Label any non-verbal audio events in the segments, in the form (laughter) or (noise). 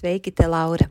Sveiki, te Laura!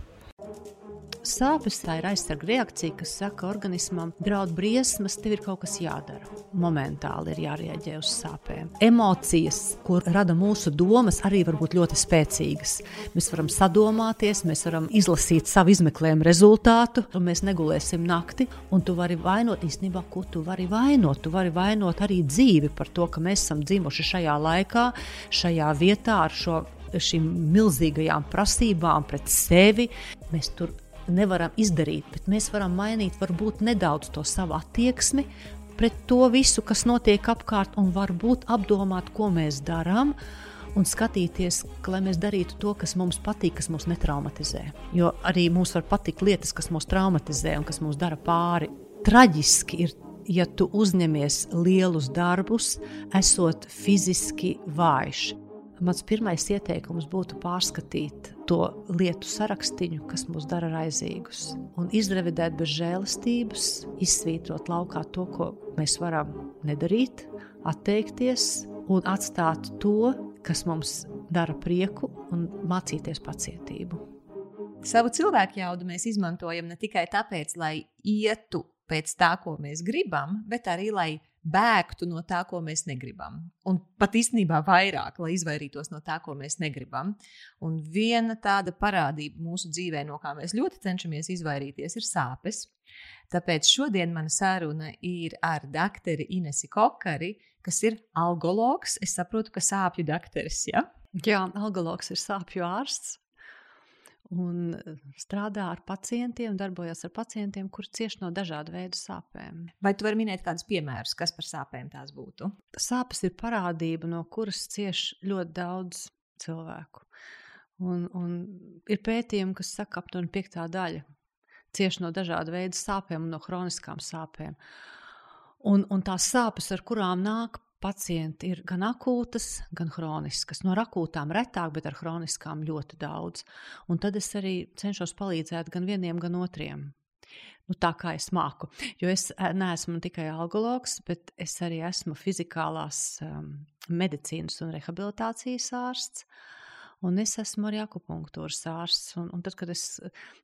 Sāpes tā ir aizsarga reakcija, kas saka organismam, draud briesmas, tev ir kaut kas jādara. Momentāli ir jārēģē uz sāpēm. Emocijas, ko rada mūsu domas, arī var būt ļoti spēcīgas. Mēs varam sadomāties, mēs varam izlasīt savu izmeklējumu rezultātu, un mēs negulēsim nakti. Tu vari vainot īstenībā, ko tu vari vainot. Tu vari vainot arī dzīvi par to, ka mēs esam dzimuši šajā laikā, šajā vietā ar šo šīm milzīgajām prasībām pret sevi. Mēs tur nevaram izdarīt, bet mēs varam mainīt varbūt nedaudz to savu attieksmi pret to visu, kas notiek apkārt, un varbūt apdomāt, ko mēs darām. Un skatīties, lai mēs darītu to, kas mums patīk, kas mūs netraumatizē. Jo arī mums var patikt lietas, kas mūs traumatizē un kas mūs dara pāri. Traģiski ir, ja tu uzņemies lielus darbus, esot fiziski vājš. Mans pirmais ieteikums būtu pārskatīt to lietu sarakstu, kas mūs dara raizīgus, un izrevidēt bez žēlastības, izsvītrot laukā to, ko mēs varam nedarīt, atteikties un atstāt to, kas mums dara prieku, un mācīties pacietību. Savu cilvēku jaudu mēs izmantojam ne tikai tāpēc, lai ietu pēc tā, ko mēs gribam, bet arī lai bēgtu no tā, ko mēs negribam. Un pat īstenībā vairāk, lai izvairītos no tā, ko mēs negribam. Un viena tāda parādība mūsu dzīvē, no kā mēs ļoti cenšamies izvairīties, ir sāpes. Tāpēc šodien mana saruna ir ar doktoru Inesi Kokari, kas ir algologs. Es saprotu, ka sāpju doktoris. Ja? Jā, algologs ir sāpju ārsts un eh, strādā ar pacientiem, darbojas ar pacientiem, kuriem cieši no dažādu veidu sāpēm. Vai tu vari minēt kādus piemērus, kas par sāpēm tās būtu? Sāpes ir parādība, no kuras cieš ļoti daudz cilvēku. Un, un ir pētījumi, kas saka, ka aptuveni piektā daļa cieši no dažādu veidu sāpēm un no chroniskām sāpēm. Un, un tās sāpes, ar kurām nāk pacienti ir gan akūtas, gan chroniskas. No akūtām retāk, bet ar chroniskām ļoti daudz. Un tad es arī cenšos palīdzēt gan vieniem, gan otriem. Nu, tā kā es māku. Jo es eh, neesmu tikai algologs, bet es arī esmu fizikālās um, medicīnas un rehabilitācijas ārsts. Uh, Un es esmu arī akupunktūras ārsts. Un, un tad, kad es,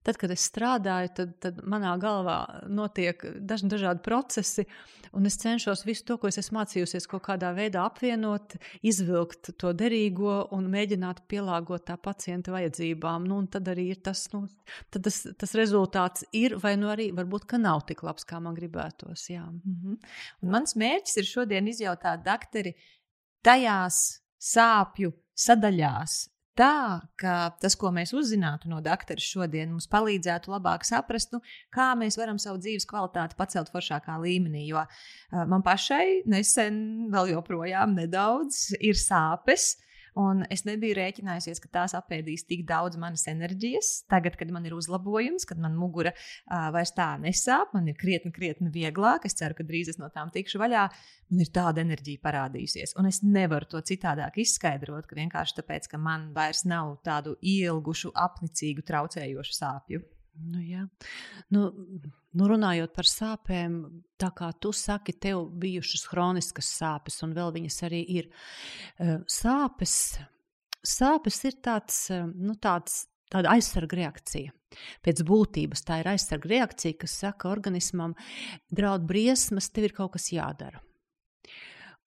tad, kad es strādāju, tad, tad manā galvā notiek dažni dažādi procesi, un es cenšos visu to, ko es esmu mācījusies, kaut kādā veidā apvienot, izvilkt to derīgo un mēģināt pielāgot tā pacienta vajadzībām. Nu, tad arī ir tas, nu, tas, tas rezultāts ir, vai nu arī varbūt, ka nav tik labs, kā man gribētos. Jā. Mm -hmm. Un mans mērķis ir šodien izjautāt dakteri tajās sāpju sadaļās, tā, ka tas, ko mēs uzzinātu no doktora šodien, mums palīdzētu labāk saprast, nu, kā mēs varam savu dzīves kvalitāti pacelt foršākā līmenī. Jo uh, man pašai nesen, vēl joprojām nedaudz, ir sāpes. Un es nebiju rēķinājusies, ka tās apēdīs tik daudz manas enerģijas. Tagad, kad man ir uzlabojums, kad man mugura uh, vairs tā nesāp, man ir krietni, krietni vieglāk. Es ceru, ka drīz es no tām tikšu vaļā. Man ir tāda enerģija parādījusies. Un es nevaru to citādāk izskaidrot, ka vienkārši tāpēc, ka man vairs nav tādu ilgušu, apnicīgu, traucējošu sāpju. Nu, jā. nu, nu, runājot par sāpēm, tā kā tu saki, tev bijušas chroniskas sāpes, un vēl viņas arī ir. Eh, sāpes sāpes ir tāds, nu, tāds, tāda aizsarga reakcija. Pēc būtības tā ir aizsarga reakcija, kas saka organismam, draud briesmas, tev ir kaut kas jādara.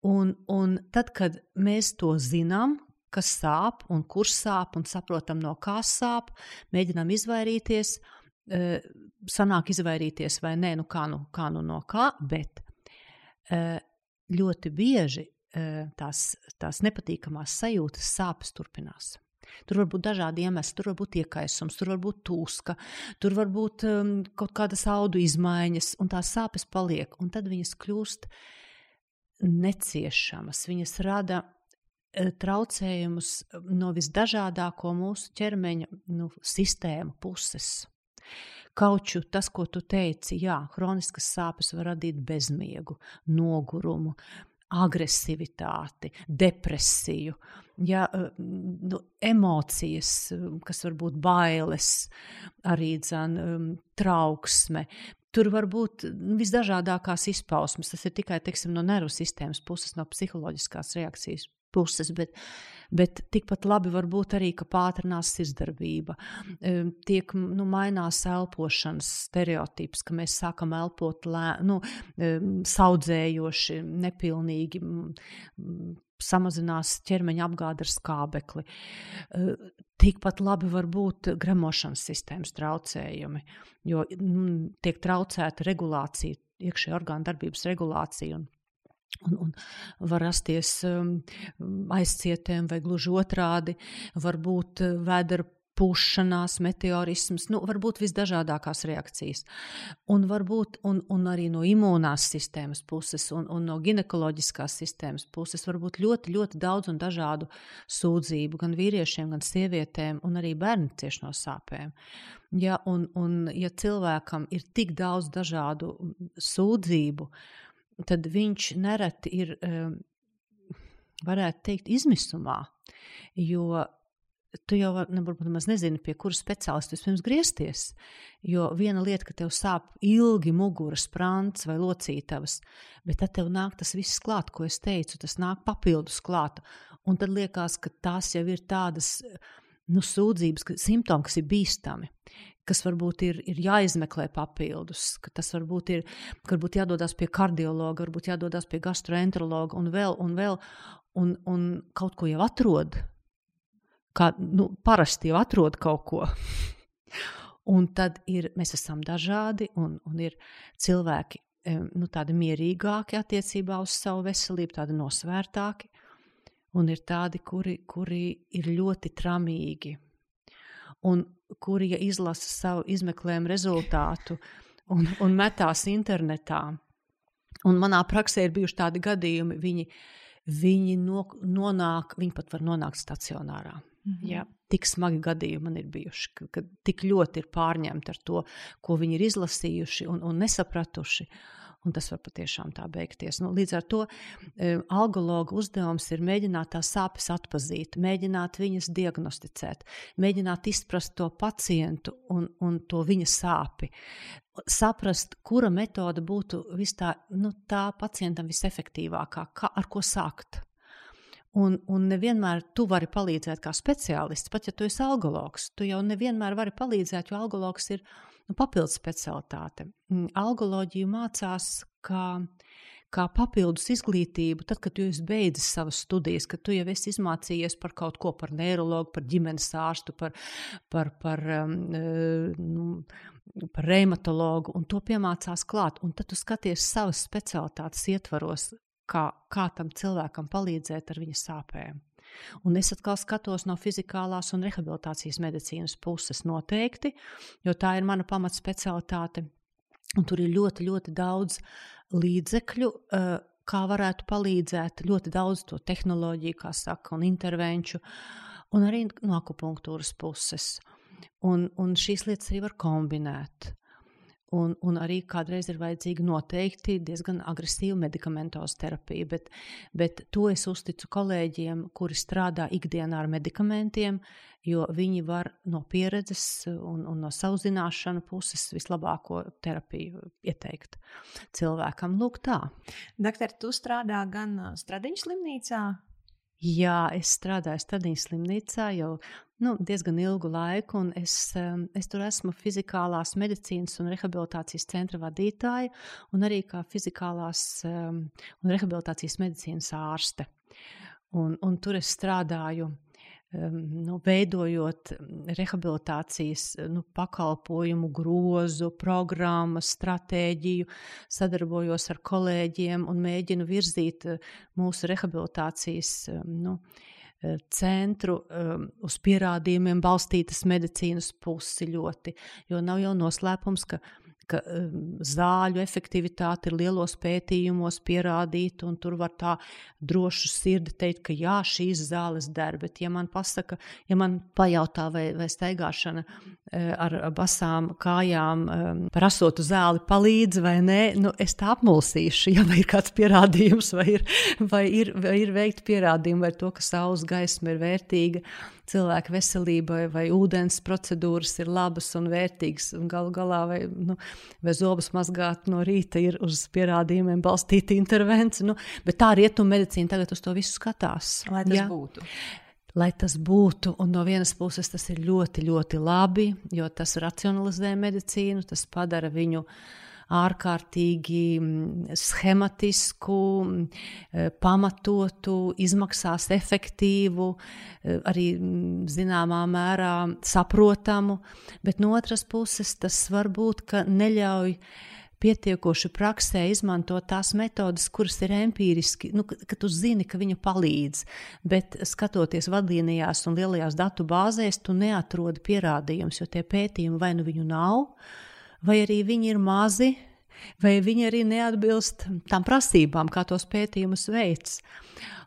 Un, un tad, kad mēs to zinām, kas sāp un kurš sāp, un saprotam, no kā sāp, mēģinām izvairīties, eh, sanāk izvairīties vai nē, nu kā nu, kā nu no kā, bet eh, ļoti bieži eh, tās, tās nepatīkamās sajūtas, sāpes turpinās. Tur var būt dažādi iemesli, tur var būt iekaisums, tur var būt tūska, tur var būt um, kaut kādas audu izmaiņas, un tās sāpes paliek, un tad viņas kļūst neciešamas. Viņas rada Eh, traucējumus eh, no visdažādāko mūsu ķermeņa nu, sistēmu puses. Kauču tas, ko tu teici, jā, hroniskas sāpes var radīt bezmiegu, nogurumu, agresivitāti, depresiju, ja, eh, nu, emocijas, kas var būt bailes, arī dzan, trauksme. Tur var būt nu, visdažādākās izpausmes. Tas ir tikai teiksim, no nervu sistēmas puses, no psiholoģiskās reakcijas puses, bet, bet tikpat labi var būt arī, ka pātrinās sirdsdarbība, tiek nu, mainās elpošanas stereotips, ka mēs sākam elpot lē, nu, saudzējoši, nepilnīgi samazinās ķermeņa apgāde ar skābekli. Tikpat labi var būt gremošanas sistēmas traucējumi, jo nu, tiek traucēta regulācija, iekšējā orgāna darbības regulācija. Un Un, un var rasties um, aizcietēm, vai gluži otrādi, var būt uh, vēdera pušanās, meteorisms, nu, var būt visdažādākās reakcijas. Un, varbūt, un, un arī no imūnās sistēmas puses, un, un no ginekoloģiskās sistēmas puses, var būt ļoti, ļoti daudz un dažādu sūdzību, gan vīriešiem, gan sievietēm, un arī bērni cieši no sāpēm. Ja, un, un, ja cilvēkam ir tik daudz dažādu sūdzību, tad viņš nereti ir, ehm, varētu teikt, izmisumā. Jo tu jau varbūt nemaz nezini, pie kuras speciālista vispirms griezties. Jo viena lieta, ka tev sāp ilgi muguras, prāns vai locītavas, bet tad tev nāk tas viss klāt, ko es teicu, tas nāk papildus klāt. Un tad liekas, ka tās jau ir tādas nu, sūdzības, ka, simptomi, kas ir bīstami kas varbūt ir, ir jāizmeklē papildus, ka tas varbūt ir, varbūt jādodas pie kardiologa, varbūt jādodas pie gastroenterologa un vēl, un vēl, un, un kaut ko jau atrod. Kā, nu, parasti jau atrod kaut ko. (laughs) un tad ir, mēs esam dažādi, un, un ir cilvēki nu, tādi mierīgāki attiecībā uz savu veselību, tādi nosvērtāki, un ir tādi, kuri, kuri ir ļoti tramīgi un kuri izlasa savu izmeklējumu rezultātu un, un metās internetā. Un manā praksē ir bijuši tādi gadījumi, viņi, viņi no, nonāk, viņi pat var nonākt stacionārā. Mm -hmm. ja, tik smagi gadījumi man ir bijuši, ka, ka tik ļoti ir pārņemti ar to, ko viņi ir izlasījuši un, un nesapratuši. Uh, un tas var patiešām tā beigties. Nu, līdz ar to e, algologa uzdevums ir mēģināt tās sāpes atpazīt, mēģināt viņas diagnosticēt, mēģināt izprast to pacientu un, un to viņa sāpi. Saprast, kura metode būtu tā, nu, tā pacientam visefektīvākā, kā, ar ko sākt. Un, un nevienmēr tu vari palīdzēt kā speciālists, pat ja tu esi algologs. Tu jau nevienmēr vari palīdzēt, jo algologs ir nu, papildus specialitāte. Mm, algoloģiju mācās kā, kā papildus izglītību, tad, kad tu esi beidzis savas studijas, kad tu jau esi izmācījies par kaut ko, par neiroloģiju, par ģimenes ārstu, par, par, par, um, eh, nu, par reumatologu, un to piemācās klāt. Un tad tu skaties savas specialitātes ietvaros, kā, kā tam cilvēkam palīdzēt ar viņa sāpēm. Un es atkal skatos no fizikālās un rehabilitācijas medicīnas puses noteikti, jo tā ir mana pamatspecialitāte. Un tur ir ļoti, ļoti daudz līdzekļu, eh, kā varētu palīdzēt, ļoti daudz to tehnoloģiju, kā saka, un intervenciju, un arī no akupunktūras puses. Un, un šīs lietas arī var kombinēt. Un, un arī kādreiz ir vajadzīga noteikti diezgan agresīva medikamentoza terapija, bet, bet to es uzticu kolēģiem, kuri strādā ikdienā ar medikamentiem, jo viņi var no pieredzes un, un no savu zināšanu puses vislabāko terapiju ieteikt cilvēkam. Lūk, tā. Doktor, tu strādā gan Stradiņas slimnīcā, Jā, es strādāju Stadijas slimnīcā jau nu, diezgan ilgu laiku, un es, es tur esmu fizikālās medicīnas un rehabilitācijas centra vadītāja, un arī kā fizikālās um, un rehabilitācijas medicīnas ārste. Un, un tur es strādāju um, nu, veidojot rehabilitācijas nu, pakalpojumu grozu, programmas, stratēģiju, sadarbojos ar kolēģiem un mēģinu virzīt mūsu rehabilitācijas nu, Eh, centru uz pierādījumiem balstītas medicīnas pusi ļoti. Jo nav jau noslēpums, ka ka zāļu efektivitāte ir lielos pētījumos pierādīta, un tur var tā drošu sirdi teikt, ka jā, šīs zāles der. Bet, ja man pasaka, ja man pajautā, vai, vai staigāšana uh, ar basām kājām par asotu zāli palīdz vai nē, nu, es tā apmulsīšu, ja ir kāds pierādījums, vai ir, vai ir, vai ir veikti pierādījumi, vai to, ka saules gaisma ir vērtīga cilvēka veselībai, vai ūdens procedūras ir labas un vērtīgas. Un galu galā, vai, nu, vai zobus mazgāt no rīta ir uz pierādījumiem balstīta intervence. Nu, bet tā rietumu medicīna tagad uz to visu skatās. Lai tas Jā. būtu. Lai tas būtu, un no vienas puses tas ir ļoti, ļoti labi, jo tas racionalizē medicīnu, tas padara viņu uh, ārkārtīgi mm, schematisku, mm, eh, pamatotu, izmaksās efektīvu, eh, arī mm, zināmā mērā saprotamu, bet no otras puses tas var būt, ka neļauj pietiekoši praksē izmantot tās metodes, kuras ir empiriski, nu, ka tu zini, ka viņa palīdz, bet skatoties vadlīnijās un lielajās datu bāzēs, tu neatrodi pierādījumus, jo tie pētījumi vai nu viņu nav, vai arī viņi ir mazi, vai viņi arī neatbilst tām prasībām, kā tos pētījumus veids.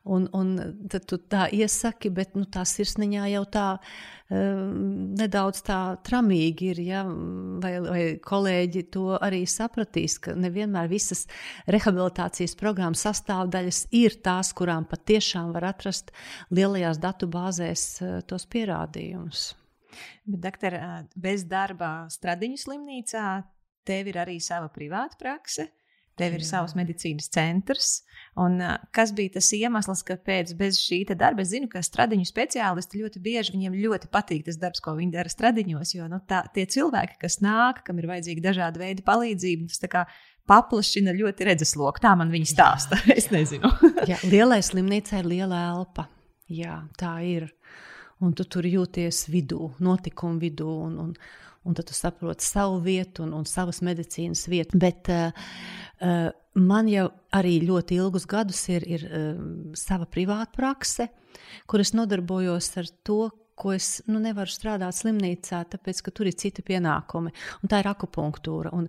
Un, un tad tu tā iesaki, bet nu, tā sirsniņā jau tā um, nedaudz tā tramīgi ir. Ja? Vai, vai kolēģi to arī sapratīs, ka nevienmēr visas rehabilitācijas programmas sastāvdaļas ir tās, kurām patiešām var atrast lielajās datu bāzēs uh, tos pierādījumus. Bet, doktor, bez darba Stradiņu slimnīcā tev ir arī sava privāta prakse. Tev ir Jā. savs medicīnas centrs. Un, uh, kas bija tas iemesls, kāpēc bez šī darba es zinu, ka stradiņu speciālisti ļoti bieži viņiem ļoti patīk tas darbs, ko viņi dara stradiņos. Jo nu, tā, tie cilvēki, kas nāk, kam ir vajadzīga dažāda veida palīdzība, tas kā paplašina ļoti redzesloku. Tā man viņa stāsta. Jā. (laughs) es nezinu. Jā, lielai slimnīcai ir liela elpa. Jā, tā ir. Un tu tur jūties vidū, notikumu vidū. Un, un, un tad tu saproti savu vietu un, un savas medicīnas vietu. Bet uh, uh, man jau arī ļoti ilgus gadus ir, ir uh, sava privāta prakse, kur es nodarbojos ar to, ko es nu, nevaru strādāt slimnīcā, tāpēc ka tur ir citi pienākumi, tā ir akupunktūra. Un,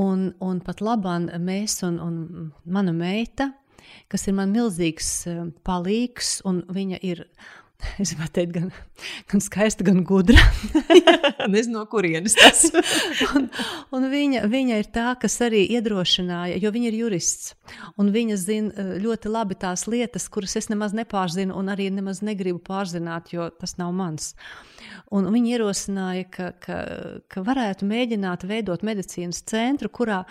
un, un pat labāk mēs un, un mana meita, kas ir man milzīgs palīgs, un viņa ir (laughs) Es gribētu teikt, gan, gan skaista, gan gudra. (laughs) Nezinu, no kurienes tas ir. (laughs) un, un viņa, viņa ir tā, kas arī iedrošināja, jo viņa ir jurists. Viņa zina eh, ļoti labi tās lietas, kuras es nemaz nepārzinu, un arī nemaz negribu pārzināt, jo tas nav mans. Un viņa ierosināja, ka, ka, ka varētu mēģināt veidot medicīnas centru, kurā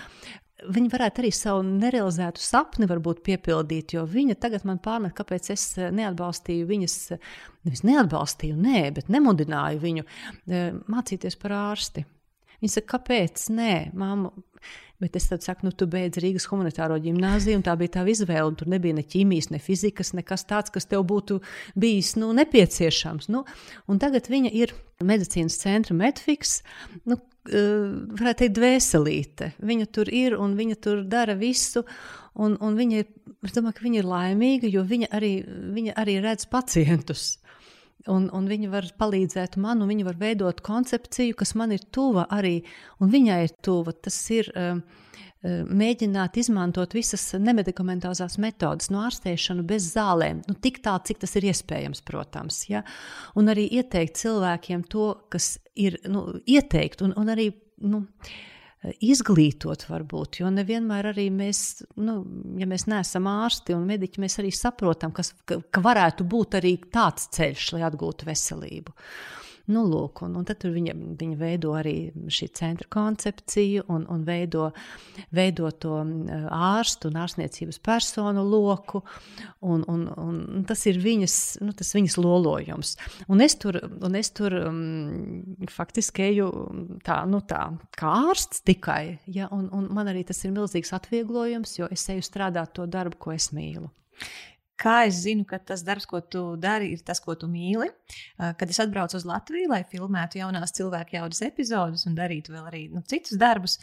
Viņa varētu arī savu nerealizētu sapni piepildīt, jo viņa tagad man pārmet, kāpēc es eh, neatbalstīju viņas, nevis neatbalstīju, nē, bet nemudināju viņu eh, mācīties par ārsti. Viņa saka, kāpēc? Nē, māma, Bet es saku, nu, tu beidz Rīgas humanitāro gimnāziju, un tā bija tā izvēle. Tur nebija ne ķīmijas, ne fizikas, nekas tāds, kas tev būtu bijis nu, nepieciešams. Nu, tagad viņa ir medicīnas centra Medfiks. Nu, varētu teikt, dvēselīte. Viņa tur ir un viņa tur dara visu. Un, un viņa, es domāju, viņa ir laimīga, jo viņa arī, viņa arī redz pacientus. Un, un viņi var palīdzēt man, un viņi var veidot koncepciju, kas man ir tuva arī, un viņai ir tuva. Tas ir uh, mēģināt izmantot visas nemedikamentozās metodes, no ārstēšanu bez zālēm, nu, tik tālu, cik tas ir iespējams, protams. Ja? Un arī ieteikt cilvēkiem to, kas ir nu, ieteikt, un, un arī. Nu, uh, izglītot, varbūt. Jo nevienmēr arī mēs, nu, ja mēs neesam ārsti un mediķi, mēs arī saprotam, kas, ka, ka varētu būt arī tāds ceļš, lai atgūtu veselību. Nu, lūk, un, un tad viņa, viņa veido arī šī centra koncepciju un, un veido, veido to ārstu un ārstniecības personu loku. Un, un, un tas ir viņas, nu, tas viņas lolojums. Un es tur, un es tur um, faktiski eju tā, nu, tā, kā ārsts tikai. Ja, un, un man arī tas ir milzīgs atvieglojums, jo es eju strādāt to darbu, ko es mīlu. Kā es zinu, ka tas darbs, ko tu dari, ir tas, ko tu mīli? Kad es atbraucu uz Latviju, lai filmētu jaunās cilvēku jaudas epizodus un darītu vēl arī nu, citus darbus,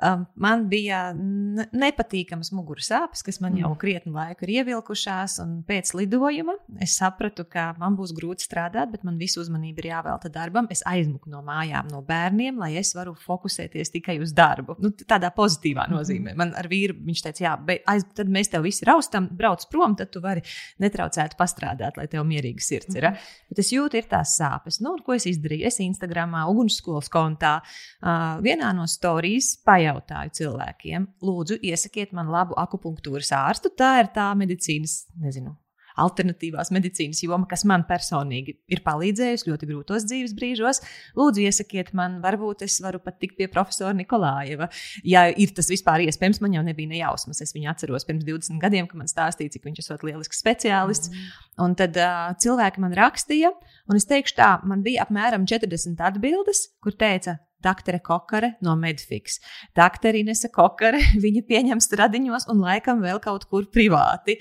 Um, man bija nepatīkamas muguras sāpes, kas man jau mm. krietni laiku ir ievilkušās. Pēc lidojuma es sapratu, ka man būs grūti strādāt, bet man visu uzmanību ir jāvelta darbam. Es aizmuku no mājām, no bērniem, lai es varu fokusēties tikai uz darbu. Nu, tādā pozitīvā mhm. nozīmē. Man ar vīru viņš teica, jā, bet aiz, tad mēs tev visi raustam, brauc prom, tad tu vari netraucēt pastrādāt, lai tev mierīga sirds ir. Mm. Bet es jūtu, ir tās sāpes. Nu, ko es izdarīju? Es Instagramā, ugunsskolas kontā, uh, vienā no stāstījumiem pajautāju cilvēkiem, lūdzu, iesakiet man labu akupunktūras ārstu. Tā ir tā medicīnas, nezinu, alternatīvās medicīnas joma, kas man personīgi ir palīdzējusi ļoti grūtos dzīves brīžos. Lūdzu, iesakiet man, varbūt es varu pat tikt pie profesora Nikolājeva. Ja ir tas vispār iespējams, man jau nebija nejausmas. Es viņu atceros pirms 20 gadiem, kad man stāstīja, cik viņš ir lielisks speciālists. Mm. Un tad uh, cilvēki man rakstīja, un es teikšu tā, man bija apmēram 40 atbildes, kur teica, Daktere Kokare no Medfix. Daktere Inese Kokare, (laughs) viņa pieņem stradiņos un laikam vēl kaut kur privāti.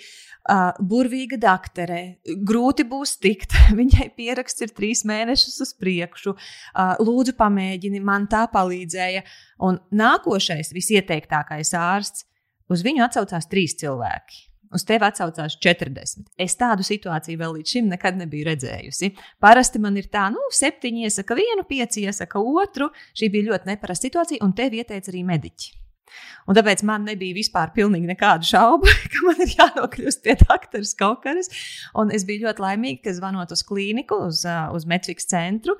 Uh, burvīga daktere, grūti būs tikt. (laughs) Viņai pieraksts ir trīs mēnešus uz priekšu. Uh, lūdzu, pamēģini, man tā palīdzēja. Un nākošais, visieteiktākais ārsts, uz viņu atsaucās trīs cilvēki. Uz tevi atsaucās 40. Es tādu situāciju vēl līdz šim nekad nebiju redzējusi. Parasti man ir tā, nu, septiņi iesaka vienu, pieci iesaka otru. Šī bija ļoti neparasta situācija, un tevi ieteica arī mediķi. Un tāpēc man nebija vispār nekādu šaubu, (laughs) ka man ir jānokļūst pie doktora Skaukaras. Un es biju ļoti laimīga, ka zvanot uz klīniku, uz, uz Metriks centru,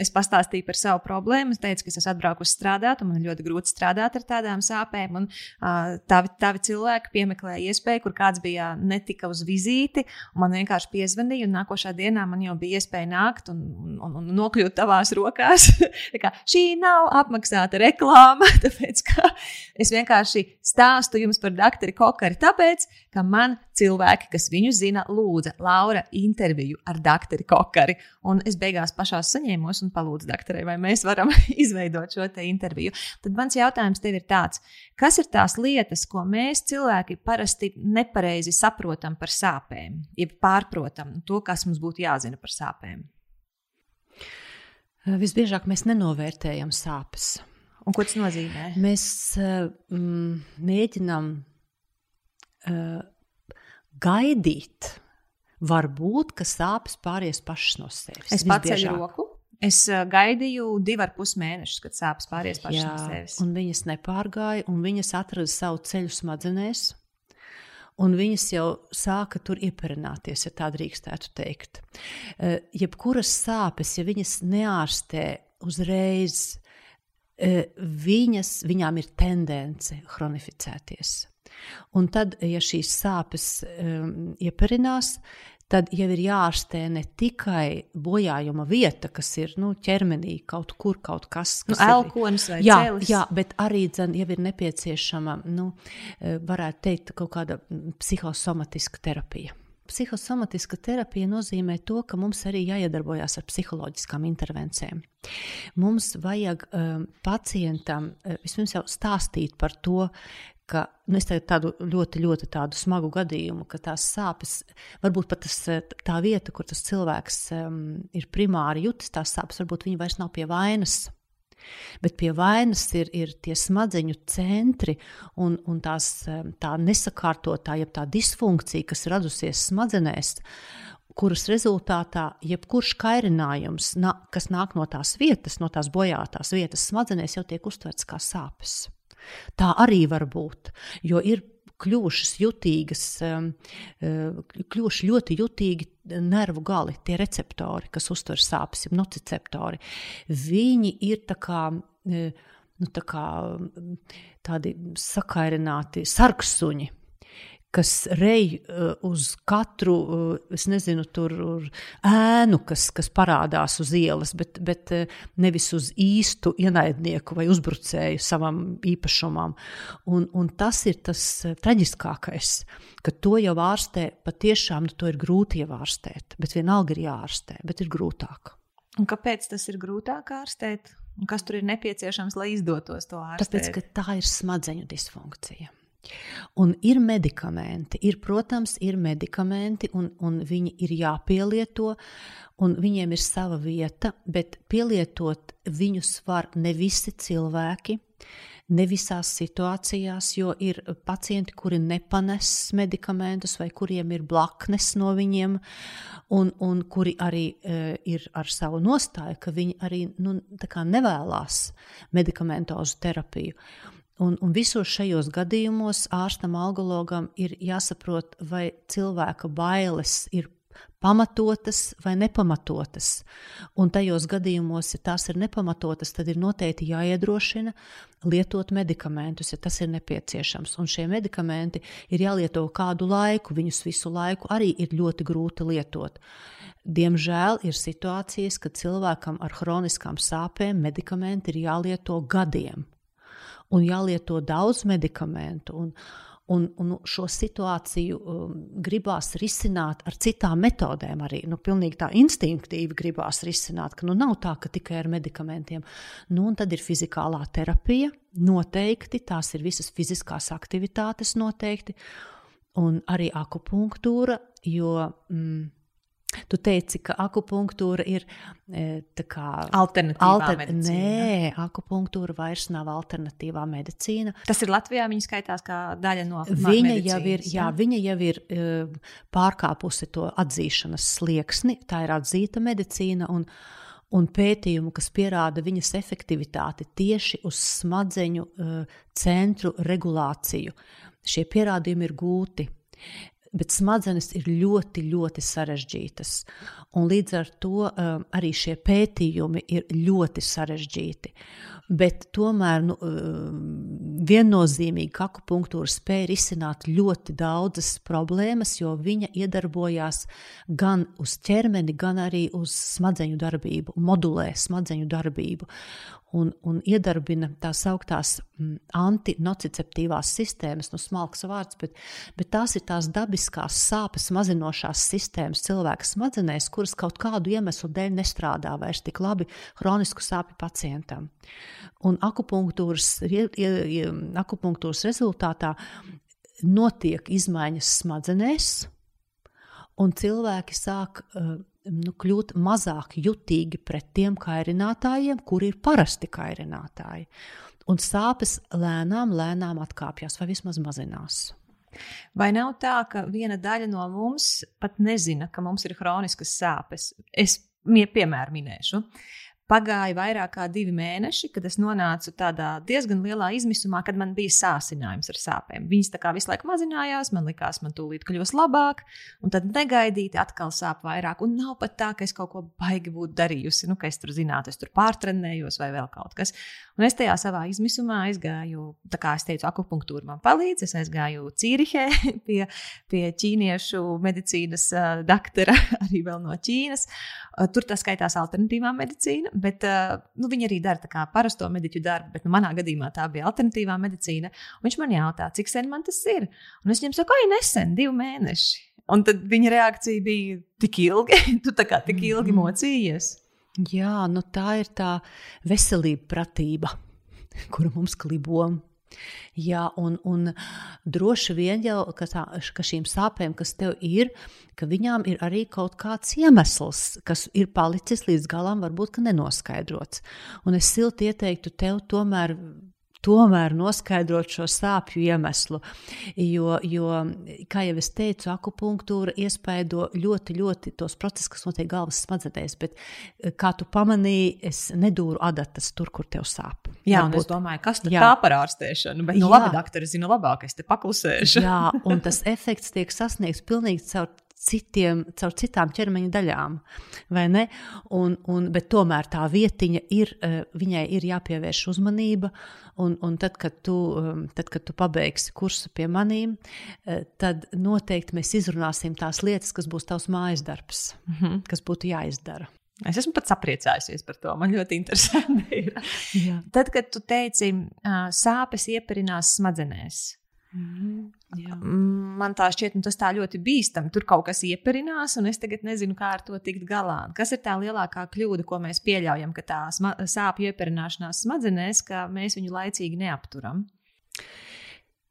es pastāstīju par savu problēmu. Es teicu, ka es esmu atbraukusi strādāt, un man ir ļoti grūti strādāt ar tādām sāpēm. Un tavi, tavi cilvēki piemeklēja iespēju, kur kāds bija netika uz vizīti, un man vienkārši piezvanīja, un nākošā dienā man jau bija iespēja nākt un, un, un nokļūt tavās rokās. (laughs) šī nav apmaksāta reklāma, (laughs) tāpēc ka (laughs) Es vienkārši stāstu jums par doktoru Kokari, tāpēc, ka man cilvēki, kas viņu zina, lūdza Laura interviju ar doktoru Kokari. Un es beigās pašā saņēmos un palūdzu doktorai, vai mēs varam (laughs) izveidot šo interviju. Tad mans jautājums tev ir tāds, kas ir tās lietas, ko mēs cilvēki parasti nepareizi saprotam par sāpēm, jeb pārprotam to, kas mums būtu jāzina par sāpēm? Visbiežāk mēs nenovērtējam sāpes. Un ko tas nozīmē? Mēs uh, mēģinām uh, gaidīt. Varbūt, ka sāpes pāries pašas no sevis. Es paceļu roku. Es uh, gaidīju divus ar pus mēnešus, kad sāpes pāries pašas Jā, no sevis. Un viņas nepārgāja, un viņas atrada savu ceļu smadzenēs. Un viņas jau sāka tur ieperināties, ja tā drīkstētu teikt. Uh, jebkuras sāpes, ja viņas neārstē uzreiz, viņas, viņām ir tendence hronificēties. Un tad, ja šīs sāpes um, ieparinās, tad jau ir jāārstē ne tikai bojājuma vieta, kas ir nu, ķermenī, kaut kur, kaut kas tāds nu, - elkonis vai jā, cēlis. Jā, bet arī dzen, jau ir nepieciešama, nu, varētu teikt, kaut kāda psihosomatiska terapija. Psihosomatiska terapija nozīmē to, ka mums arī jāiedarbojas ar psiholoģiskām intervencijām. Mums vajag um, pacientam uh, vispirms jau stāstīt par to, ka nu, es tādu ļoti, ļoti tādu smagu gadījumu, ka tās sāpes, varbūt pat tas, uh, tā vieta, kur tas cilvēks um, ir primāri jutis tās sāpes, varbūt viņi vairs nav pie vainas. Bet pie vainas ir, ir tie smadzeņu centri un, un tās, tā nesakārtotā, jeb tā disfunkcija, kas radusies smadzenēs, kuras rezultātā jebkurš kairinājums, kas nāk no tās vietas, no tās bojātās vietas smadzenēs, jau tiek uztverts kā sāpes. Tā arī var būt, jo ir kļuvušas jutīgas, um, uh, kļuvuši ļoti jutīgi nervu gali, tie receptori, kas uztver sāpes, ir nociceptori. Viņi ir tā kā. Uh, nu, tā kā, tādi sakairināti sarksuņi, kas rej uh, uz katru, uh, es nezinu, tur ēnu, kas, kas parādās uz ielas, bet, bet uh, nevis uz īstu ienaidnieku vai uzbrucēju savam īpašumam. Un, un tas ir tas traģiskākais, ka to jau ārstē patiešām, nu, to ir grūti ievārstēt, bet vienalga ir jārastē, bet ir grūtāk. Un kāpēc tas ir grūtāk ārstēt? Un kas tur ir nepieciešams, lai izdotos to ārstēt? Tāpēc, ka tā ir smadzeņu disfunkcija. Un ir medikamenti, ir, protams, ir medikamenti, un, un viņi ir jāpielieto, un viņiem ir sava vieta, bet pielietot viņus var ne visi cilvēki, ne visās situācijās, jo ir pacienti, kuri nepanes medikamentus, vai kuriem ir blaknes no viņiem, un, un kuri arī e, ir ar savu nostāju, ka viņi arī nu, nevēlas medikamentozu terapiju. Un, un visos šajos gadījumos ārstam, algologam ir jāsaprot, vai cilvēka bailes ir pamatotas vai nepamatotas. Un tajos gadījumos, ja tās ir nepamatotas, tad ir noteikti jāiedrošina lietot medikamentus, ja tas ir nepieciešams. Un šie medikamenti ir jālieto kādu laiku, viņus visu laiku arī ir ļoti grūti lietot. Diemžēl ir situācijas, kad cilvēkam ar chroniskām sāpēm medikamenti ir jālieto gadiem un jālieto daudz medikamentu. Un, Un, un šo situāciju um, gribās risināt ar citām metodēm. Arī nu, tā instinktīvi gribās risināt, ka nu, nav tā, ka tikai ar medikamentiem. Nu, tad ir fizikālā terapija, noteikti tās ir visas fiziskās aktivitātes, noteikti, un arī akupunktūra, jo. Mm, Tu teici, ka akupunktūra ir e, kā, alternatīvā alter, medicīna. Nē, akupunktūra vairs nav alternatīvā medicīna. Tas ir Latvijā, viņa skaitās kā daļa no viņa jau ir, jā, viņa jau ir e, pārkāpusi to atzīšanas slieksni. Tā ir atzīta medicīna. Un, un pētījumu, kas pierāda viņas efektivitāti tieši uz smadzeņu uh, centru regulāciju. Šie pierādījumi ir gūti bet smadzenes ir ļoti, ļoti sarežģītas. Un līdz ar to um, arī šie pētījumi ir ļoti sarežģīti. Bet tomēr nu, um, viennozīmīgi akupunktūra spēja risināt ļoti daudzas problēmas, jo viņa iedarbojās gan uz ķermeni, gan arī uz smadzeņu darbību, modulē smadzeņu darbību un, un iedarbina tās augtās mm, antinociceptīvās sistēmas, nu, smalks vārds, bet, bet tās ir tās dabiskās sāpes mazinošās sistēmas cilvēka smadzenēs, kuras kaut kādu iemeslu dēļ nestrādā vairs tik labi hronisku sāpju pacientam. Un akupunktūras, akupunktūras rezultātā notiek izmaiņas smadzenēs, un cilvēki sāk uh, nu, kļūt mazāk jutīgi pret tiem kairinātājiem, kuri ir parasti kairinātāji. Un sāpes lēnām, lēnām atkāpjas vai vismaz mazinās. Vai nav tā, ka viena daļa no mums pat nezina, ka mums ir chroniskas sāpes? Es piemēru minēšu. Pagāja vairāk kā divi mēneši, kad es nonācu tādā diezgan lielā izmisumā, kad man bija sācinājums ar sāpēm. Viņas tā kā visu laiku mazinājās, man likās, man tūlīt kļūs labāk, un tad negaidīti atkal sāp vairāk. Un nav pat tā, ka es kaut ko baigi būtu darījusi, nu, ka es tur zinātu, es tur pārtrenējos vai vēl kaut kas. Un es tajā savā izmisumā aizgāju, tā kā es teicu, akupunktūra man palīdz. Es aizgāju Cīrihē (laughs) pie, pie ķīniešu medicīnas uh, doktora, (laughs) arī vēl no Ķīnas. Uh, tur tas skaitās alternatīvā medicīna, bet uh, nu, viņi arī dara kā parasto mediķu darbu. Bet nu, manā gadījumā tā bija alternatīvā medicīna. Un viņš man jautā, cik sen man tas ir? Un es viņam saku, oi, nesen, divi mēneši. Un tad viņa reakcija bija tik ilgi, (laughs) tu tā kā tik ilgi mm. mocījies. Jā, nu tā ir tā veselība, pratība, (laughs) kura mums klibo. Jā, un, un droši vien jau, ka, tā, ka šīm sāpēm, kas tev ir, ka viņām ir arī kaut kāds iemesls, kas ir palicis līdz galam, varbūt nenoskaidrots. Un es silti ieteiktu tev tomēr tomēr noskaidrot šo sāpju iemeslu. Jo, jo kā jau es teicu, akupunktūra iespaido ļoti, ļoti tos procesus, kas notiek galvas smadzenēs. Bet, eh, kā tu pamanīji, es nedūru adatas tur, kur tev sāp. Jā, un es domāju, kas tā par ārstēšanu, bet, nu, jā. labi, doktori zina labāk, es te paklusēšu. jā, un tas efekts tiek sasniegts pilnīgi caur citiem, caur citām ķermeņa daļām. Un, un, bet tomēr tā vietiņa ir, eh, viņai ir jāpievērš uzmanība. Un, un tad, kad tu, um, tad, kad tu pabeigsi kursu pie manīm, eh, tad noteikti mēs izrunāsim tās lietas, kas būs tavs mājas darbs, mm -hmm. kas būtu jāizdara. Es esmu pats apriecājusies par to. Man ļoti interesanti. Tad, kad tu teici, sāpes ieparinās smadzenēs, Mm, jā. man tā šķiet, nu, tas tā ļoti bīstami. Tur kaut kas ieperinās, un es tagad nezinu, kā ar to tikt galā. Kas ir tā lielākā kļūda, ko mēs pieļaujam, ka tā sāpju ieperināšanās smadzenēs, ka mēs viņu laicīgi neapturam?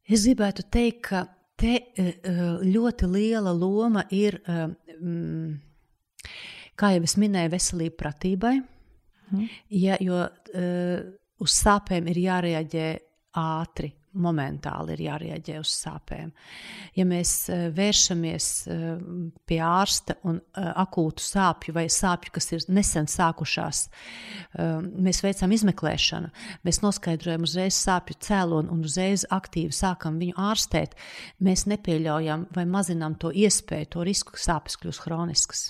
Es gribētu teikt, ka te e, e, ļoti liela loma ir, e, mm, kā jau es minēju, veselība pratībai. Mm. Ja, jo uz sāpēm ir jārēģē ātri momentāli ir jārieģē uz sāpēm. Ja mēs eh, vēršamies eh, pie ārsta un eh, akūtu sāpju vai sāpju, kas ir nesen sākušās, mēs veicam izmeklēšanu, mēs noskaidrojam uzreiz sāpju cēloni un uzreiz aktīvi sākam viņu ārstēt, mēs nepieļaujam vai mazinām to iespēju, to risku, ka sāpes kļūs chroniskas.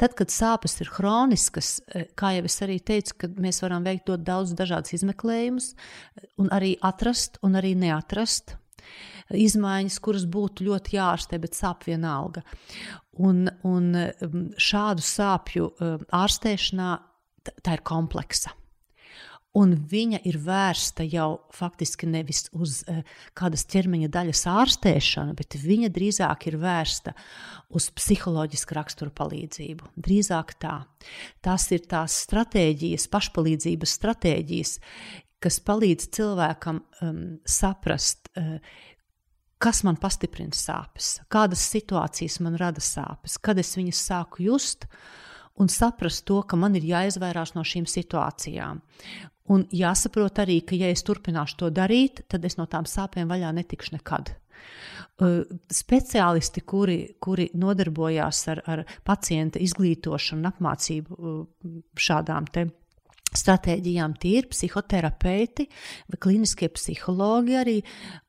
Tad, kad sāpes ir chroniskas, eh, kā jau es arī teicu, mēs varam veikt daudz dažādas izmeklējumus, un arī atrast, un arī neatrast izmaiņas, kuras būtu ļoti jārastē, bet sāp vienalga. Un, un mm, šādu sāpju eh, ārstēšanā tā ir kompleksa un viņa ir vērsta jau faktiski nevis uz uh, kādas ķermeņa daļas ārstēšanu, bet viņa drīzāk ir vērsta uz psiholoģisku raksturu palīdzību. Drīzāk tā. Tās ir tās stratēģijas, pašpalīdzības stratēģijas, kas palīdz cilvēkam um, saprast, uh, kas man pastiprina sāpes, kādas situācijas man rada sāpes, kad es viņas sāku just. Un saprast to, ka man ir jāizvairās no šīm situācijām. Un jāsaprot arī, ka, ja es turpināšu to darīt, tad es no tām sāpēm vaļā netikšu nekad. Speciālisti, kuri, kuri nodarbojās ar, ar pacienta izglītošanu un apmācību šādām stratēģijām, tie ir psihoterapeiti vai kliniskie psihologi arī,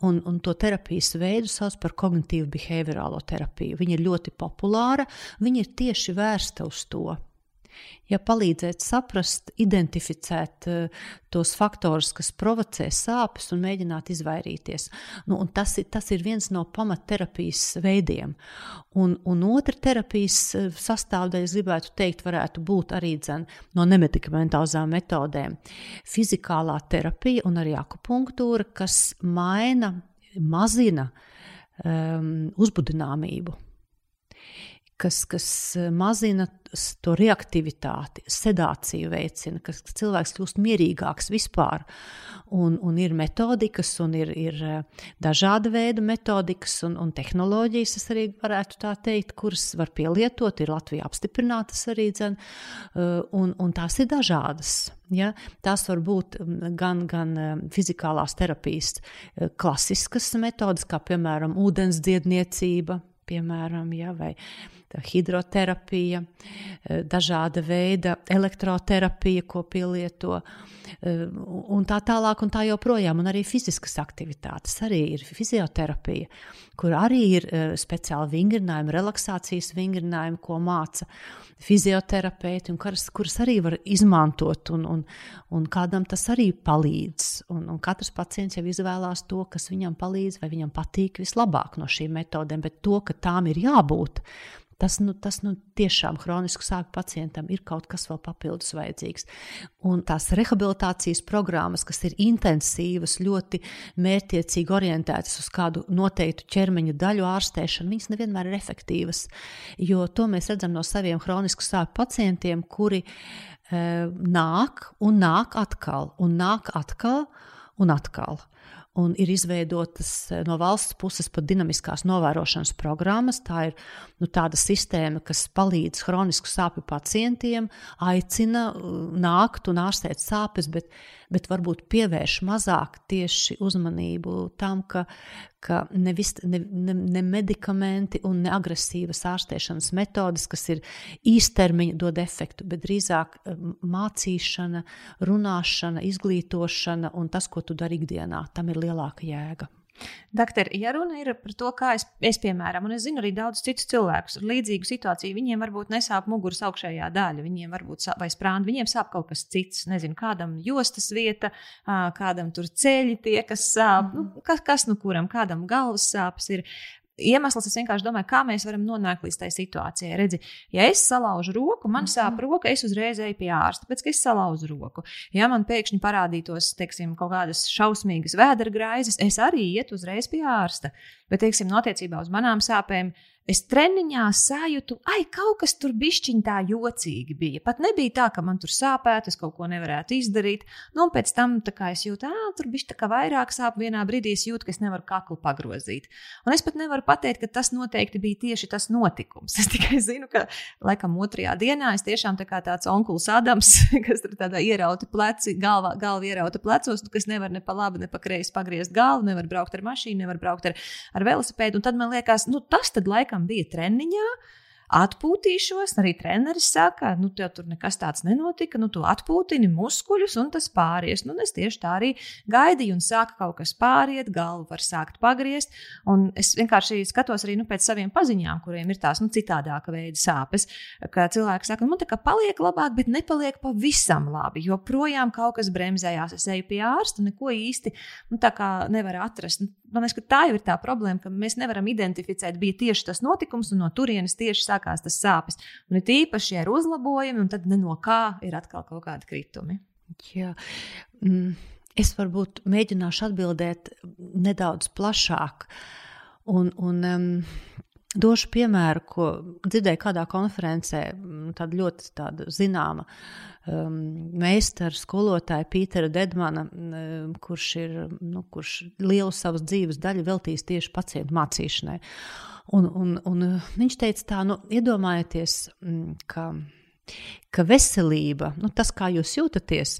un, un to terapijas veidu sauc par kognitīvu behaviorālo terapiju. Viņa ir ļoti populāra, viņa ir tieši vērsta uz to ja palīdzēt saprast, identificēt uh, tos faktorus, kas provocē sāpes un mēģināt izvairīties. Nu, tas, ir, tas ir viens no pamatterapijas veidiem. Un, un otra terapijas eh, sastāvdaļa, gribētu teikt, varētu būt arī dzen, no nemedikamentozām metodēm. Fizikālā terapija un arī akupunktūra, kas maina, mazina um, uzbudināmību kas, kas eh, mazina to reaktivitāti, sedāciju veicina, ka cilvēks kļūst mierīgāks vispār. Un, un ir metodikas, un ir, ir eh, dažāda veida metodikas un, un tehnoloģijas, es arī varētu tā teikt, kuras var pielietot, ir Latvijā apstiprinātas arī, dzen, eh, un, un tās ir dažādas. Ja? Tās var būt gan, gan fizikālās terapijas klasiskas metodas, kā piemēram ūdensdziedniecība, piemēram, ja, vai hidroterapija, eh, dažāda veida elektroterapija, ko pielieto, eh, un tā tālāk, un tā joprojām. Un arī fiziskas aktivitātes, arī ir fizioterapija, kur arī ir eh, speciāli vingrinājumi, relaksācijas vingrinājumi, ko māca fizioterapeiti, un kuras, kuras arī var izmantot, un, un, un kādam tas arī palīdz. Un, un katrs pacients jau izvēlās to, kas viņam palīdz, vai viņam patīk vislabāk no šīm metodēm, bet to, ka tām ir jābūt, Tas, nu, tas nu, tiešām hronisku sāpju pacientam ir kaut kas vēl papildus vajadzīgs. Un tās rehabilitācijas programmas, kas ir intensīvas, ļoti mērķiecīgi orientētas uz kādu noteiktu ķermeņa daļu ārstēšanu, viņas nevienmēr ir efektīvas. Jo to mēs redzam no saviem hronisku sāpju pacientiem, kuri e, nāk un nāk atkal, un nāk atkal un atkal un ir izveidotas eh, no valsts puses pat dinamiskās novērošanas programmas. Tā ir nu, tāda sistēma, kas palīdz chronisku sāpju pacientiem, aicina uh, nākt un ārstēt sāpes, bet, bet varbūt pievērš mazāk tieši uzmanību tam, ka, ka nevis, ne, ne, ne medikamenti un ne agresīvas ārstēšanas metodes, kas ir īstermiņa, dod efektu, bet drīzāk uh, mācīšana, runāšana, izglītošana un tas, ko tu dari ikdienā, tam ir lielāka jēga. Doktor, ja runa ir par to, kā es, es piemēram, un es zinu arī daudz citus cilvēkus ar līdzīgu situāciju, viņiem varbūt nesāp muguras augšējā daļa, viņiem varbūt sāp, vai sprāna, viņiem sāp kaut kas cits. Nezinu, kādam jostas vieta, kādam tur ceļi tie, kas sāp, nu, kas, kas nu kuram, kādam galvas sāpes ir iemesls. Es vienkārši domāju, kā mēs varam nonākt līdz tai situācijai. Redzi, ja es salaužu roku, man sāp mhm. roka, es uzreiz eju pie ārsta, tāpēc ka es salauzu roku. Ja man pēkšņi parādītos, teiksim, kaut kādas šausmīgas vēdera graizes, es arī ietu uzreiz pie ārsta. Bet, teiksim, attiecībā uz manām sāpēm, es treniņā sajūtu, ai, kaut kas tur bišķiņ tā jocīgi bija. Pat nebija tā, ka man tur sāpētu, es kaut ko nevarētu izdarīt. Nu, un pēc tam es jūtu, ah, tur bija tā vairāk sāp. Vienā brīdī es jūtu, ka es nevaru kaklu pagrozīt. Un es pat nevaru pateikt, ka tas noteikti bija tieši tas notikums. (laughs) Es tikai zinu, ka laikam otrajā dienā es tiešām tā kā tāds onkulis Adams, (laughs) kas tur tādā ierauta pleci, galva, galva ierauta plecos, nu, kas nevar ne pa labi, ne pa kreisi pagriezt galvu, nevar braukt ar mašīnu, nevar braukt ar, ar velosipēdu. Un tad man liekas, nu, tas tad laikam laikam bija treniņā atpūtīšos. Arī treneris saka, nu, tev tur nekas tāds nenotika, nu, tu atpūtini muskuļus, un tas pāries. Nu, es tieši tā arī gaidīju, un sāka kaut kas pāriet, galva var sākt pagriezt. Un es vienkārši skatos arī nu, pēc saviem paziņām, kuriem ir tās nu, citādāka veida sāpes. Ka cilvēki saka, nu, tā kā paliek labāk, bet nepaliek pavisam labi, jo projām kaut kas bremzējās. Es eju pie ārsta, neko īsti nu, nevaru atrast. Man liekas, ka tā jau ir tā problēma, ka mēs nevaram identificēt, bija tieši tas notikums, un no turienes tieši sākās tas sāpes. Un ir īpaši ir uzlabojumi, un tad no kā ir atkal kaut kādi kritumi. Jā. Mm, es varbūt mēģināšu atbildēt nedaudz plašāk. Un, un, um, Došu piemēru, ko dzirdēju kādā konferencē, mm, tāda ļoti tāda zināma um, meistara, skolotāja Pītera Dedmana, um, kurš ir nu, kurš lielu savas dzīves daļu veltījis tieši pacientu mācīšanai. Un, un, un viņš teica, tā, nu, iedomājieties, mm, ka, ka veselība, nu, tas, kā jūs jūtaties,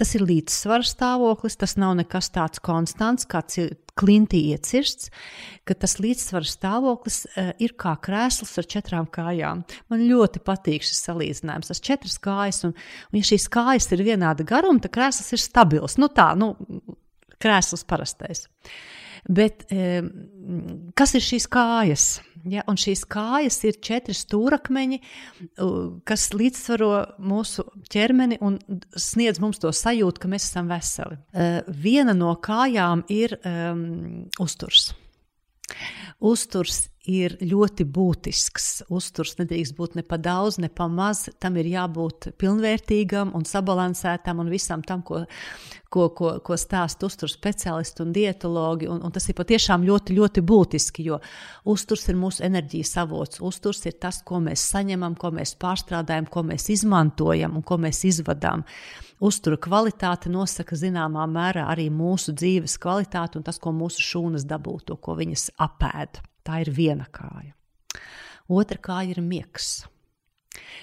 Tas ir līdzsvars stāvoklis, tas nav nekas tāds konstants, kāds ir klintī iecirsts, ka tas līdzsvars stāvoklis uh, ir kā krēsls ar četrām kājām. Man ļoti patīk šis salīdzinājums. Tas četras kājas, un, un ja šīs kājas ir vienāda garuma, tad krēsls ir stabils. Nu tā, nu, krēsls parastais. Bet kas ir šīs kājas? Ja, un šīs kājas ir četri stūrakmeņi, kas līdzsvaro mūsu ķermeni un sniedz mums to sajūtu, ka mēs esam veseli. Uh, viena no kājām ir um, uzturs. Uzturs ir ļoti būtisks. Uzturs nedrīkst būt ne pa daudz, ne pa maz. Tam ir jābūt pilnvērtīgam un sabalansētam un visam tam, ko, ko, ko, ko stāsta uzturs speciālisti un dietologi. Un, un tas ir patiešām ļoti, ļoti būtiski, jo uzturs ir mūsu enerģijas avots. Uzturs ir tas, ko mēs saņemam, ko mēs pārstrādājam, ko mēs izmantojam un ko mēs izvadām. Uztura kvalitāte nosaka zināmā mērā arī mūsu dzīves kvalitāti un tas, ko mūsu šūnas dabū, to, ko viņas apēd. Tā ir viena kāja. Otra kāja ir miegs.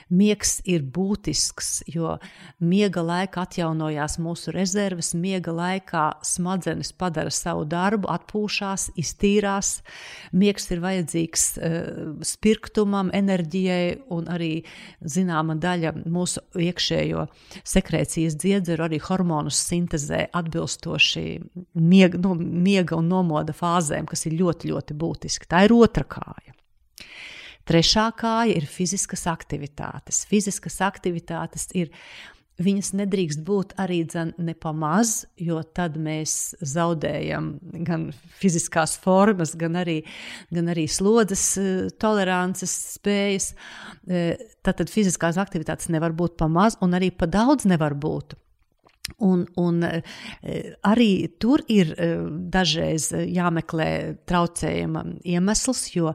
Miegs ir būtisks, jo miega laikā atjaunojās mūsu rezerves, miega laikā smadzenes padara savu darbu, atpūšas, iztīrās. Miegs ir vajadzīgs uh, spirktumam, enerģijai un arī zināma daļa mūsu iekšējo sekrēcijas dziedzeru, arī hormonu sintēzē atbilstoši miega, nu, miega un nomoda fāzēm, kas ir ļoti, ļoti būtiski. Tā ir otra kāja. Trešā kāja ir fiziskas aktivitātes. Fiziskas aktivitātes ir. Viņas nedrīkst būt arī nepamaz, jo tad mēs zaudējam gan fiziskās formas, gan arī, gan arī slodzes eh, tolerances spējas. Tātad eh, fiziskās aktivitātes nevar būt pamaz, un arī pa daudz nevar būt. Un, un e, arī tur ir e, dažreiz jāmeklē traucējuma iemesls, jo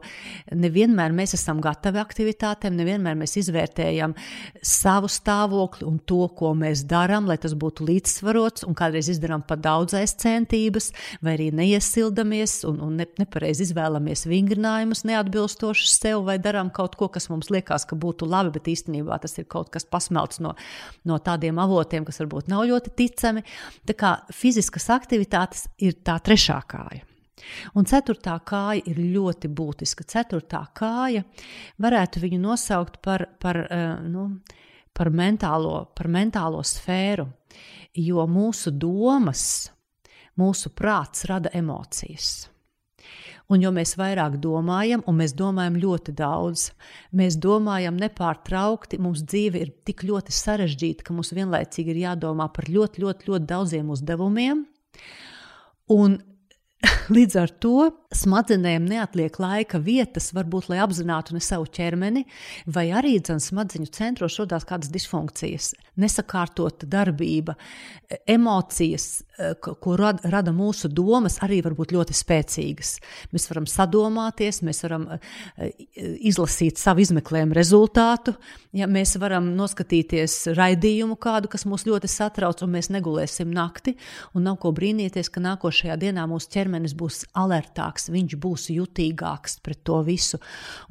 nevienmēr mēs esam gatavi aktivitātēm, nevienmēr mēs izvērtējam savu stāvokli un to, ko mēs darām, lai tas būtu līdzsvarots, kādreiz izdarām pat daudz aizcentības, vai arī neiesildamies un, un ne, nepareizi izvēlamies vingrinājumus neatbilstošus sev, vai darām kaut ko, kas mums liekas, ka būtu labi, bet īstenībā tas ir kaut kas pasmelts no, no tādiem avotiem, kas varbūt nav ļoti ļoti ticami. Tā kā fiziskas aktivitātes ir tā trešā kāja. Un ceturtā kāja ir ļoti būtiska. Ceturtā kāja varētu viņu nosaukt par, par, eh, nu, par, mentālo, par mentālo sfēru, jo mūsu domas, mūsu prāts rada emocijas. Un jo mēs vairāk domājam, un mēs domājam ļoti daudz, mēs domājam nepārtraukti, mums dzīve ir tik ļoti sarežģīta, ka mums vienlaicīgi ir jādomā par ļoti, ļoti, ļoti daudziem uzdevumiem. Un (laughs) Līdz ar to smadzenēm neatliek laika vietas, varbūt, lai apzinātu ne savu ķermeni, vai arī smadzeņu centros radās kādas disfunkcijas, nesakārtota darbība, emocijas, eh, ko rada, rada mūsu domas, arī var būt ļoti spēcīgas. Mēs varam sadomāties, mēs varam eh, izlasīt savu izmeklējumu rezultātu, ja mēs varam noskatīties raidījumu kādu, kas mūs ļoti satrauc, un mēs negulēsim nakti, un nav ko brīnīties, ka nākošajā dienā mūsu ķermenis būs alertāks, viņš būs jutīgāks pret to visu.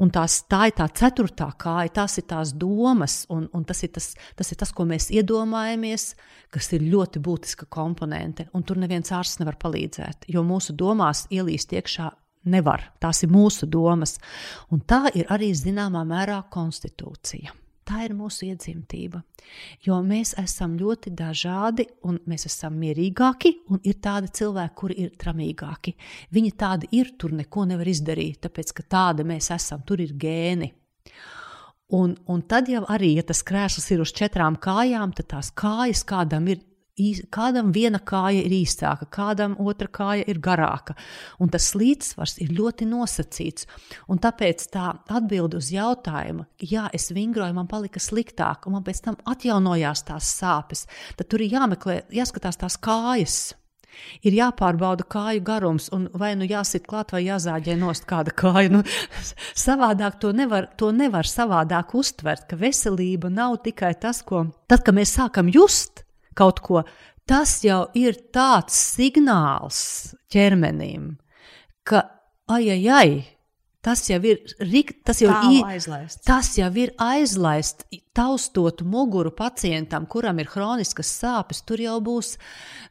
Un tās, tā ir tā ceturtā kāja, tās ir tās domas, un, un tas, ir tas, tas ir tas, ko mēs iedomājamies, kas ir ļoti būtiska komponente, un tur neviens ārsts nevar palīdzēt, jo mūsu domās ielīst iekšā nevar. Tās ir mūsu domas, un tā ir arī zināmā mērā konstitūcija. Tā ir mūsu iedzimtība. Jo mēs esam ļoti dažādi, un mēs esam mierīgāki, un ir tādi cilvēki, kuri ir tramīgāki. Viņi tādi ir, tur neko nevar izdarīt, tāpēc ka tādi mēs esam, tur ir gēni. Un, un tad jau arī, ja tas krēsls ir uz četrām kājām, tad tās kājas kādam ir Kādam viena kāja ir īsāka, kādam otra kāja ir garāka. Un tas līdzsvars ir ļoti nosacīts. Un tāpēc tā atbilde uz jautājumu, jā, es vingroju, man palika sliktāk, un man pēc tam atjaunojās tās sāpes, tad tur ir jāmeklē, jāskatās tās kājas. Ir jāpārbauda kāju garums, un vai nu jāsit klāt, vai jāzāģē nost kāda kāja. Nu, (laughs) savādāk to nevar, to nevar savādāk uztvert, ka veselība nav tikai tas, ko tad, kad mēs sākam just kaut ko, tas jau ir tāds signāls ķermenim, ka ai, ai, ai, Tas jau ir, tas jau ir. Tas jau ir aizlaists. Taustot muguru pacientam, kuram ir hroniskas sāpes, tur jau būs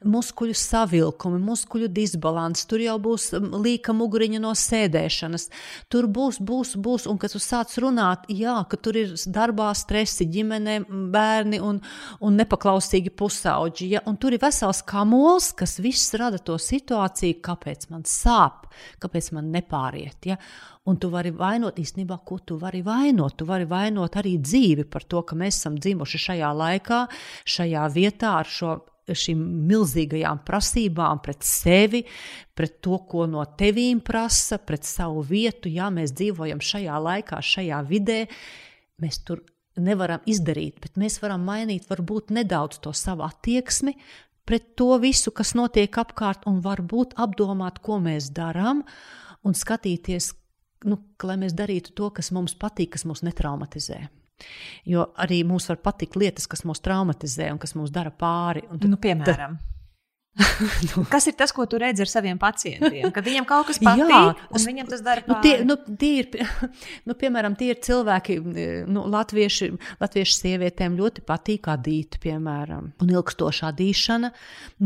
muskuļu savilkumi, muskuļu disbalans, tur jau būs līka muguriņa no sēdēšanas. Tur būs, būs, būs, un kad tu sāc runāt, jā, ka tur ir darbā stresi, ģimene, bērni un, un nepaklausīgi pusauģi. Ja? Un tur ir vesels kamols, kas viss rada to situāciju, kāpēc man sāp, kāpēc man nepāriet. Ja? Un tu vari vainot īstenībā, ko tu vari vainot. Tu vari vainot arī dzīvi par to, ka mēs esam dzimuši šajā laikā, šajā vietā ar šo šīm milzīgajām prasībām pret sevi, pret to, ko no tevīm prasa, pret savu vietu. Jā, mēs dzīvojam šajā laikā, šajā vidē. Mēs tur nevaram izdarīt, bet mēs varam mainīt varbūt nedaudz to savu attieksmi pret to visu, kas notiek apkārt, un varbūt apdomāt, ko mēs darām, un skatīties, nu, lai mēs darītu to, kas mums patīk, kas mūs netraumatizē. Jo arī mums var patikt lietas, kas mūs traumatizē un kas mūs dara pāri. Tad, nu, piemēram. Tad, (laughs) nu. Kas ir tas, ko tu redzi ar saviem pacientiem? Kad viņiem kaut kas (laughs) patīk, Jā, un viņiem tas dara. Nu, tie, nu, tie ir, (laughs) nu, piemēram, tie ir cilvēki, nu, latvieši, latviešu sievietēm ļoti patīk adīt, piemēram. Un ilgstošā dīšana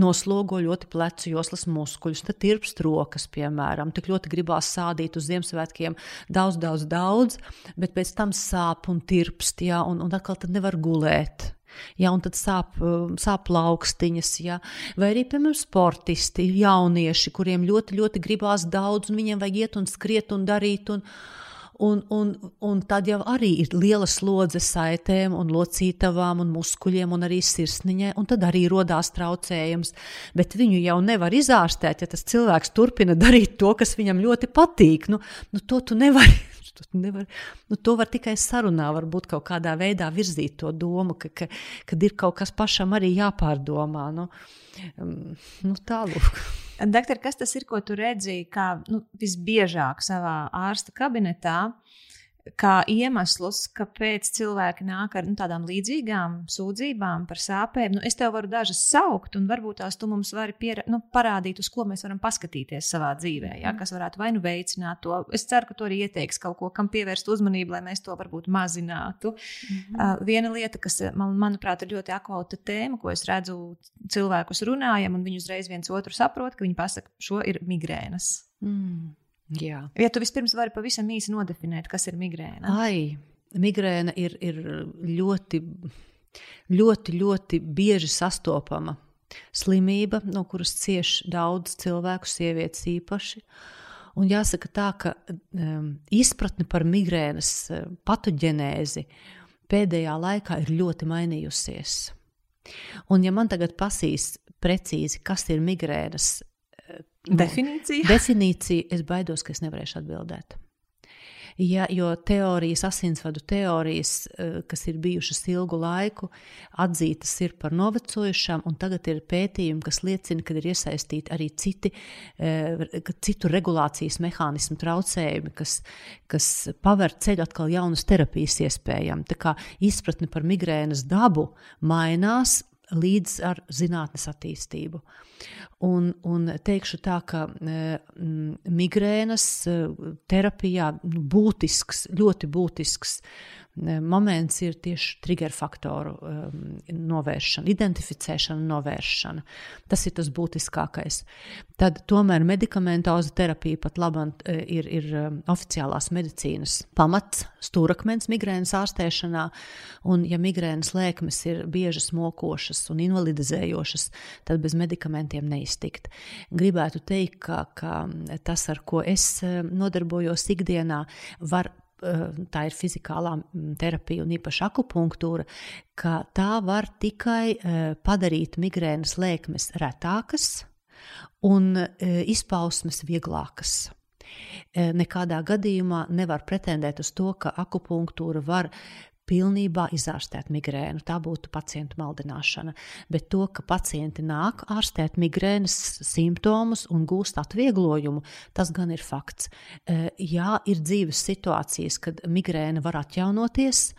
noslogo ļoti plecu joslas muskuļus, tad tirpst rokas, piemēram. Tik ļoti gribās sādīt uz Ziemassvētkiem daudz, daudz, daudz, bet pēc tam sāp un tirpst, jā, un, un atkal tad nevar gulēt ja, un tad sāp, um, sāp plaukstiņas, ja, vai arī, piemēram, sportisti, jaunieši, kuriem ļoti, ļoti gribās daudz, un viņiem vajag iet un skriet un darīt. Un, Un, un, un tad jau arī ir liela slodze saitēm, un locītavām, un muskuļiem, un arī sirsniņai, un tad arī radās traucējums. Bet viņu jau nevar izārstēt, ja tas cilvēks turpina darīt to, kas viņam ļoti patīk. Nu, nu, to tu nevari Tu nevar, nu, to var tikai sarunā, varbūt kaut kādā veidā virzīt to domu, ka, ka, kad ir kaut kas pašam arī jāpārdomā. Nu, um, nu, tālāk. Doktor, kas tas ir, ko tu redzēji, kā nu, visbiežāk savā ārsta kabinetā? Kā iemeslus, kāpēc cilvēki nāk ar nu, tādām līdzīgām sūdzībām par sāpēm. Nu, es tev varu dažas saukt, un varbūt tās tu mums vari piera, nu, parādīt, uz ko mēs varam paskatīties savā dzīvē, ja, kas varētu vai nu veicināt to. Es ceru, ka tu arī ieteiks kaut ko, kam pievērst uzmanību, lai mēs to varbūt mazinātu. Mm -hmm. uh, viena lieta, kas man, manuprāt ir ļoti aktuāla tēma, ko es redzu cilvēkus runājam, un viņi uzreiz viens otru saprot, ka viņi pasaka, šo ir migrēnas. Mm. Jā. Ja tu vispirms vari pavisam īsi nodefinēt, kas ir migrēna. Ai, migrēna ir, ir ļoti, ļoti, ļoti bieži sastopama. slimība, no kuras cieš daudz cilvēku, sievietes īpaši. Un jāsaka tā, ka um, izpratne par migrēnas uh, patoģenēzi pēdējā laikā ir ļoti mainījusies. Un ja man tagad pasīs precīzi, kas ir migrēnas definīcija, definīcija es baidos, ka es nevarēšu atbildēt. Ja, jo teorijas, asinsvadu teorijas, eh, kas ir bijušas ilgu laiku, atzītas ir par novecojušām, un tagad ir pētījumi, kas liecina, ka ir iesaistīti arī citi, eh, citu regulācijas mehānismu traucējumi, kas, kas paver ceļu atkal jaunas terapijas iespējām. Tā kā izpratne par migrēnas dabu mainās, līdz ar zinātnes attīstību. Un, un teikšu tā, ka e, migrēnas e, terapijā nu, būtisks, ļoti būtisks moments ir tieši trigger faktoru novēršana, identificēšana, novēršana. Tas ir tas būtiskākais. Tad tomēr medikamentoza terapija pat labam e, ir, ir oficiālās medicīnas pamats, stūrakmens migrēnas ārstēšanā. Un, ja migrēnas lēkmes ir biežas, mokošas un invalidizējošas, tad bez medikamentiem neiztikt. Gribētu teikt, ka, ka tas, ar ko es e, nodarbojos ikdienā, var Eh, tā ir fizikālā mm, terapija un īpaši akupunktūra, ka tā var tikai eh, padarīt migrēnas lēkmes retākas un eh, izpausmes vieglākas. Nekādā gadījumā nevar pretendēt uz to, ka akupunktūra var pilnībā izārstēt migrēnu. Tā būtu pacientu maldināšana. Bet to, ka pacienti nāk ārstēt migrēnas simptomus un gūst atvieglojumu, tas gan ir fakts. E, jā, ir dzīves situācijas, kad migrēna var atjaunoties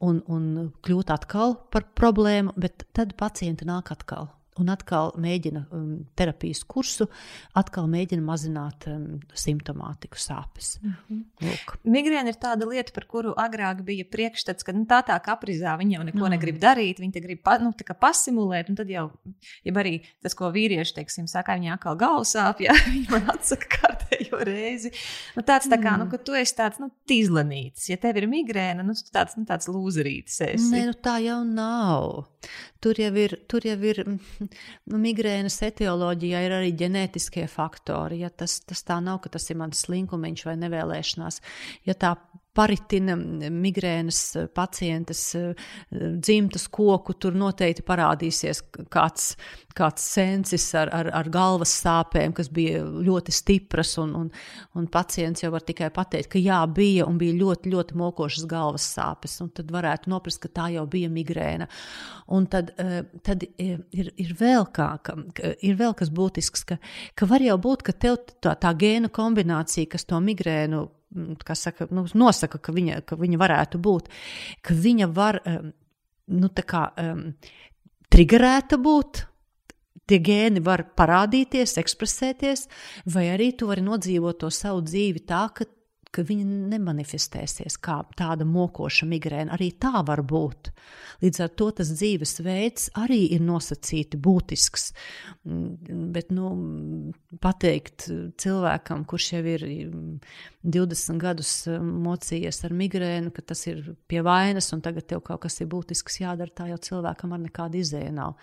un, un kļūt atkal par problēmu, bet tad pacienti nāk atkal un atkal mēģina um, terapijas kursu, atkal mēģina mazināt um, simptomātiku, sāpes. Mm -hmm. Migrēna ir tāda lieta, par kuru agrāk bija priekšstats, ka nu, tā tā kaprizā viņa jau neko no. negrib darīt, viņa grib pa, nu, pasimulēt, un tad jau, ja arī tas, ko vīrieši, teiksim, saka, viņa atkal galvas sāp, ja (laughs) viņa man atsaka kārtējo reizi. Nu, tāds tā kā, nu, mm. nu, ka tu esi tāds, nu, tīzlanītis, ja tev ir migrēna, nu, tu tāds, nu, tāds lūzerītis esi. Nē, nu, tā jau nav. Tur jau ir, tur jau ir nu, migrēnas etioloģijā, ir arī ģenētiskie faktori. Ja tas, tas tā nav, ka tas ir mans slinkumiņš vai nevēlēšanās. Ja tā paritina migrēnas pacientes dzimtas koku, tur noteikti parādīsies kāds, kāds sensis ar, ar, ar galvas sāpēm, kas bija ļoti stipras, un, un, un pacients jau var tikai pateikt, ka jā, bija un bija ļoti, ļoti mokošas galvas sāpes, tad varētu noprast, ka tā jau bija migrēna. Un tad, eh, tad ir, ir, vēl kā, ka, ir vēl kas būtisks, ka, ka var jau būt, ka tev tā, tā gēnu kombinācija, kas to migrēnu saka, nu, nosaka, ka viņa, ka viņa varētu būt, ka viņa var nu, kā, um, triggerēta būt. Tie gēni var parādīties, ekspresēties, vai arī tu vari nodzīvot to savu dzīvi tā, ka ka viņa nemanifestēsies kā tāda mokoša migrēna. Arī tā var būt. Līdz ar to tas dzīvesveids arī ir nosacīti būtisks. Mm, bet nu, pateikt cilvēkam, kurš jau ir 20 gadus mocījies ar migrēnu, ka tas ir pie vainas un tagad tev kaut kas ir būtisks jādara, tā jau cilvēkam ar nekādu izēju nav.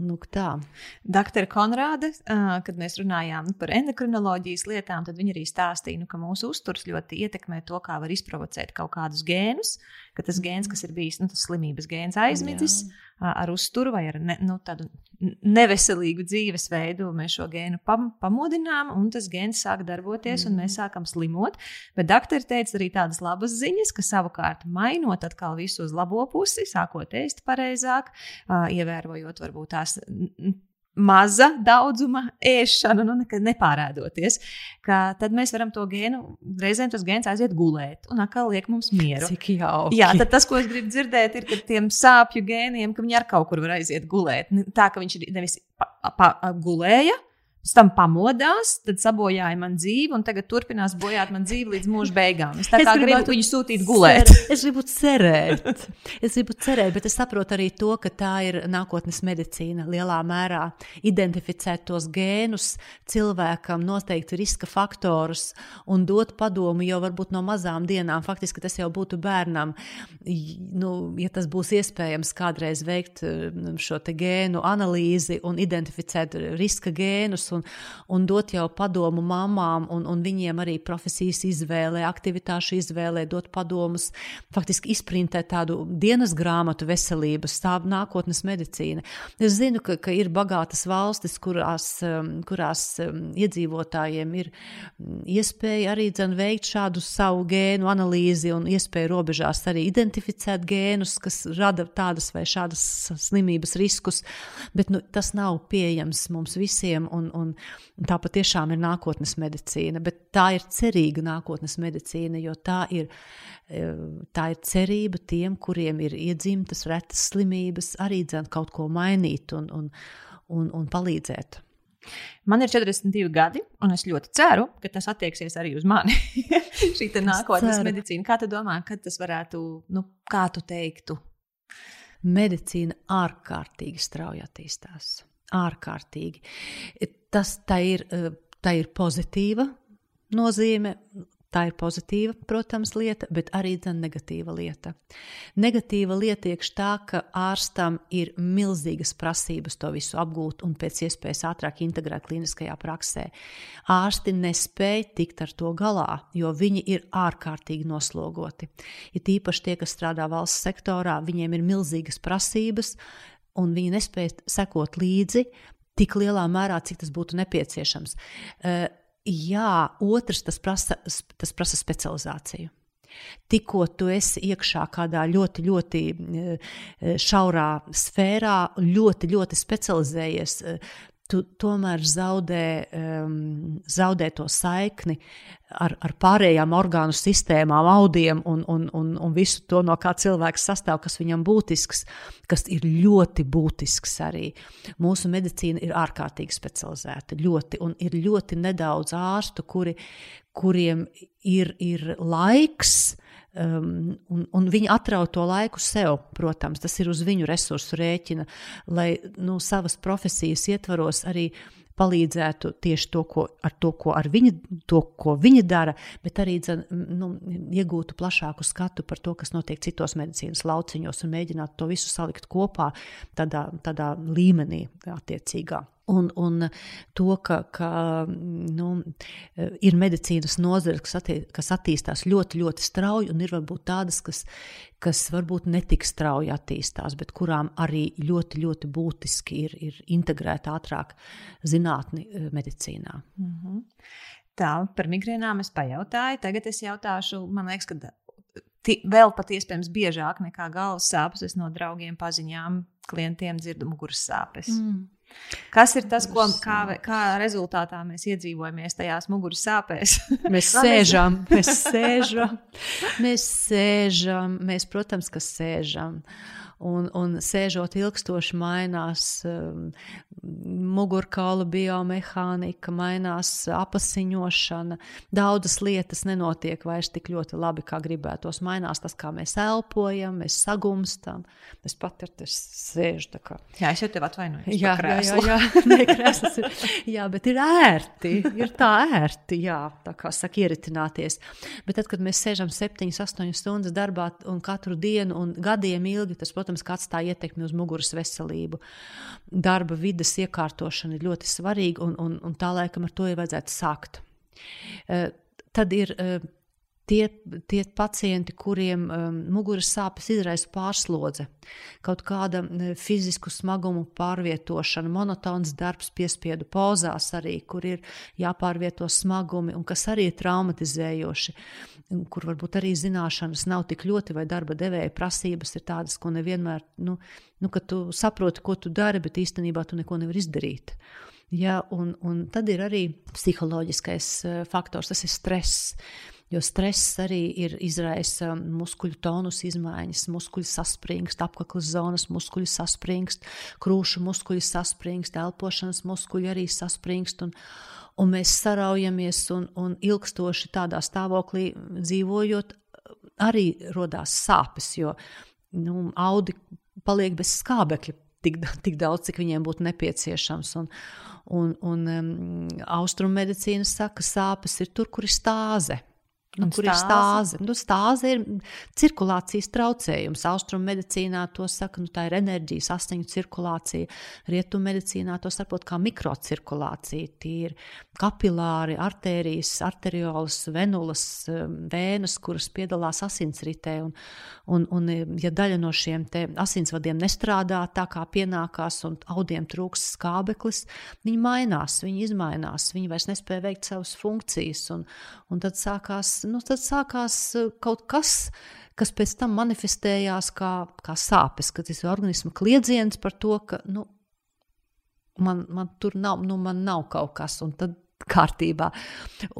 Nu, tā. Doktora Konrāde, kad mēs runājām par endokrinoloģijas lietām, tad viņa arī stāstīja, nu, ka mūsu uzturs ļoti ietekmē to, kā var izprovocēt kaut kādus gēnus. Ka tas gēns, kas ir bijis nu, tas slimības gēns, aizmidzis Jā. ar uzturu vai ar ne, nu, tādu neveselīgu dzīvesveidu, mēs šo gēnu pam, pamodinām, un tas gēns sāk darboties, mm. un mēs sākam slimot. Bet doktori teica arī tādas labas ziņas, ka savukārt mainot atkal visu uz labo pusi, sākot ēst pareizāk, ievērojot varbūt tās maza daudzuma ēšana, nu, nekad nepārādoties, ka tad mēs varam to gēnu, reizēm tas gēns aiziet gulēt un atkal liek mums mieru. Cik jauki. Jā, tad tas, ko es gribu dzirdēt, ir, ka tiem sāpju gēniem, ka viņi ar kaut kur var aiziet gulēt. Tā, ka viņš nevis pa, pa, gulēja, Pēc tam pamodās, tad sabojāja man dzīvi, un tagad turpinās bojāt man dzīvi līdz mūža beigām. Es tā kā es gribu viņu sūtīt gulēt. Cer, (laughs) es gribu cerēt. Es gribu cerēt, bet es saprotu arī to, ka tā ir nākotnes medicīna lielā mērā. Identificēt tos gēnus cilvēkam, noteikti riska faktorus un dot padomu jau varbūt no mazām dienām. Faktiski tas jau būtu bērnam, nu, ja tas būs iespējams kādreiz veikt šo gēnu analīzi un identificēt riska gēnus un, un dot jau padomu mamām un, un viņiem arī profesijas izvēlē, aktivitāšu izvēlē, dot padomus, faktiski izprintēt tādu dienas grāmatu veselības, tā nākotnes medicīna. Es zinu, ka, ka ir bagātas valstis, kurās, um, kurās um, iedzīvotājiem ir mm, iespēja arī dzen, veikt šādu savu gēnu analīzi un iespēju robežās arī identificēt gēnus, kas rada tādas vai šādas slimības riskus, bet nu, tas nav pieejams mums visiem. Un, un un, un tā patiešām ir nākotnes medicīna. Bet tā ir cerīga nākotnes medicīna, jo tā ir, e, tā ir cerība tiem, kuriem ir iedzimtas retas slimības, arī dzēn kaut ko mainīt un, un, un, un palīdzēt. Man ir 42 gadi, un es ļoti ceru, ka tas attieksies arī uz mani. (laughs) Šī nākotnes medicīna. Kā tu domā, kad tas varētu, nu, kā tu teiktu? Medicīna ārkārtīgi strauji attīstās ārkārtīgi. Tas tā ir, eh, tā ir pozitīva nozīme. Tā ir pozitīva, protams, lieta, bet arī negatīva lieta. Negatīva lieta iekš tā, ka ārstam ir milzīgas prasības to visu apgūt un pēc iespējas ātrāk integrēt kliniskajā praksē. Ārsti nespēja tikt ar to galā, jo viņi ir ārkārtīgi noslogoti. Ir ja tīpaši tie, kas strādā valsts sektorā, viņiem ir milzīgas prasības, un viņi nespēja sekot līdzi tik lielā mērā, cik tas būtu nepieciešams. Uh, jā, otrs tas prasa, tas prasa specializāciju. Tikko tu esi iekšā kādā ļoti, ļoti eh, šaurā sfērā, ļoti, ļoti specializējies, tu tomēr zaudē, um, zaudē to saikni ar, ar pārējām orgānu sistēmām, audiem un, un, un, un visu to, no kā cilvēks sastāv, kas viņam būtisks, kas ir ļoti būtisks arī. Mūsu medicīna ir ārkārtīgi specializēta, ļoti, un ir ļoti nedaudz ārstu, kuri, kuriem ir, ir laiks Um, un, un viņi atrauj to laiku sev, protams, tas ir uz viņu resursu rēķina, lai nu, savas profesijas ietvaros arī palīdzētu tieši to, ko, ar to, ko, ar viņi, to, ko viņi dara, bet arī dzen, nu, iegūtu plašāku skatu par to, kas notiek citos medicīnas lauciņos un mēģinātu to visu salikt kopā tādā, tādā līmenī attiecīgā. Un, un to, ka, ka nu, ir medicīnas nozare, kas, attī, kas attīstās ļoti, ļoti strauji, un ir varbūt tādas, kas, kas varbūt netik strauji attīstās, bet kurām arī ļoti, ļoti būtiski ir, ir integrēta ātrāk zinātni eh, medicīnā. Mm -hmm. Tā par migrēnām es pajautāju. Tagad es jautāšu, man liekas, ka vēl pat iespējams biežāk nekā galvas sāpes. Es no draugiem, paziņām, klientiem dzirdu muguras sāpes. Mm. Kas ir tas, ko, kā, kā rezultātā mēs iedzīvojamies tajās muguras sāpēs? (laughs) mēs sēžam, mēs sēžam, mēs sēžam, mēs, protams, ka sēžam. Un, un sēžot ilgstoši, mainās um, mugurkaula biomehānika, mainās apziņošana. Daudzas lietas nenotiek vairs tik ļoti labi, kā gribētos. Mainās tas, kā mēs elpojam, mēs sagumstam. Es pat ar tevi sēžu. Jā, es jau tevi atvainojos. Jā, jā, jā, jā. (laughs) Nē, ir, jā, bet ir ērti. Ir tā ērti, jā, tā kā saka, ieritināties. Bet tad, kad mēs sēžam 7, 8 stundas darbā un katru dienu un gadiem ilgi, tas, protams, protams, ka atstāja ietekmi uz muguras veselību. Darba vidas iekārtošana ir ļoti svarīga, un, un, un tā laikam ar to jau vajadzētu sākt. Uh, tad ir uh, tie, tie pacienti, kuriem um, muguras sāpes izraisa pārslodze, kaut kāda fizisku smagumu pārvietošana, monotons darbs, piespiedu pozās arī, kur ir jāpārvieto smagumi un kas arī ir traumatizējoši, kur varbūt arī zināšanas nav tik ļoti vai darba devēja prasības ir tādas, ko nevienmēr, nu, nu ka tu saproti, ko tu dari, bet īstenībā tu neko nevari izdarīt. Ja, un, un tad ir arī psiholoģiskais uh, faktors, tas ir stress. Jo stress arī ir izraisa muskuļu tonus izmaiņas, muskuļi saspringst, apaklas zonas muskuļi saspringst, krūšu muskuļi saspringst, elpošanas muskuļi arī saspringst. Un, un mēs saraujamies un, un ilgstoši tādā stāvoklī dzīvojot, arī radās sāpes, jo nu, audi paliek bez skābekļa tik, tik daudz, cik viņiem būtu nepieciešams. Un, un, un um, austrumu medicīna saka, ka sāpes ir tur, kur ir stāze. Nu, kur stāze? ir stāze? Nu, stāze ir cirkulācijas traucējums. Austrumu medicīnā to saka, nu, tā ir enerģijas asiņu cirkulācija. Rietumu medicīnā to saprot kā mikrocirkulācija. Tie ir kapilāri, arterijas, arteriolas, venulas, um, vēnas, kuras piedalās asinsritē. Un, un, un, ja daļa no šiem asinsvadiem nestrādā tā, kā pienākās, un audiem trūks skābeklis, viņi mainās, viņi izmainās, viņi vairs nespēja veikt savas funkcijas. Un, un tad sākās nu, tad sākās eh, kaut kas, kas pēc tam manifestējās kā, kā sāpes, kad tas ir organisma kliedziens par to, ka nu, man, man tur nav, nu, man nav kaut kas. Un tad kārtībā.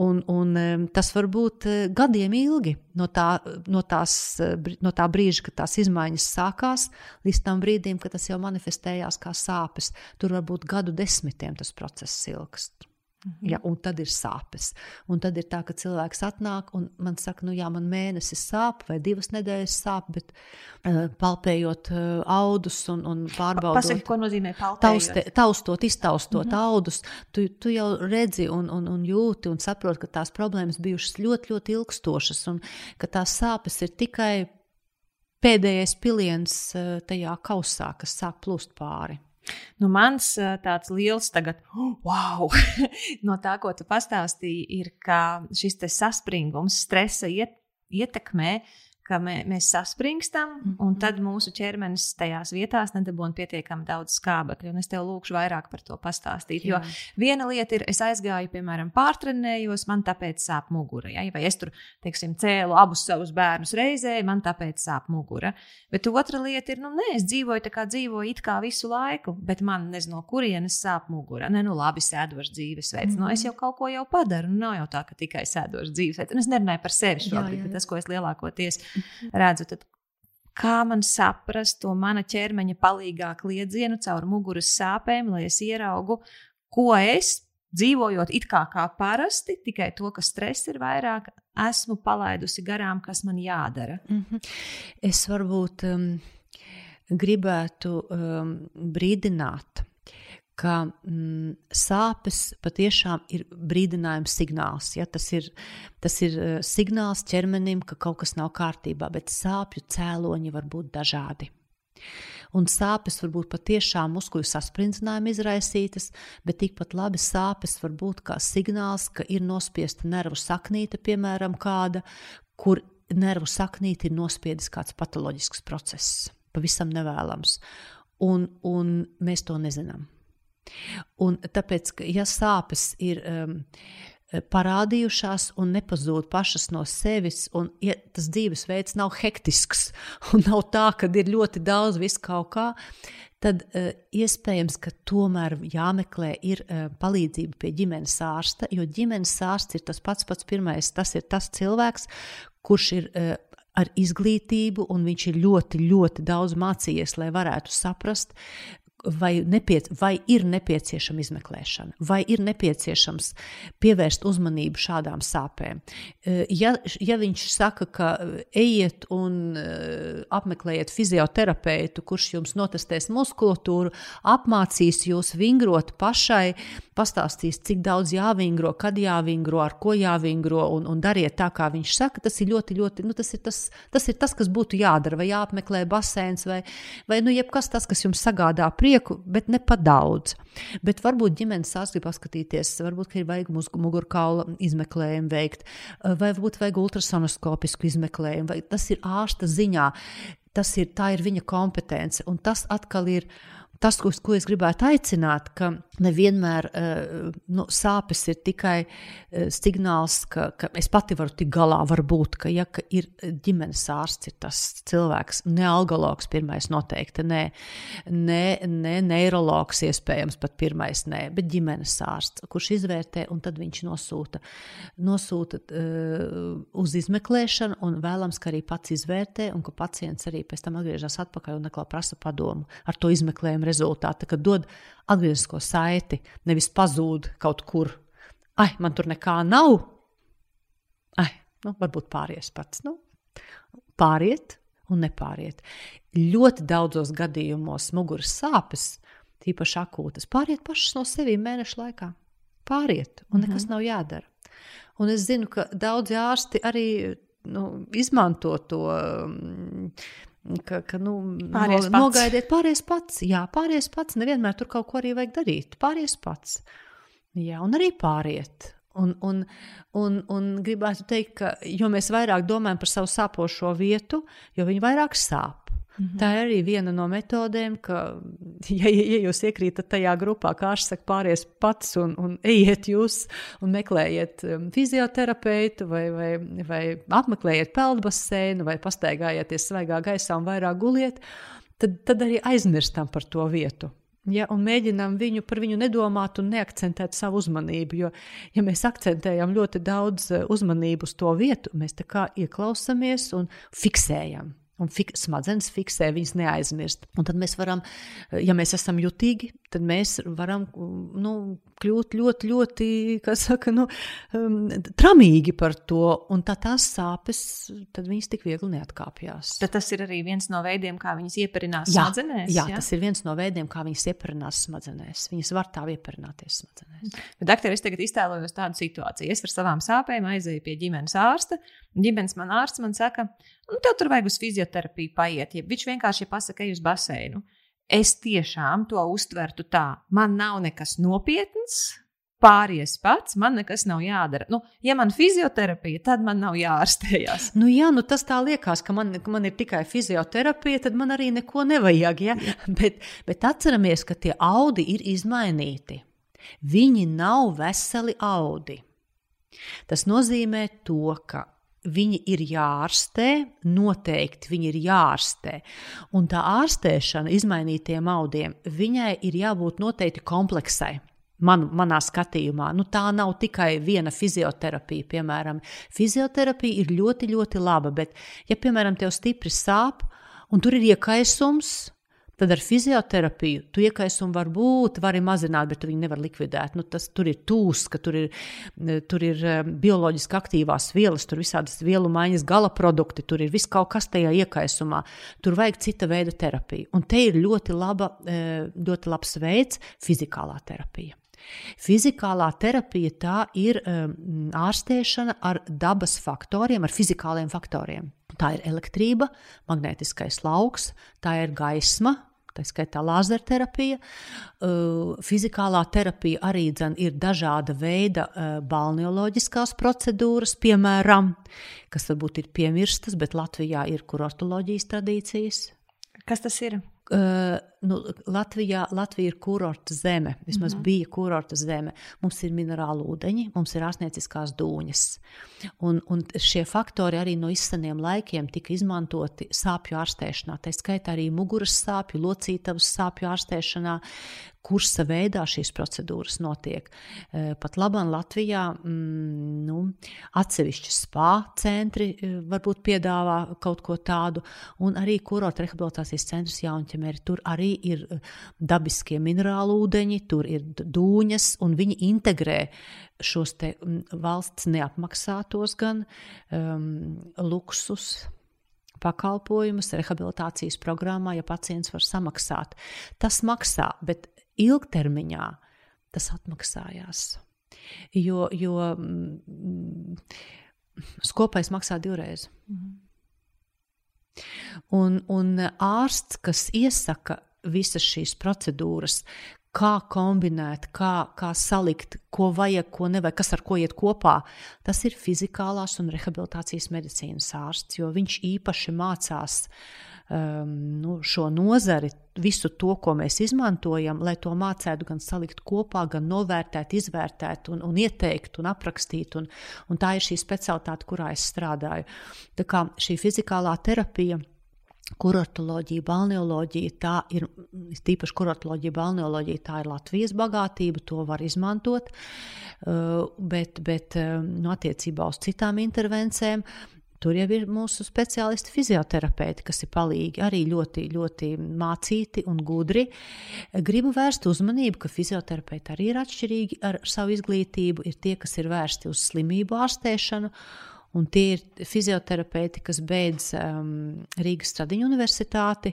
Un, un tas var būt eh, gadiem ilgi no tā, no, tās, eh, no tā brīža, kad tās izmaiņas sākās, līdz tam brīdim, kad tas jau manifestējās kā sāpes. Tur var būt gadu desmitiem tas process ilgst. Mhm. Ja, un tad ir sāpes. Un tad ir tā, ka cilvēks atnāk un man saka, nu jā, man mēnesis sāp vai divas nedēļas sāp, bet uh, palpējot uh, audus un, un pārbaudot. Pasaki, ko nozīmē palpējot? Tauste, taustot, iztaustot -hmm. audus, tu, tu jau redzi un, un, un jūti un saproti, ka tās problēmas bijušas ļoti, ļoti ilgstošas un ka tās sāpes ir tikai pēdējais piliens uh, tajā kausā, kas sāk plūst pāri. Nu, mans tāds liels tagad, wow, (laughs) no tā, ko tu pastāstīji, ir, ka šis saspringums, stresa iet, ietekmē ka mē, mēs saspringstam, mm -hmm. un tad mūsu ķermenis tajās vietās nedabūna pietiekami daudz skābekļa. Un es tev lūkšu vairāk par to pastāstīt. Jā. Jo viena lieta ir, es aizgāju, piemēram, pārtrenējos, man tāpēc sāp mugura. Ja? Vai es tur, teiksim, cēlu abus savus bērnus reizē, man tāpēc sāp mugura. Bet otra lieta ir, nu, nē, es dzīvoju tā kā dzīvoju it kā visu laiku, bet man nezinu, no kurienes sāp mugura. Nē, nu, labi, sēdošs dzīvesveids. Mm -hmm. nu, es jau kaut ko jau padaru. Nu, nav jau tā, ka tikai sēdošs dzīvesveids. Un es nerunāju par sevi šobrīd, bet tas, ko es lielākoties (laughs) redzu, tad kā man saprast to mana ķermeņa palīgā kliedzienu caur muguras sāpēm, lai es ieraugu, ko es dzīvojot it kā, kā parasti, tikai to, ka stress ir vairāk, esmu palaidusi garām, kas man jādara. Mm -hmm. Es varbūt um, gribētu um, brīdināt ka mm, sāpes patiešām ir brīdinājums signāls. Ja? Tas, ir, tas ir uh, signāls ķermenim, ka kaut kas nav kārtībā, bet sāpju cēloņi var būt dažādi. Un sāpes var būt patiešām muskuļu saspringzinājuma izraisītas, bet tikpat labi sāpes var būt kā signāls, ka ir nospiesta nervu saknīte, piemēram, kāda, kur nervu saknīte ir nospiedis kāds patoloģisks process, pavisam nevēlams. Un, un mēs to nezinām. Un tāpēc, ka ja sāpes ir um, parādījušās un nepazūd pašas no sevis, un ja tas dzīvesveids nav hektisks (laughs) un nav tā, ka ir ļoti daudz visu kaut kā, tad uh, iespējams, ka tomēr jāmeklē ir uh, palīdzība pie ģimenes ārsta, jo ģimenes ārsts ir tas pats pats pirmais, tas ir tas cilvēks, kurš ir uh, ar izglītību, un viņš ir ļoti, ļoti daudz mācījies, lai varētu saprast, vai, nepiec, vai ir nepieciešama izmeklēšana, vai ir nepieciešams pievērst uzmanību šādām sāpēm. Eh, ja, ja viņš saka, ka eh, ejiet un eh, apmeklējiet fizioterapeitu, kurš jums notestēs muskulatūru, apmācīs jūs vingrot pašai, pastāstīs, cik daudz jāvingro, kad jāvingro, ar ko jāvingro, un, un dariet tā, kā viņš saka, tas ir ļoti, ļoti, nu, tas ir tas, tas, ir tas kas būtu jādara, vai jāapmeklē basēns, vai, vai nu, jebkas tas, kas jums sagādā prieku prieku, bet ne pa daudz. Bet varbūt ģimenes ārsts grib paskatīties, varbūt ir vajag mugurkaula izmeklējumu veikt, vai varbūt vajag ultrasonoskopisku izmeklējumu, vai tas ir ārsta ziņā. Tas ir, tā ir viņa kompetence, un tas atkal ir tas, ko, ko es gribētu aicināt, ka nevienmēr nu, sāpes ir tikai signāls, ka, ka es pati varu tikt galā. Varbūt, ka, ja ka ir ģimenes ārsts, ir tas cilvēks, ne algologs pirmais noteikti, ne, ne, ne neirologs iespējams pat pirmais, ne, bet ģimenes ārsts, kurš izvērtē un tad viņš nosūta, nosūta uz izmeklēšanu un vēlams, ka arī pats izvērtē un ka pacients arī pēc tam atgriežas atpakaļ un atkal prasa padomu ar to izmeklējumu rezultātu, kad dod atgrieznisko saiti, nevis pazūd kaut kur. Ai, man tur nekā nav. Ai, nu, varbūt pāries pats. Nu, pāriet un nepāriet. Ļoti daudzos gadījumos muguras sāpes, tīpaši akūtas, pāriet pašas no sevis mēnešu laikā. Pāriet, un nekas mm -hmm. nav jādara. Un es zinu, ka daudzi ārsti arī nu, izmanto to. Ka, ka, nu, pāries no, nogaidiet, pāries pats. Jā, pāries pats. Nevienmēr tur kaut ko arī vajag darīt. Pāries pats. Jā, un arī pāriet. Un, un, un, un gribētu teikt, ka jo mēs vairāk domājam par savu sāpošo vietu, jo viņi vairāk sāp. Mm -hmm. Tā ir arī viena no metodēm, ka, (laughs) ja, ja jūs iekrītat tajā grupā, kā ārsts saka, pāries pats un, un ejiet jūs un meklējiet um, fizioterapeitu vai, vai, vai apmeklējiet peldbaseinu vai pastaigājieties svaigā gaisā un vairāk guliet, tad, tad arī aizmirstam par to vietu. Ja, un mēģinām viņu par viņu nedomāt un neakcentēt savu uzmanību. Jo, ja mēs akcentējam ļoti daudz uh, uzmanību uz to vietu, mēs tā kā ieklausāmies un fiksējam un fik smadzenes fiksē, viņas neaizmirst. Un tad mēs varam, ja mēs esam jutīgi, tad mēs varam nu, kļūt ļoti, ļoti, kas saka, nu, um, tramīgi par to, un tā tās sāpes, tad viņas tik viegli neatkāpjas. Tad tas ir arī viens no veidiem, kā viņas ieparinās jā, smadzenēs? Jā, jā, tas ir viens no veidiem, kā viņas ieparinās smadzenēs. Viņas var tā ieparināties smadzenēs. Bet, doktor, es tagad iztēlojos tādu situāciju. Es ar savām sāpēm aizēju pie ģimenes ārsta. Ģimenes man ārsts man saka, nu, tev tur vajag uz fizioterapiju paiet. Ja viņš vienkārši pasaka, ej uz basēnu es tiešām to uztvertu tā, man nav nekas nopietns. Pāries pats, man nekas nav jādara. Nu, ja man ir fizioterapija, tad man nav jārastējās. Nu, jā, nu tas tā liekas, ka man, ka man ir tikai fizioterapija, tad man arī neko nevajag. Ja? (laughs) Bet, bet atceramies, ka tie audi ir izmainīti. Viņi nav veseli audi. Tas nozīmē to, ka Viņi ir jārastē, noteikti viņi ir jārastē. Un tā ārstēšana izmainītiem audiem, viņai ir jābūt noteikti kompleksai. Man, manā skatījumā, nu, tā nav tikai viena fizioterapija. Piemēram, fizioterapija ir ļoti, ļoti laba, bet, ja, piemēram, tev stipri sāp, un tur ir iekaisums, Tad ar fizioterapiju tu iekaisumu var būt, vari mazināt, bet tu viņu nevar likvidēt. Nu, tas, tur ir tūska, tur ir, tur ir eh, bioloģiski aktīvās vielas, tur ir visādas vielu maiņas gala produkti, tur ir viss kaut kas tajā iekaisumā. Tur vajag cita veida terapiju. Un te ir ļoti, laba, eh, ļoti labs veids - fizikālā terapija. Fizikālā terapija tā ir um, ārstēšana ar dabas faktoriem, ar fizikāliem faktoriem. Tā ir elektrība, magnētiskais lauks, tā ir gaisma, tā skaitā lazerterapija. Uh, fizikālā terapija arī dzen, ir dažāda veida uh, balneoloģiskās procedūras, piemēram, kas varbūt ir piemirstas, bet Latvijā ir kurortoloģijas tradīcijas. Kas tas ir? Uh, nu, Latvijā, Latvija ir kurorta zeme, vismaz mm -hmm. bija kurorta zeme. Mums ir minerāli ūdeņi, mums ir ārstnieciskās dūņas. Un, un šie faktori arī no izseniem laikiem tika izmantoti sāpju ārstēšanā. Tā skaitā arī muguras sāpju, locītavas sāpju ārstēšanā, kursa veidā šīs procedūras notiek. Eh, pat labāk Latvijā mm, nu, atsevišķi spā centri eh, varbūt piedāvā kaut ko tādu, un arī kurorta rehabilitācijas centrs Jaunķemēri. Tur arī ir eh, dabiskie minerālu ūdeņi, tur ir dūņas, un viņi integrē šos te valsts neapmaksātos gan um, luksus pakalpojumus rehabilitācijas programmā, ja pacients var samaksāt. Tas maksā, bet ilgtermiņā tas atmaksājās. Jo, jo mm, skopais maksā divreiz. Mm. Un, un ārsts, kas iesaka visas šīs procedūras, kā kombinēt, kā, kā salikt, ko vajag, ko nevajag, kas ar ko iet kopā. Tas ir fizikālās un rehabilitācijas medicīnas ārsts, jo viņš īpaši mācās um, nu, šo nozari, visu to, ko mēs izmantojam, lai to mācētu gan salikt kopā, gan novērtēt, izvērtēt, un, un ieteikt un aprakstīt. Un, un tā ir šī specialitāte, kurā es strādāju. Tā kā šī fizikālā terapija Kurortoloģija, balneoloģija, tā ir tīpaši kurortoloģija, balneoloģija, tā ir Latvijas bagātība, to var izmantot, uh, bet, bet um, no nu, attiecībā uz citām intervencēm. Tur jau ir mūsu speciālisti, fizioterapeiti, kas ir palīgi, arī ļoti, ļoti mācīti un gudri. Gribu vērst uzmanību, ka fizioterapeiti arī ir atšķirīgi ar savu izglītību. Ir tie, kas ir vērsti uz slimību ārstēšanu, Un tie ir fizioterapeiti, kas beidz um, Rīgas Stradiņu universitāti.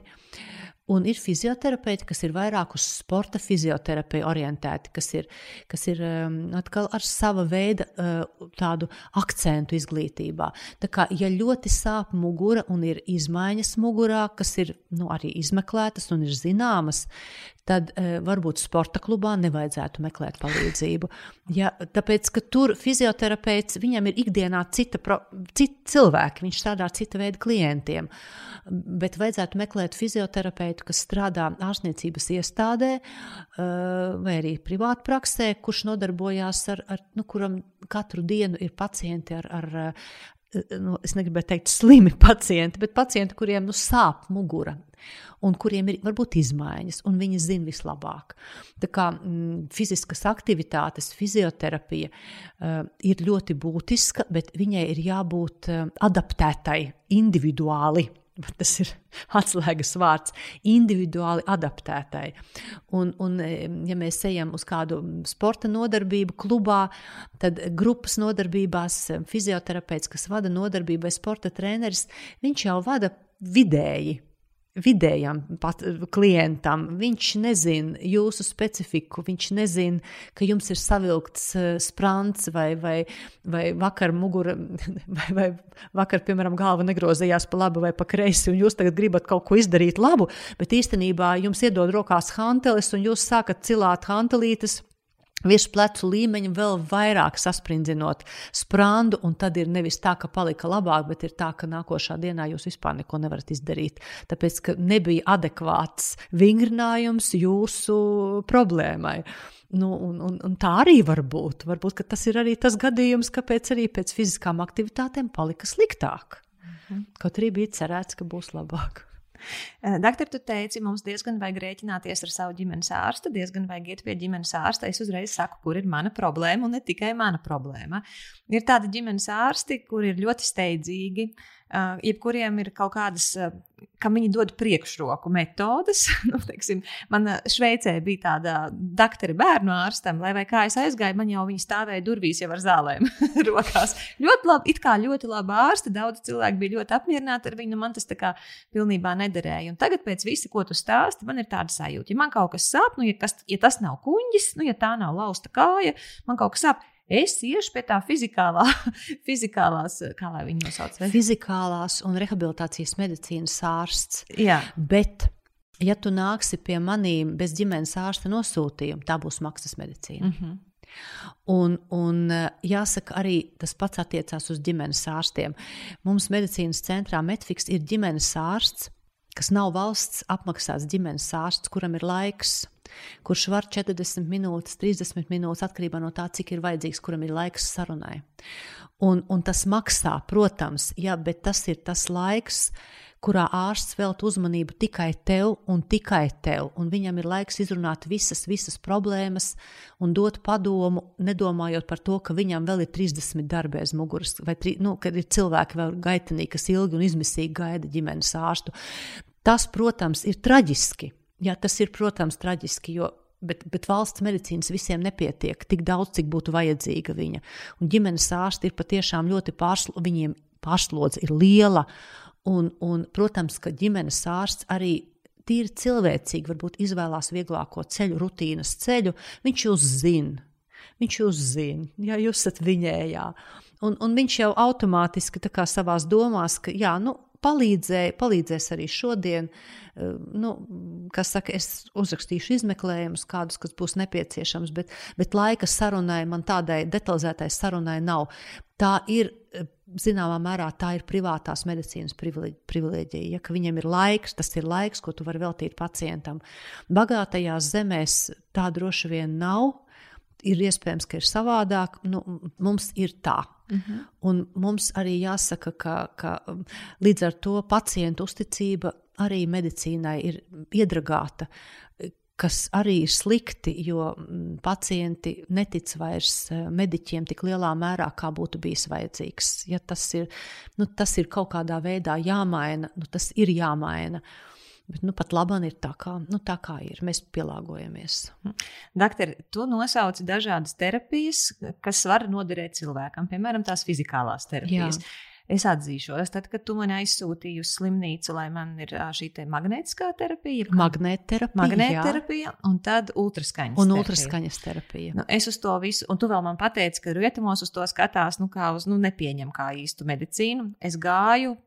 Un ir fizioterapeiti, kas ir vairāk uz sporta fizioterapiju orientēti, kas ir, kas ir um, atkal ar sava veida uh, tādu akcentu izglītībā. Tā kā, ja ļoti sāp mugura un ir izmaiņas mugurā, kas ir nu, arī izmeklētas un ir zināmas, tad e, varbūt sporta klubā nevajadzētu meklēt palīdzību. Ja, tāpēc, ka tur fizioterapeits viņam ir ikdienā cita, pro, cita cilvēki, viņš strādā cita veida klientiem. Bet vajadzētu meklēt fizioterapeitu, kas strādā ārstniecības iestādē e, vai arī privātu praksē, kurš nodarbojās ar, ar nu, kuram katru dienu ir pacienti ar, ar nu, es negribēju teikt, slimi pacienti, bet pacienti, kuriem nu, sāp mugura un kuriem ir varbūt izmaiņas, un viņi zina vislabāk. Tā kā m, fiziskas aktivitātes, fizioterapija uh, ir ļoti būtiska, bet viņai ir jābūt uh, adaptētai individuāli. Tas ir (laughs) atslēgas vārds, individuāli adaptētai. Un, un, eh, ja mēs ejam uz kādu sporta nodarbību, klubā, tad grupas nodarbībās fizioterapeits, kas vada nodarbību, vai sporta treneris, viņš jau vada vidēji vidējam pat, klientam. Viņš nezina jūsu specifiku, viņš nezina, ka jums ir savilkts uh, sprants vai, vai, vai vakar mugura, (laughs) vai, vai vakar, piemēram, galva negrozījās pa labi vai pa kreisi, un jūs tagad gribat kaut ko izdarīt labu, bet īstenībā jums iedod rokās hantelis, un jūs sākat cilāt hantelītes visu plecu līmeņu vēl vairāk sasprindzinot sprāndu, un tad ir nevis tā, ka palika labāk, bet ir tā, ka nākošā dienā jūs vispār neko nevarat izdarīt. Tāpēc, ka nebija adekvāts vingrinājums jūsu problēmai. Nu, un, un, un tā arī var būt. Varbūt tas ir arī tas gadījums, kāpēc arī pēc fiziskām aktivitātēm palika sliktāk. Mhm. Kaut arī bija cerēts, ka būs labāk. Eh, doktor, tu teici, mums diezgan vajag rēķināties ar savu ģimenes ārstu, diezgan vajag iet pie ģimenes ārsta. Es uzreiz saku, kur ir mana problēma, un ne tikai mana problēma. Ir tādi ģimenes ārsti, kuri ir ļoti steidzīgi, uh, jebkuriem ir kaut kādas. Uh, kam viņi dod priekšroku metodes. (laughs) nu, teiksim, man Šveicē bija tāda doktora bērnu ārstam, lai kā es aizgāju, man jau viņa stāvēja durvīs jau ar zālēm (laughs) rokās. Ļoti labi, it kā ļoti labi ārsti, daudz cilvēku bija ļoti apmierināti ar viņu, nu man tas tā kā pilnībā nederēja. Un tagad pēc visa, ko tu stāsti, man ir tāda sajūta, ja man kaut kas sāp, nu, ja, kas, ja tas nav kuņģis, nu, ja tā nav lausta kāja, man kaut kas sāp es iešu pie tā fizikālā, (laughs) fizikālās, kā lai viņi nosauc, vai? Fizikālās un rehabilitācijas medicīnas ārsts. Jā. Bet, ja tu nāksi pie manīm bez ģimenes ārsta nosūtījuma, tā būs maksas medicīna. Mm -hmm. Un, un jāsaka, arī tas pats attiecās uz ģimenes ārstiem. Mums medicīnas centrā Metfiks ir ģimenes ārsts, kas nav valsts apmaksāts ģimenes ārsts, kuram ir laiks kurš var 40 minūtes, 30 minūtes atkarībā no tā, cik ir vajadzīgs, kuram ir laiks sarunai. Un, un tas maksā, protams, jā, bet tas ir tas laiks, kurā ārsts velta uzmanību tikai tev un tikai tev, un viņam ir laiks izrunāt visas, visas problēmas un dot padomu, nedomājot par to, ka viņam vēl ir 30 darbi aiz muguras, vai tri, nu, kad ir cilvēki vēl gaitenī, kas ilgi un izmisīgi gaida ģimenes ārstu. Tas, protams, ir traģiski, Jā, tas ir, protams, traģiski, jo Bet, bet valsts medicīnas visiem nepietiek tik daudz, cik būtu vajadzīga viņa. Un ģimenes ārsti ir patiešām ļoti pārslo, viņiem pārslodze ir liela. Un, un, protams, ka ģimenes ārsts arī tīri cilvēcīgi varbūt izvēlās vieglāko ceļu, rutīnas ceļu. Viņš jūs zina. Viņš jūs zina, ja jūs esat viņējā. Un, un viņš jau automātiski savā domās, ka jā, nu, palīdzēja, palīdzēs arī šodien. Eh, nu, kas saka, es uzrakstīšu izmeklējumus, kādus, būs nepieciešams, bet, bet laika sarunai man tādai detalizētai sarunai nav. Tā ir eh, zināmā mērā tā ir privātās medicīnas privilēģija. Ja, viņam ir laiks, tas ir laiks, ko tu vari veltīt pacientam. Bagātajās zemēs tā droši vien nav. Ir iespējams, ka ir savādāk. Nu, mums ir tā. Uh mhm. -huh. Un mums arī jāsaka, ka, ka um, līdz ar to pacientu uzticība arī medicīnai ir iedragāta kas arī ir slikti, jo mm, pacienti netic vairs eh, mediķiem tik lielā mērā, kā būtu bijis vajadzīgs. Ja tas, ir, nu, tas ir kaut kādā veidā jāmaina, nu, tas ir jāmaina. Bet nu, pat labi ir tā, kā, nu, tā kā ir. Mēs pielāgojamies. Doktor, tu nosauci dažādas terapijas, kas var noderēt cilvēkam, piemēram, tās fizikālās terapijas. Jā. Es atzīšos, tad, kad tu man aizsūtīji uz slimnīcu, lai man ir šī magnētiskā terapija, magnētterapija, magnētterapija un tad ultraskaņas un terapija. ultraskaņas terapija. Nu, es uz to visu, un tu vēl man pateici, ka rietumos uz to skatās, nu, kā uz, nu, nepieņem kā īstu medicīnu. Es gāju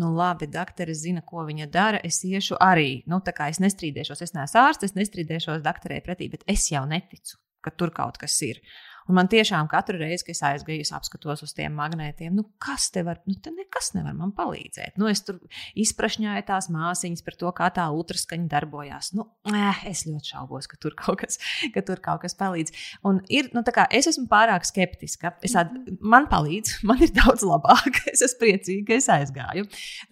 nu, labi, doktore zina, ko viņa dara. Es iešu arī, nu, tā kā es nestrīdēšos, es neesmu ārsts, es nestrīdēšos doktorē pretī, bet es jau neticu, ka tur kaut kas ir. Un man tiešām katru reizi, kad es aizgāju, es apskatos uz tiem magnētiem, nu, kas te var, nu, te nekas nevar man palīdzēt. Nu, es tur izprašņāju tās māsīņas par to, kā tā ultraskaņa darbojās. Nu, eh, es ļoti šaubos, ka tur kaut kas, ka tur kaut kas palīdz. Un ir, nu, kā, es esmu pārāk skeptiska. Es at, man palīdz, (laughs) man ir daudz labāk. Es esmu priecīga, ka es aizgāju.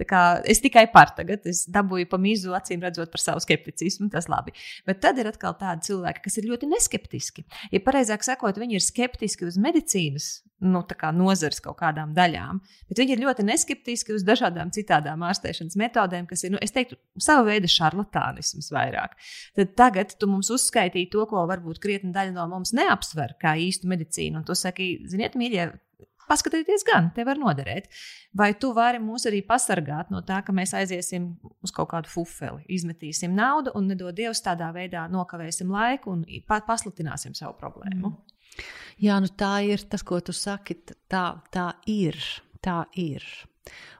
Kā, es tikai par tagad, es dabūju pa mizu, acīm redzot, par savu skepticismu. Tas labi. Bet tad ir atkal tādi cilvēki, kas ir ļoti neskeptiski. Ja pareizāk sakot, viņi ir skeptiski uz medicīnas nu, nozares kaut kādām daļām, bet viņi ir ļoti neskeptiski uz dažādām citām ārstēšanas metodēm, kas ir, nu, es teiktu, sava veida šarlatānisms vairāk. Tad tagad tu mums uzskaitīji to, ko varbūt krietni daļa no mums neapsver kā īstu medicīnu, un tu saki, ziniet, mīļie, paskatieties, gan te var noderēt. Vai tu vari mūs arī pasargāt no tā, ka mēs aiziesim uz kaut kādu fufeli, izmetīsim naudu un, nedod Dievs, tādā veidā nokavēsim laiku un pasliktināsim savu problēmu? Mm. Jā, nu tā ir tas, ko tu saki. Tā, tā ir. Tā ir.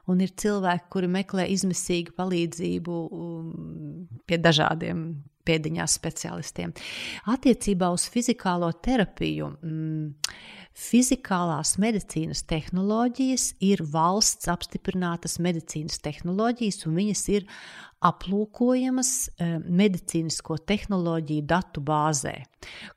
Un ir cilvēki, kuri meklē izmisīgu palīdzību um, pie dažādiem pēdiņās specialistiem. Attiecībā uz fizikālo terapiju. Mm, Fizikālās medicīnas tehnoloģijas ir valsts apstiprinātas medicīnas tehnoloģijas, un viņas ir aplūkojamas e, medicīnisko tehnoloģiju datu bāzē,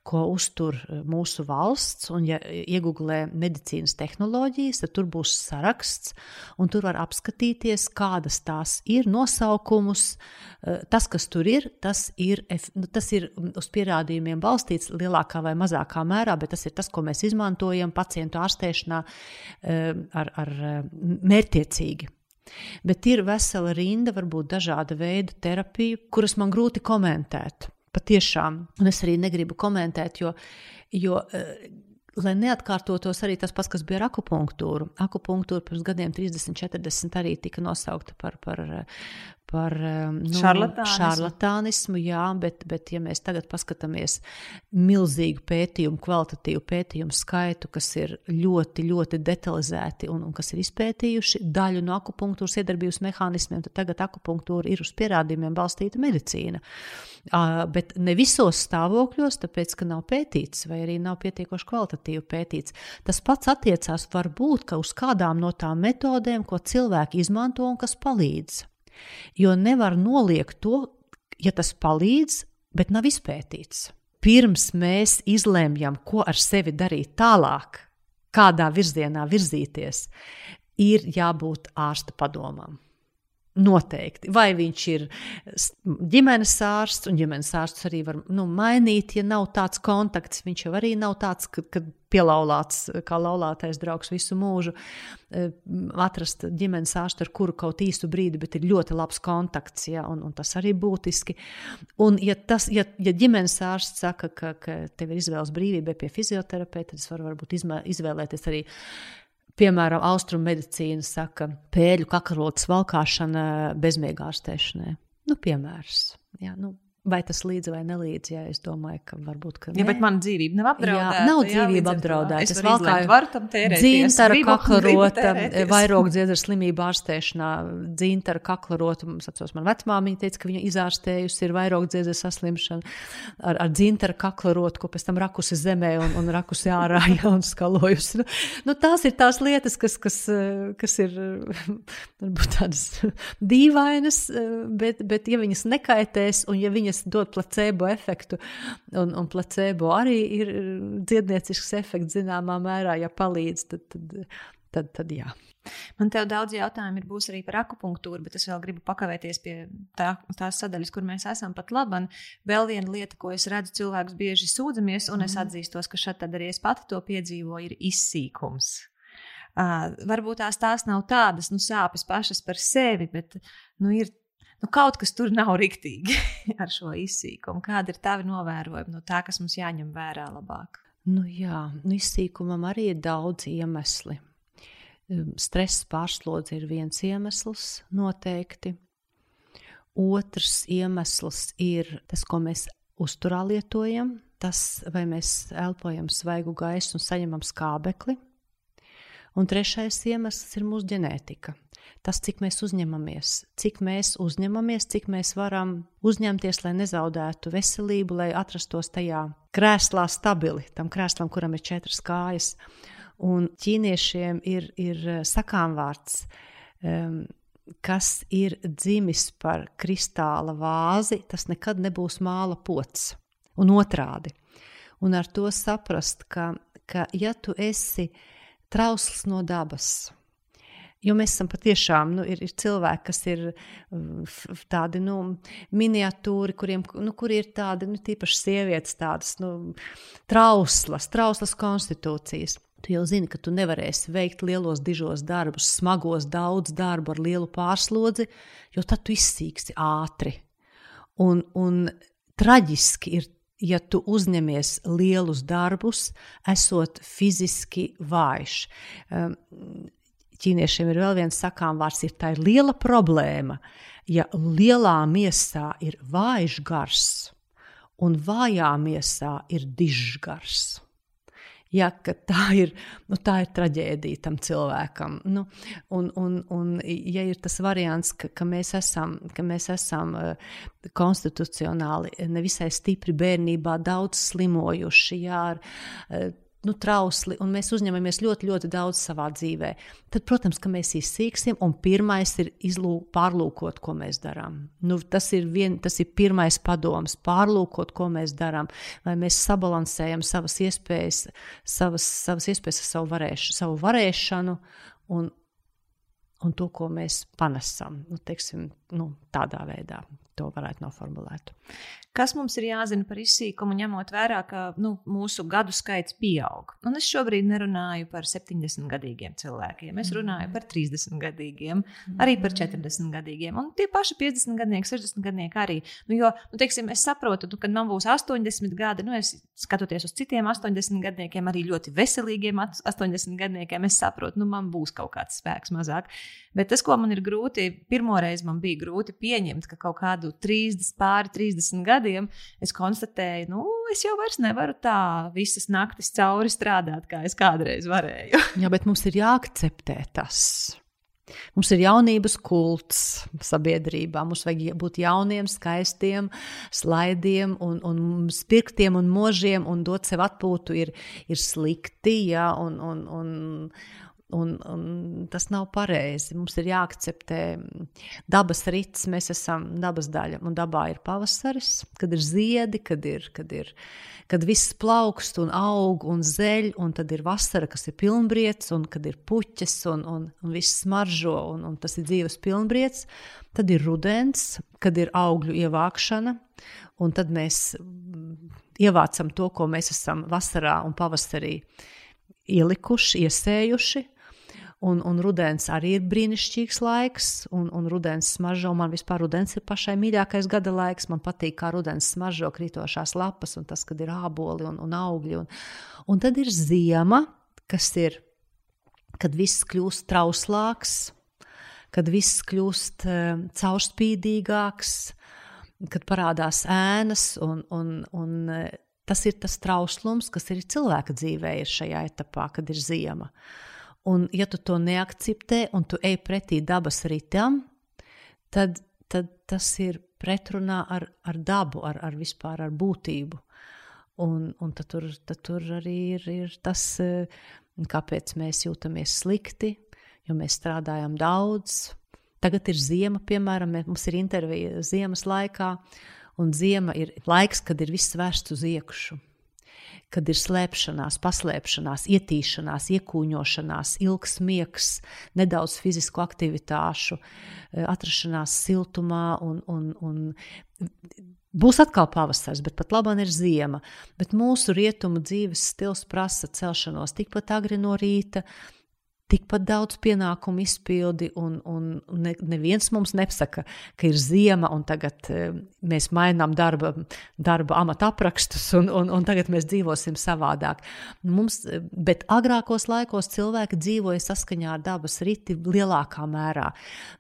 ko uztur e, mūsu valsts. Un, ja iegūlē medicīnas tehnoloģijas, tad tur būs saraksts, un tur var apskatīties, kādas tās ir, nosaukumus. E, tas, kas tur ir, tas ir, nu, tas ir uz pierādījumiem balstīts lielākā vai mazākā mērā, bet tas ir tas, ko mēs izmantojam pacientu ārstēšanā ar, ar mērķiecīgi. Bet ir vesela rinda, varbūt dažāda veida terapiju, kuras man grūti komentēt. Patiešām, un es arī negribu komentēt, jo, jo eh, lai neatkārtotos arī tas pats, kas bija ar akupunktūru. Akupunktūra pirms gadiem, 30, 40, arī tika nosaukta par, par, par nu, šarlatānismu. šarlatānismu. Jā, bet, bet ja mēs tagad paskatāmies milzīgu pētījumu, kvalitatīvu pētījumu skaitu, kas ir ļoti, ļoti detalizēti un, un kas ir izpētījuši daļu no akupunktūras iedarbības mehānismiem, tad tagad akupunktūra ir uz pierādījumiem balstīta medicīna. Uh, bet ne visos stāvokļos, tāpēc, ka nav pētīts vai arī nav pietiekoši kvalitatīvi pētīts. Tas pats attiecās varbūt ka uz kādām no tām metodēm, ko cilvēki izmanto un kas palīdz. Jo nevar noliegt to, ja tas palīdz, bet nav izpētīts. Pirms mēs izlemjam, ko ar sevi darīt tālāk, kādā virzienā virzīties, ir jābūt ārsta padomam. Noteikti. Vai viņš ir ģimenes ārsts, un ģimenes ārsts arī var nu, mainīt, ja nav tāds kontakts. Viņš jau arī nav tāds, kad, kad pielaulāts, kā laulātais draugs visu mūžu, e, atrast ģimenes ārstu, ar kuru kaut īstu brīdi, bet ir ļoti labs kontakts, ja, un, un tas arī būtiski. Un, ja, tas, ja, ja ģimenes ārsts saka, ka, ka tev ir izvēles brīvība pie fizioterapeita, tad es varu varbūt izvēlēties arī Piemēram, austrumu medicīna saka, pēļu kakarotas valkāšana bezmiegā ārstēšanai. Nu, piemērs. Jā, nu, Vai tas līdz vai nelīdz? Jā, es domāju, ka varbūt. Ka jā, bet mana dzīvība nav apdraudēta. Jā, nav dzīvība apdraudēta. Es, es valkāju varu tam tērēt. Dzintara (laughs) kaklarota, vairogu dziedzera slimību ārstēšanā. Dzintara kaklarota, mums atceros, man vecmāmiņa teica, ka viņa izārstējusi ir vairogu dziedzera saslimšana ar, ar dzintara kaklarotu, ko pēc tam rakusi zemē un, un rakusi ārā (laughs) ja, un skalojusi. Nu, nu, tās ir tās lietas, kas, kas, kas ir (laughs) varbūt tādas dīvainas, bet, bet ja viņas nekaitēs un ja viņas viņas dod placebo efektu, un, un placebo arī ir dziedniecisks efekts zināmā mērā, ja palīdz, tad, tad, tad, tad jā. Man te daudz jautājumu ir būs arī par akupunktūru, bet es vēl gribu pakavēties pie tā, tās sadaļas, kur mēs esam pat labi. Vēl viena lieta, ko es redzu, cilvēks bieži sūdzamies, un es mhm. atzīstos, ka šeit arī es pati to piedzīvoju, ir izsīkums. Uh, varbūt tās, tās nav tādas nu, sāpes pašas par sevi, bet nu, ir nu, kaut kas tur nav riktīgi (laughs) ar šo izsīkumu. Kāda ir tava novērojuma no tā, kas mums jāņem vērā labāk? Nu, jā, nu, izsīkumam arī ir daudz iemesli. Ehm, stress pārslodze ir viens iemesls, noteikti. Otrs iemesls ir tas, ko mēs uzturā lietojam, tas, vai mēs elpojam svaigu gaisu un saņemam skābekli. Un trešais iemesls ir mūsu ģenētika tas, cik mēs uzņemamies, cik mēs uzņemamies, cik mēs varam uzņemties, lai nezaudētu veselību, lai atrastos tajā krēslā stabili, tam krēslam, kuram ir četras kājas. Un ķīniešiem ir, ir eh, sakāmvārds, um, kas ir dzimis par kristāla vāzi, tas nekad nebūs māla pots. Un otrādi. Un ar to saprast, ka, ka ja tu esi trausls no dabas, Jo mēs esam patiešām, nu, ir, ir cilvēki, kas ir tādi nu, miniatūri, kuriem nu, kur ir tādi nu, tīpaši sievietes, tādas nu, trauslas, trauslas konstitūcijas. Tu jau zini, ka tu nevarēsi veikt lielos, dižos darbus, smagos, daudz darbu ar lielu pārslodzi, jo tad tu izsīksi ātri. Un, un traģiski ir ja tu uzņemies lielus darbus, esot fiziski vājš. Um, ķīniešiem ir vēl viens sakām vārds, ir tā ir liela problēma. Ja lielā miesā ir vājš gars un vājā miesā ir dižs gars. Ja, tā, ir, nu, tā ir traģēdija tam cilvēkam. Nu, un, un, un, ja ir tas variants, ka, ka mēs esam, ka mēs esam uh, konstitucionāli nevisai stipri bērnībā, daudz slimojuši, jā, ar uh, nu, trausli, un mēs uzņemamies ļoti, ļoti daudz savā dzīvē, tad, protams, mēs izsīksim, un pirmais ir izlūk, pārlūkot, ko mēs darām. Nu, tas, ir vien, tas ir pirmais padoms, pārlūkot, ko mēs darām, vai mēs sabalansējam savas iespējas, savas, savas iespējas ar savu, varēš, savu varēšanu un, un to, ko mēs panesam. Nu, teiksim, nu, tādā veidā to varētu noformulēt. Kas mums ir jāzina par izsīkumu, ņemot vērā, ka nu, mūsu gadu skaits pieaug? Un es šobrīd nerunāju par 70 gadiem cilvēkiem, es runāju par 30 gadiem, arī par 40 gadiem, un tie paši 50 gadnieki, 60 gadnieki arī. Nu, jo, nu, teiksim, es saprotu, nu, kad man būs 80 gadi, nu, es skatoties uz citiem 80 gadniekiem, arī ļoti veselīgiem 80 gadniekiem, es saprotu, nu, man būs kaut kāds spēks mazāk. Bet tas, ko man ir grūti, pirmoreiz man bija grūti pieņemt, ka kaut kādu 30, pāri 30 gadiem es konstatēju, nu, es jau vairs nevaru tā visas naktis cauri strādāt, kā es kādreiz varēju. (laughs) Jā, bet mums ir jāakceptē tas. Mums ir jaunības kults sabiedrībā. Mums vajag būt jauniem, skaistiem, slaidiem, un, un spirktiem un možiem, un dot sev atpūtu ir, ir slikti. Ja, un, un, un, Un, un tas nav pareizi. Mums ir jāakceptē dabas rits, mēs esam dabas daļa. Un dabā ir pavasaris, kad ir ziedi, kad, ir, kad, ir, kad viss plaukst un aug un zeļ, un tad ir vasara, kas ir pilnbriets, un kad ir puķis un, un, un viss smaržo, un, un tas ir dzīves pilnbriets. Tad ir rudens, kad ir augļu ievākšana, un tad mēs ievācam to, ko mēs esam vasarā un pavasarī ielikuši, iesējuši. Un, un rudens arī ir brīnišķīgs laiks, un, un rudens smaržo. Man vispār rudens ir pašai mīļākais gada laiks. Man patīk, kā rudens smaržo krītošās lapas, un tas, kad ir āboli un, un augļi. Un, un tad ir ziema, kas ir, kad viss kļūst trauslāks, kad viss kļūst uh, caurspīdīgāks, kad parādās ēnas, un, un, un tas ir tas trauslums, kas ir cilvēka dzīvē ir šajā etapā, kad ir ziema. Un, ja tu to neakceptē un tu ej pretī dabas ritam, tad, tad tas ir pretrunā ar, ar dabu, ar, ar vispār ar būtību. Un, un tad, tur, tad tur arī ir, ir tas, kāpēc mēs jūtamies slikti, jo mēs strādājam daudz. Tagad ir ziema, piemēram, mums ir intervija ziemas laikā, un ziema ir laiks, kad ir viss vērsts uz iekšā kad ir slēpšanās, paslēpšanās, ietīšanās, iekūņošanās, ilgs miegs, nedaudz fizisku aktivitāšu, eh, atrašanās siltumā un, un, un Būs atkal pavasaris, bet pat labāk ir ziema. Bet mūsu rietumu dzīves stils prasa celšanos tikpat agri no rīta, tikpat daudz pienākumu izpildi, un, un ne, neviens mums nepasaka, ka ir ziema, un tagad e, mēs mainām darba, darba amata aprakstus, un, un, un tagad mēs dzīvosim savādāk. Mums, e, bet agrākos laikos cilvēki dzīvoja saskaņā ar dabas riti lielākā mērā.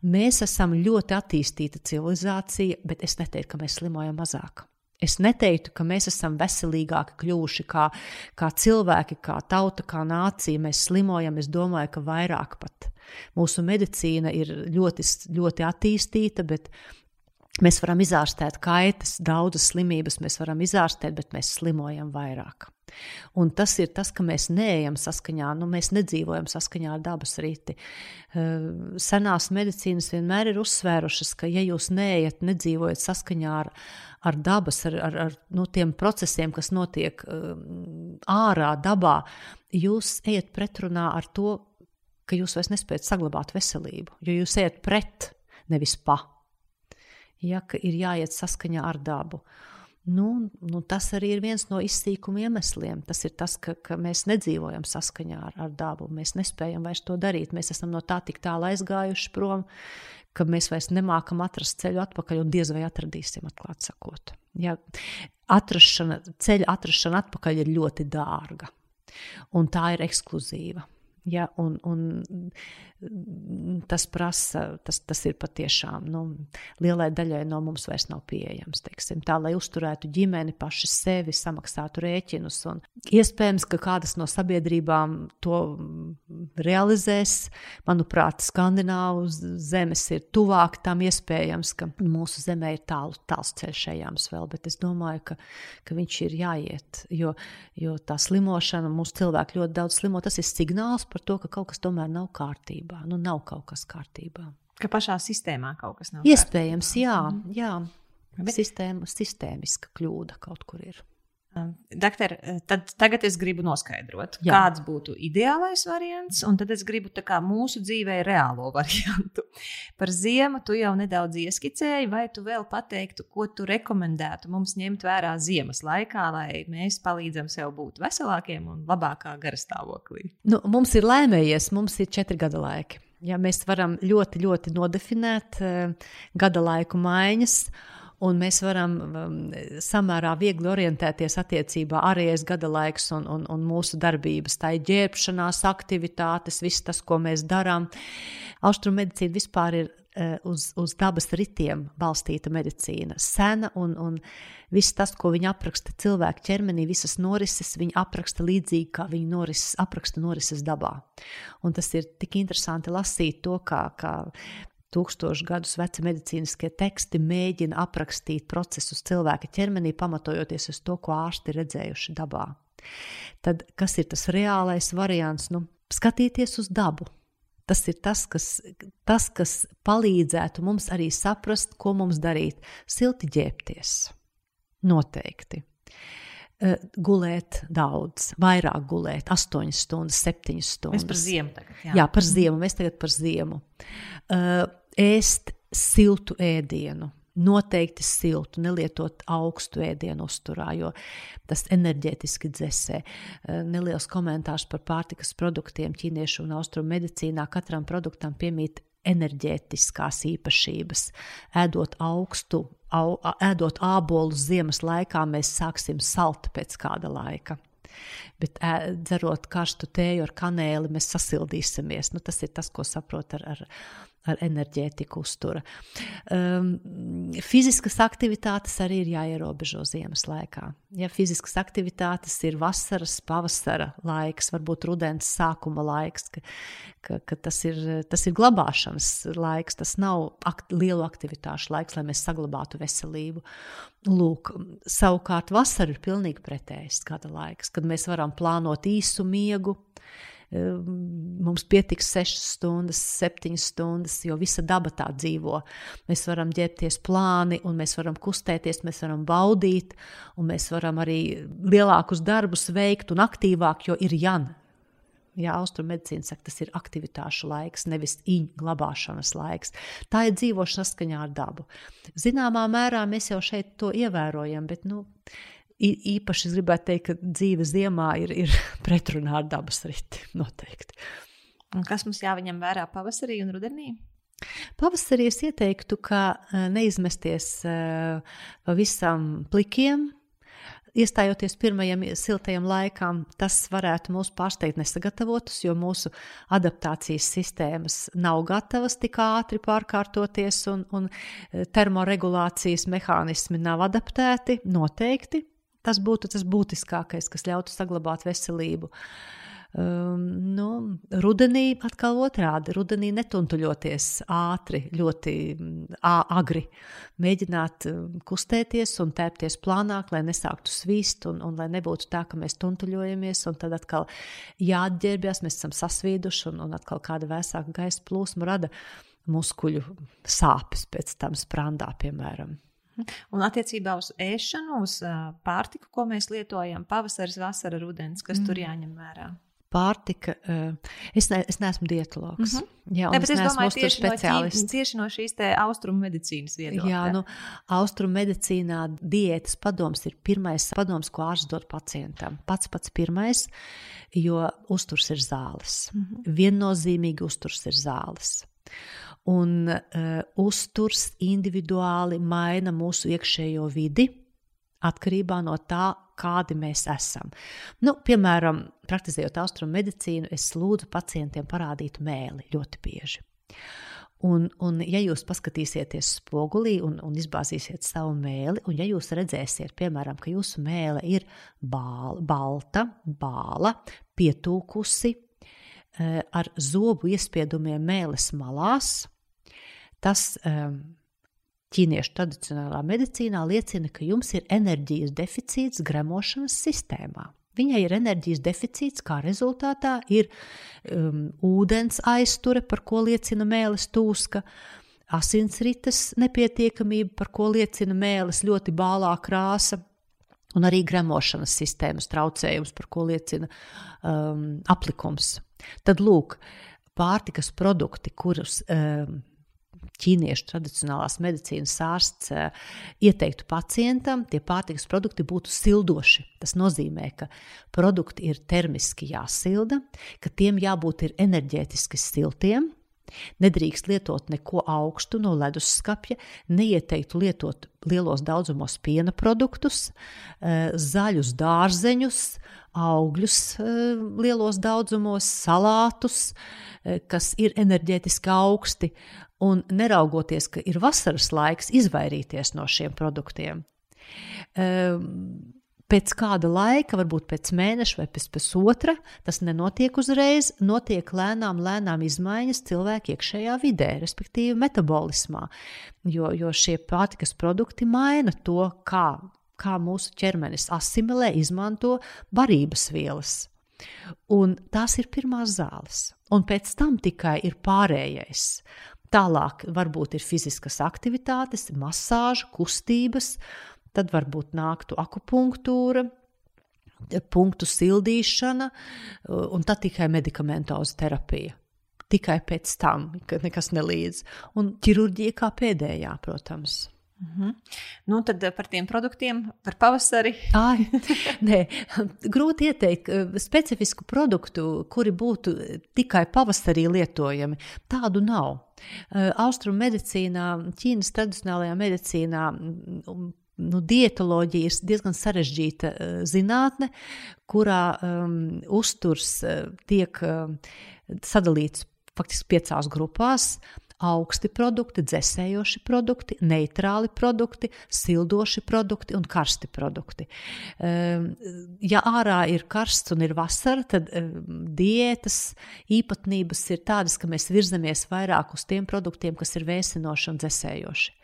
Mēs esam ļoti attīstīta civilizācija, bet es neteiktu, ka mēs slimojam mazāk. Es neteiktu, ka mēs esam veselīgāki kļuvuši kā, kā cilvēki, kā tauta, kā nācija. Mēs slimojam, es domāju, ka vairāk pat. Mūsu medicīna ir ļoti, ļoti attīstīta, bet mēs varam izārstēt kaitas, daudzas slimības mēs varam izārstēt, bet mēs slimojam vairāk. Un tas ir tas, ka mēs neejam saskaņā, nu, mēs nedzīvojam saskaņā ar dabas rīti. Eh, senās medicīnas vienmēr ir uzsvērušas, ka, ja jūs neejat, nedzīvojat saskaņā ar, ar dabas, ar, ar, ar nu, tiem procesiem, kas notiek uh, ārā, dabā, jūs ejat pretrunā ar to, ka jūs vairs nespējat saglabāt veselību, jo jūs ejat pret, nevis pa. Ja, ir jāiet saskaņā ar dabu. Uh, Nu, nu, tas arī ir viens no izsīkuma iemesliem. Tas ir tas, ka, ka mēs nedzīvojam saskaņā ar, ar dabu. Mēs nespējam vairs to darīt. Mēs esam no tā tik tālu aizgājuši prom, ka mēs vairs nemākam atrast ceļu atpakaļ un diez vai atradīsim, atklāti sakot. Ja, atrašana, ceļa atrašana atpakaļ ir ļoti dārga, un tā ir ekskluzīva. Ja, un, un tas prasa, tas, tas ir patiešām nu, lielai daļai no mums vairs nav pieejams. Teiksim, tā, lai uzturētu ģimeni, paši sevi, samaksātu rēķinus. Un iespējams, ka kādas no sabiedrībām to realizēs. Manuprāt, Skandināvu zemes ir tuvāk tam iespējams, ka mūsu zemē ir tālu, tāls ceļš ejams vēl, bet es domāju, ka, ka viņš ir jāiet, jo, jo tā slimošana, mūsu cilvēki ļoti daudz slimo, tas ir signāls par to, ka kaut kas tomēr nav kārtībā. Nu, nav kaut kas kārtībā. Ka pašā sistēmā kaut kas nav. Iespējams, kārtībā. jā. Mhm. jā. Bet... Sistēma, sistēmiska kļūda kaut kur ir. Doktor, tad tagad es gribu noskaidrot, Jā. kāds būtu ideālais variants, un tad es gribu mūsu dzīvē reālo (laughs) variantu. Par ziemu tu jau nedaudz ieskicēji, vai tu vēl pateiktu, ko tu rekomendētu mums ņemt vērā ziemas laikā, lai mēs palīdzam sev būt veselākiem un labākā garastāvoklī? Nu, mums ir laimējies, mums ir četri gada laiki. Ja mēs varam ļoti, ļoti nodefinēt uh, gada laiku maiņas. Uh, un mēs varam um, samērā viegli orientēties attiecībā ārējais gada laiks un, un, un mūsu darbības. Tā ir ģērbšanās, aktivitātes, viss tas, ko mēs darām. Austrumu medicīna vispār ir uh, uz, uz dabas ritiem balstīta medicīna. Sena un, un viss tas, ko viņi apraksta cilvēku ķermenī, visas norises, viņi apraksta līdzīgi, kā viņi norises, apraksta norises dabā. Un tas ir tik interesanti lasīt to, kā, kā Tūkstošu gadus veci medicīniskie teksti mēģina aprakstīt procesus cilvēka ķermenī, pamatojoties uz to, ko ārsti redzējuši dabā. Tad, kas ir tas reālais variants? Nu, skatīties uz dabu. Tas ir tas kas, tas, kas palīdzētu mums arī saprast, ko mums darīt. Silti ģērbties. Noteikti. Uh, gulēt daudz, vairāk gulēt, 8 stundas, 7 stundas. Mēs par ziemu tagad. Jā, jā par ziemu. Mēs tagad par ziemu. Uh, ēst siltu ēdienu. Noteikti siltu, nelietot augstu ēdienu uzturā, jo tas enerģētiski dzēsē. Eh, neliels komentārs par pārtikas produktiem ķīniešu un austrumu medicīnā. Katram produktam piemīt enerģētiskās īpašības. Ēdot augstu, au, ēdot ābolus ziemas laikā, mēs sāksim salt pēc kāda laika. Bet ē, dzerot karstu tēju ar kanēli, mēs sasildīsimies. Nu, tas ir tas, ko saprot ar, ar ar enerģētiku uztura. Um, fiziskas aktivitātes arī ir jāierobežo ziemas laikā. Ja fiziskas aktivitātes ir vasaras, pavasara laiks, varbūt rudens sākuma laiks, ka, ka, ka tas, ir, tas ir glabāšanas laiks, tas nav akt, lielu aktivitāšu laiks, lai mēs saglabātu veselību. Lūk, savukārt vasara ir pilnīgi pretējs gada laiks, kad mēs varam plānot īsu miegu, mums pietiks 6 stundas, 7 stundas, jo visa daba tā dzīvo. Mēs varam ģērbties plāni, un mēs varam kustēties, mēs varam baudīt, un mēs varam arī lielākus darbus veikt un aktīvāk, jo ir Jana. Jā, austrummedicīna saka, tas ir aktivitāšu laiks, nevis īņķa glabāšanas laiks. Tā ir dzīvošana saskaņā ar dabu. Zināmā mērā mēs jau šeit to ievērojam, bet nu, īpaši es gribētu teikt, ka dzīve ziemā ir, ir (laughs) pretrunā ar dabas riti. Noteikti. Un kas mums jāņem vērā pavasarī un rudenī? Pavasarī es ieteiktu, ka e, neizmesties e, pavisam plikiem. Iestājoties pirmajam siltajam laikam, tas varētu mūs pārsteigt nesagatavotus, jo mūsu adaptācijas sistēmas nav gatavas tik ātri pārkārtoties, un, un e, termoregulācijas mehānismi nav adaptēti noteikti. Tas būtu tas būtiskākais, kas ļautu saglabāt veselību. Um, nu, rudenī atkal otrādi. Rudenī netuntuļoties ātri, ļoti agri. Mēģināt kustēties un tēpties plānāk, lai nesāktu svīst un, un lai nebūtu tā, ka mēs tuntuļojamies un tad atkal jāatģērbjas, mēs esam sasvīduši un, un atkal kāda vēsāka gaisa plūsma rada muskuļu sāpes pēc tam sprandā, piemēram. Un attiecībā uz ēšanu, uz pārtiku, ko mēs lietojam, pavasaris, vasara, rudens, kas mm. tur jāņem vērā? Pārtika, es, ne, es neesmu dietologs. Mm -hmm. Jā, ne, es, es domāju, tieši no, tieši no šīs austrumu medicīnas viedokļa. Jā, nu, austrumu medicīnā diētas padoms ir pirmais padoms, ko ārsts dod pacientam. Pats pats pirmais, jo uzturs ir zāles. Mm -hmm. Viennozīmīgi uzturs ir zāles un uh, uzturs individuāli maina mūsu iekšējo vidi atkarībā no tā, kādi mēs esam. Nu, piemēram, praktizējot austrumu medicīnu, es lūdzu pacientiem parādīt mēli ļoti bieži. Un, un, ja jūs paskatīsieties spogulī un, un izbāzīsiet savu mēli, un ja jūs redzēsiet, piemēram, ka jūsu mēle ir bāla, balta, bāla, pietūkusi, eh, ar zobu iespiedumiem mēles malās, Tas um, ķīniešu tradicionālā medicīnā liecina, ka jums ir enerģijas deficīts gremošanas sistēmā. Viņai ir enerģijas deficīts, kā rezultātā ir um, ūdens aizture, par ko liecina mēlis tūska, asinsrites nepietiekamība, par ko liecina mēlis ļoti bālā krāsa, un arī gremošanas sistēmas traucējums, par ko liecina um, aplikums. Tad lūk, pārtikas produkti, kurus um, ķīniešu tradicionālās medicīnas ārsts eh, ieteiktu pacientam, tie pārtikas produkti būtu sildoši. Tas nozīmē, ka produkti ir termiski jāsilda, ka tiem jābūt enerģētiski siltiem. Nedrīkst lietot neko augstu no leduskapja, neieteiktu lietot lielos daudzumos piena produktus, eh, zaļus dārzeņus, augļus eh, lielos daudzumos, salātus, kas ir enerģētiski augsti, un neraugoties, ka ir vasaras laiks, izvairīties no šiem produktiem. Pēc kāda laika, varbūt pēc mēneša vai pēc pusotra, tas nenotiek uzreiz, notiek lēnām, lēnām izmaiņas cilvēka iekšējā vidē, respektīvi metabolismā. Jo, jo šie pārtikas produkti maina to, kā, kā mūsu ķermenis asimilē, izmanto barības vielas. Un tās ir pirmās zāles, un pēc tam tikai ir pārējais. Tālāk varbūt ir fiziskas aktivitātes, masāža, kustības, tad varbūt nāktu akupunktūra, punktu sildīšana, un tad tikai medikamentoza terapija. Tikai pēc tam, kad nekas nelīdz. Un ķirurģija kā pēdējā, protams. Mm -hmm. Nu, tad par tiem produktiem, par pavasari. (laughs) Ai, nē, grūti ieteikt specifisku produktu, kuri būtu tikai pavasarī lietojami. Tādu nav. Austrum medicīnā, Ķīnas tradicionālajā medicīnā nu, dietoloģija ir diezgan sarežģīta zinātne, kurā um, uzturs tiek um, sadalīts faktiski piecās grupās augsti produkti, dzēsējoši produkti, neitrāli produkti, sildoši produkti un karsti produkti. Ehm, ja ārā ir karsts un ir vasara, tad ehm, diētas īpatnības ir tādas, ka mēs virzamies vairāk uz tiem produktiem, kas ir vēsinoši un dzēsējoši.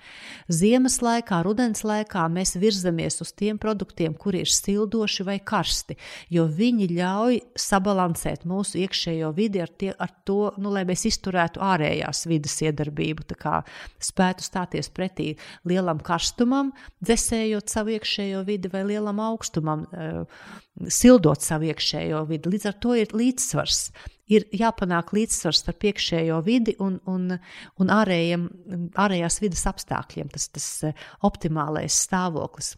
Ziemas laikā, rudens laikā mēs virzamies uz tiem produktiem, kuri ir sildoši vai karsti, jo viņi ļauj sabalansēt mūsu iekšējo vidi ar, tie, ar to, nu, lai mēs izturētu ārējās vidas iedarbību, kā spētu stāties pretī lielam karstumam, dzēsējot savu iekšējo vidi vai lielam augstumam, eh, sildot savu iekšējo vidi. Līdz ar to ir līdzsvars. Ir jāpanāk līdzsvars starp iekšējo vidi un, un, un ārējiem, ārējās vidas apstākļiem, tas, tas eh, optimālais stāvoklis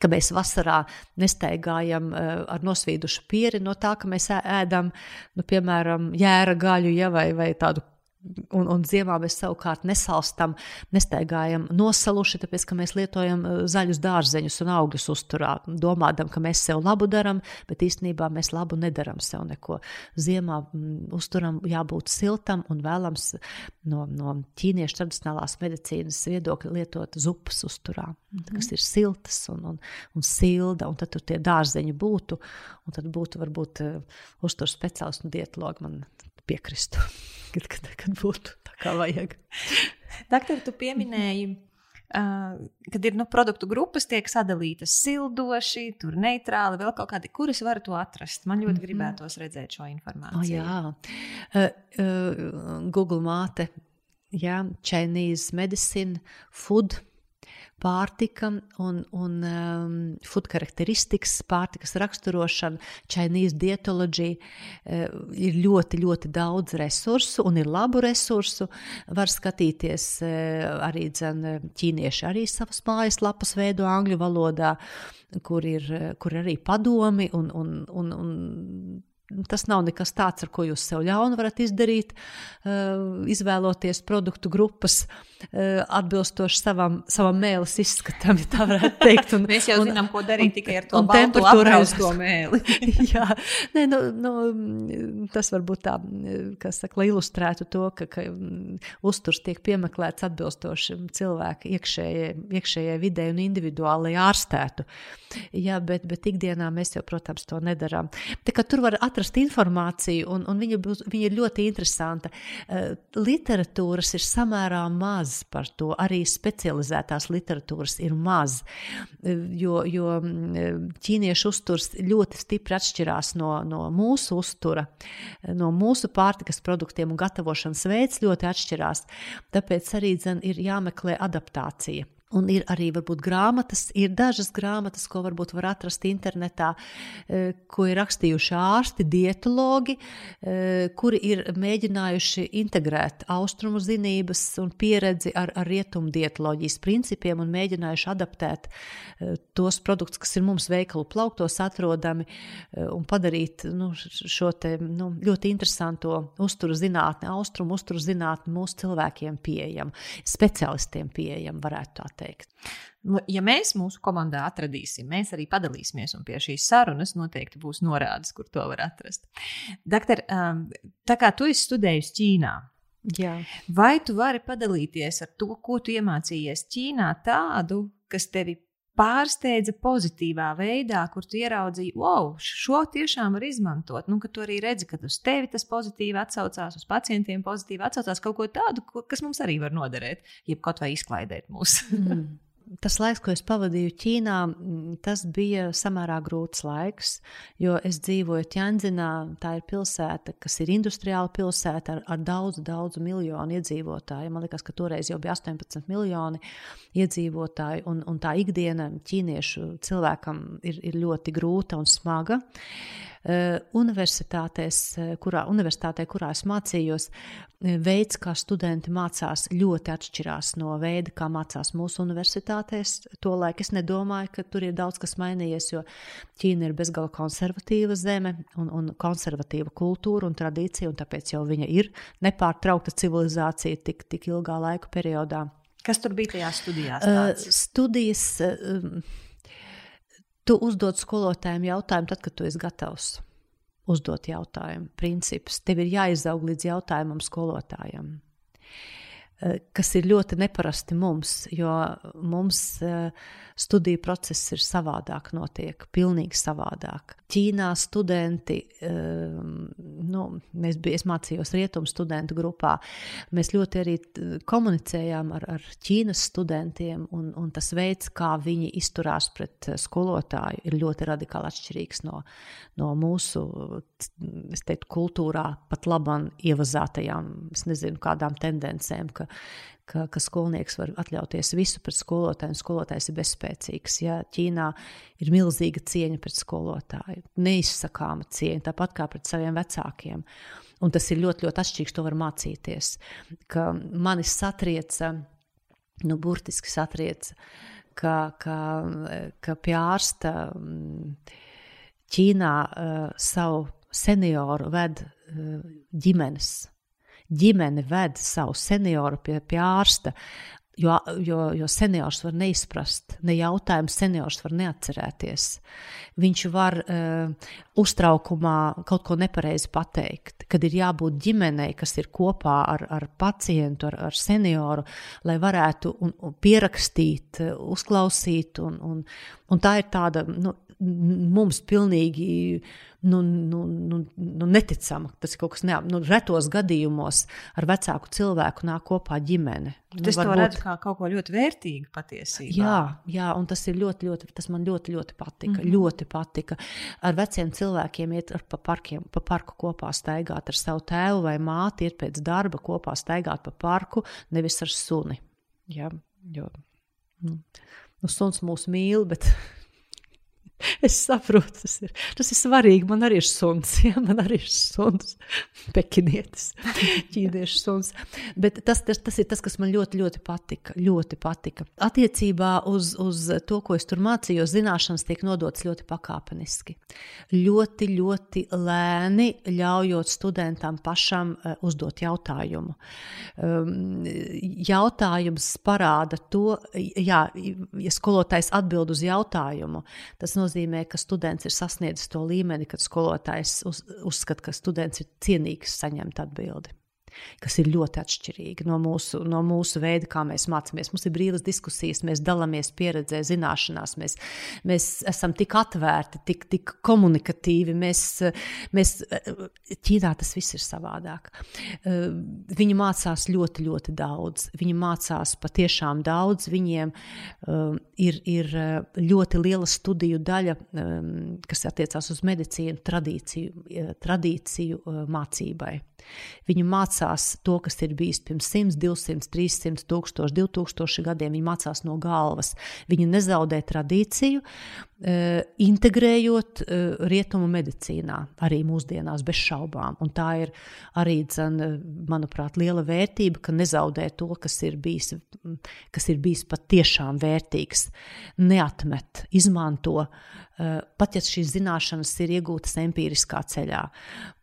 ka mēs vasarā nestaigājam uh, ar nosvīdušu pieri no tā, ka mēs ēdam, nu, piemēram, jēra gaļu ja, vai, vai tādu Un, un ziemā mēs savukārt nesalstam, nestaigājam nosaluši, tāpēc ka mēs lietojam eh, zaļus dārzeņus un augļus uzturā, domājam, ka mēs sev labu darām, bet īstenībā mēs labu nedaram sev neko. Ziemā mm, uzturam jābūt siltam un vēlams no, no ķīniešu tradicionālās medicīnas viedokļa lietot zupas uzturā, mm -hmm. kas ir siltas un, un, un silda, un tad tur tie dārzeņi būtu, un tad būtu varbūt uh, uzturs speciālists un dietologi man piekristu (laughs) kad, kad, kad būtu tā kā vajag. (laughs) Doktor, tu pieminēji. Uh, kad ir nu, produktu grupas, tiek sadalītas sildoši, tur neitrāli, vēl kaut kādi, kuras var to atrast. Man ļoti mm -hmm. gribētos redzēt šo informāciju. Oh, jā, uh, uh, Google māte, jā, Chinese medicine, food pārtika un, un um, food charakteristikas, pārtikas raksturošana, Chinese dietoloģija. Uh, ir ļoti, ļoti daudz resursu un ir labu resursu. Var skatīties uh, arī dzen, ķīnieši arī savas mājaslapas veido angļu valodā, kur ir, kur ir arī padomi un, un, un, un Tas nav nekas tāds, ar ko jūs sev ļaunu varat izdarīt, uh, izvēloties produktu grupas uh, atbilstoši savam, savam mēlis izskatam, ja tā varētu teikt. Un, Mēs jau un, zinām, ko darīt un, tikai ar to temperatūru uz to mēli. (laughs) Jā, nē, nu, nu, tas varbūt tā, kas saka, lai ilustrētu to, ka, ka uzturs tiek piemeklēts atbilstoši cilvēka iekšējai, iekšējai vidē un individuāli ārstētu. Jā, bet, bet ikdienā mēs jau, protams, to nedarām. Tā kā tur var atrast informāciju, un, un viņa, būs, viņa ir ļoti interesanta. Uh, literatūras ir samērā maz par to, arī specializētās literatūras ir maz, jo, jo mm, ķīniešu uzturs ļoti stipri atšķirās no, no mūsu uztura, no mūsu pārtikas produktiem un gatavošanas veids ļoti atšķirās. Tāpēc arī dzen, ir jāmeklē adaptācija. Un ir arī varbūt grāmatas, ir dažas grāmatas, ko varbūt var atrast internetā, eh, ko ir rakstījuši ārsti, dietologi, eh, kuri ir mēģinājuši integrēt austrumu zinības un pieredzi ar, ar rietumu dietoloģijas principiem un mēģinājuši adaptēt eh, tos produktus, kas ir mums veikalu plauktos atrodami un padarīt nu, šo te, nu, ļoti interesanto uzturu zinātni, austrumu uzturu zinātni mūsu cilvēkiem pieejamu, specialistiem pieejamu, varētu tā teikt. Nu, ja mēs mūsu komandā atradīsim, mēs arī padalīsimies, un pie šīs sarunas noteikti būs norādes, kur to var atrast. Doktor, um, tā kā tu esi studējusi Ķīnā, Jā. vai tu vari padalīties ar to, ko tu iemācījies Ķīnā, tādu, kas tevi pārsteidza pozitīvā veidā, kur tu ieraudzīji, wow, šo tiešām var izmantot. Nu, ka tu arī redzi, ka uz tevi tas pozitīvi atsaucās, uz pacientiem pozitīvi atsaucās kaut ko tādu, kas mums arī var noderēt, jeb kaut vai izklaidēt mūs. mm tas laiks, ko es pavadīju Ķīnā, tas bija samērā grūts laiks, jo es dzīvoju Tjandzinā. Tā ir pilsēta, kas ir industriāla pilsēta ar, ar daudzu, daudzu miljonu iedzīvotāju. Man liekas, ka toreiz jau bija 18 miljoni iedzīvotāju, un, un tā ikdiena ķīniešu cilvēkam ir, ir ļoti grūta un smaga. Eh, universitātēs, eh, kurā, universitātē, kurā es mācījos, eh, veids, kā studenti mācās, ļoti atšķirās no veida, kā mācās mūsu universitātēs. Tolaik es nedomāju, ka tur ir daudz kas mainījies, jo Ķīna ir bezgala konservatīva zeme un, un konservatīva kultūra un tradīcija, un tāpēc jau viņa ir nepārtraukta civilizācija tik, tik ilgā laika periodā. Kas tur bija tajā studijā? Uh, studijas. Uh, Tu uzdod skolotājiem jautājumu, tad, kad tu esi gatavs uzdot jautājumu. Princips tev ir jāizaug līdz jautājumam skolotājam. Eh, kas ir ļoti neparasti mums, jo mums uh, studiju process ir savādāk, notiek pilnīgi savādāk. Ķīnā studenti, um, nu, mēs bija, mācījos rietumu studentu grupā, mēs ļoti arī komunicējām ar, ar Ķīnas studentiem, un, un tas veids, kā viņi izturās pret skolotāju, ir ļoti radikāli atšķirīgs no, no mūsu, es teiktu, kultūrā pat labam ievazātajām, es nezinu, kādām tendencēm, ka, ka, ka skolnieks var atļauties visu pret skolotāju, un skolotājs ir bezspēcīgs. Ja Ķīnā ir milzīga cieņa pret skolotāju, neizsakāma cieņa, tāpat kā pret saviem vecākiem. Un tas ir ļoti, ļoti atšķirīgs, to var mācīties. Ka mani satrieca, nu, burtiski satrieca, ka, ka, ka pie ārsta mm, Ķīnā uh, savu senioru ved uh, ģimenes ģimene ved savu senioru pie, pie ārsta. Jo, jo, jo seniors var neizprast, ne jautājumu seniors var neatcerēties. Viņš var uh, uztraukumā kaut ko nepareizi pateikt, kad ir jābūt ģimenei, kas ir kopā ar, ar pacientu, ar, ar senioru, lai varētu un, un pierakstīt, uzklausīt. Un, un, un tā ir tāda nu, mums pilnīgi nu, nu, nu, nu, neticama. Tas ir kaut kas neapstrādājams. Nu, retos gadījumos ar vecāku cilvēku nāk kopā ģimene. Nu, es varbūt... to redzu kā kaut ko ļoti vērtīgu patiesībā. Jā, jā, un tas ir ļoti, ļoti, tas man ļoti, ļoti patika. Mm -hmm. Ļoti patika. Ar veciem cilvēkiem iet pa, parkiem, pa parku kopā staigāt ar savu tēvu vai māti, iet pēc darba kopā staigāt pa parku, nevis ar suni. Jā, jo, nu, nu, suns mūs mīl, bet (laughs) Es saprotu, tas ir, tas ir svarīgi. Man arī ir suns, (laughs) ja man arī ir suns, pekinietis, (laughs) ķīniešu suns. Bet tas, tas, tas ir tas, kas man ļoti, ļoti patika. Ļoti patika. Attiecībā uz, uz to, ko es tur mācījos, zināšanas tiek nodotas ļoti pakāpeniski. Ļoti, ļoti lēni ļaujot studentam pašam uh, uzdot jautājumu. Um, jautājums parāda to, jā, ja skolotājs atbild uz jautājumu, tas nozīmē, nozīmē, ka students ir sasniedzis to līmeni, kad skolotājs uz, uzskata, ka students ir cienīgs saņemt atbildi kas ir ļoti atšķirīgi no mūsu, no mūsu veida, kā mēs mācāmies. Mums ir brīvas diskusijas, mēs dalāmies pieredzē, zināšanās, mēs, mēs esam tik atvērti, tik, tik komunikatīvi. Mēs, mēs, Ķīnā tas viss ir savādāk. Viņi mācās ļoti, ļoti daudz. Viņi mācās patiešām daudz. Viņiem um, ir, ir ļoti liela studiju daļa, um, kas attiecās uz medicīnu, tradīciju, tradīciju uh, mācībai. Viņi mācās to, kas ir bijis pirms 100, 200, 300, 1000, 2000 gadiem. Viņi mācās no galvas. Viņi nezaudē tradīciju, integrējot eh, rietumu medicīnā, arī mūsdienās, bez šaubām. Un tā ir arī, dzen, manuprāt, liela vērtība, ka nezaudē to, kas ir bijis, kas ir bijis patiešām vērtīgs. Neatmet, izmanto Eh, pat ja šīs zināšanas ir iegūtas empiriskā ceļā.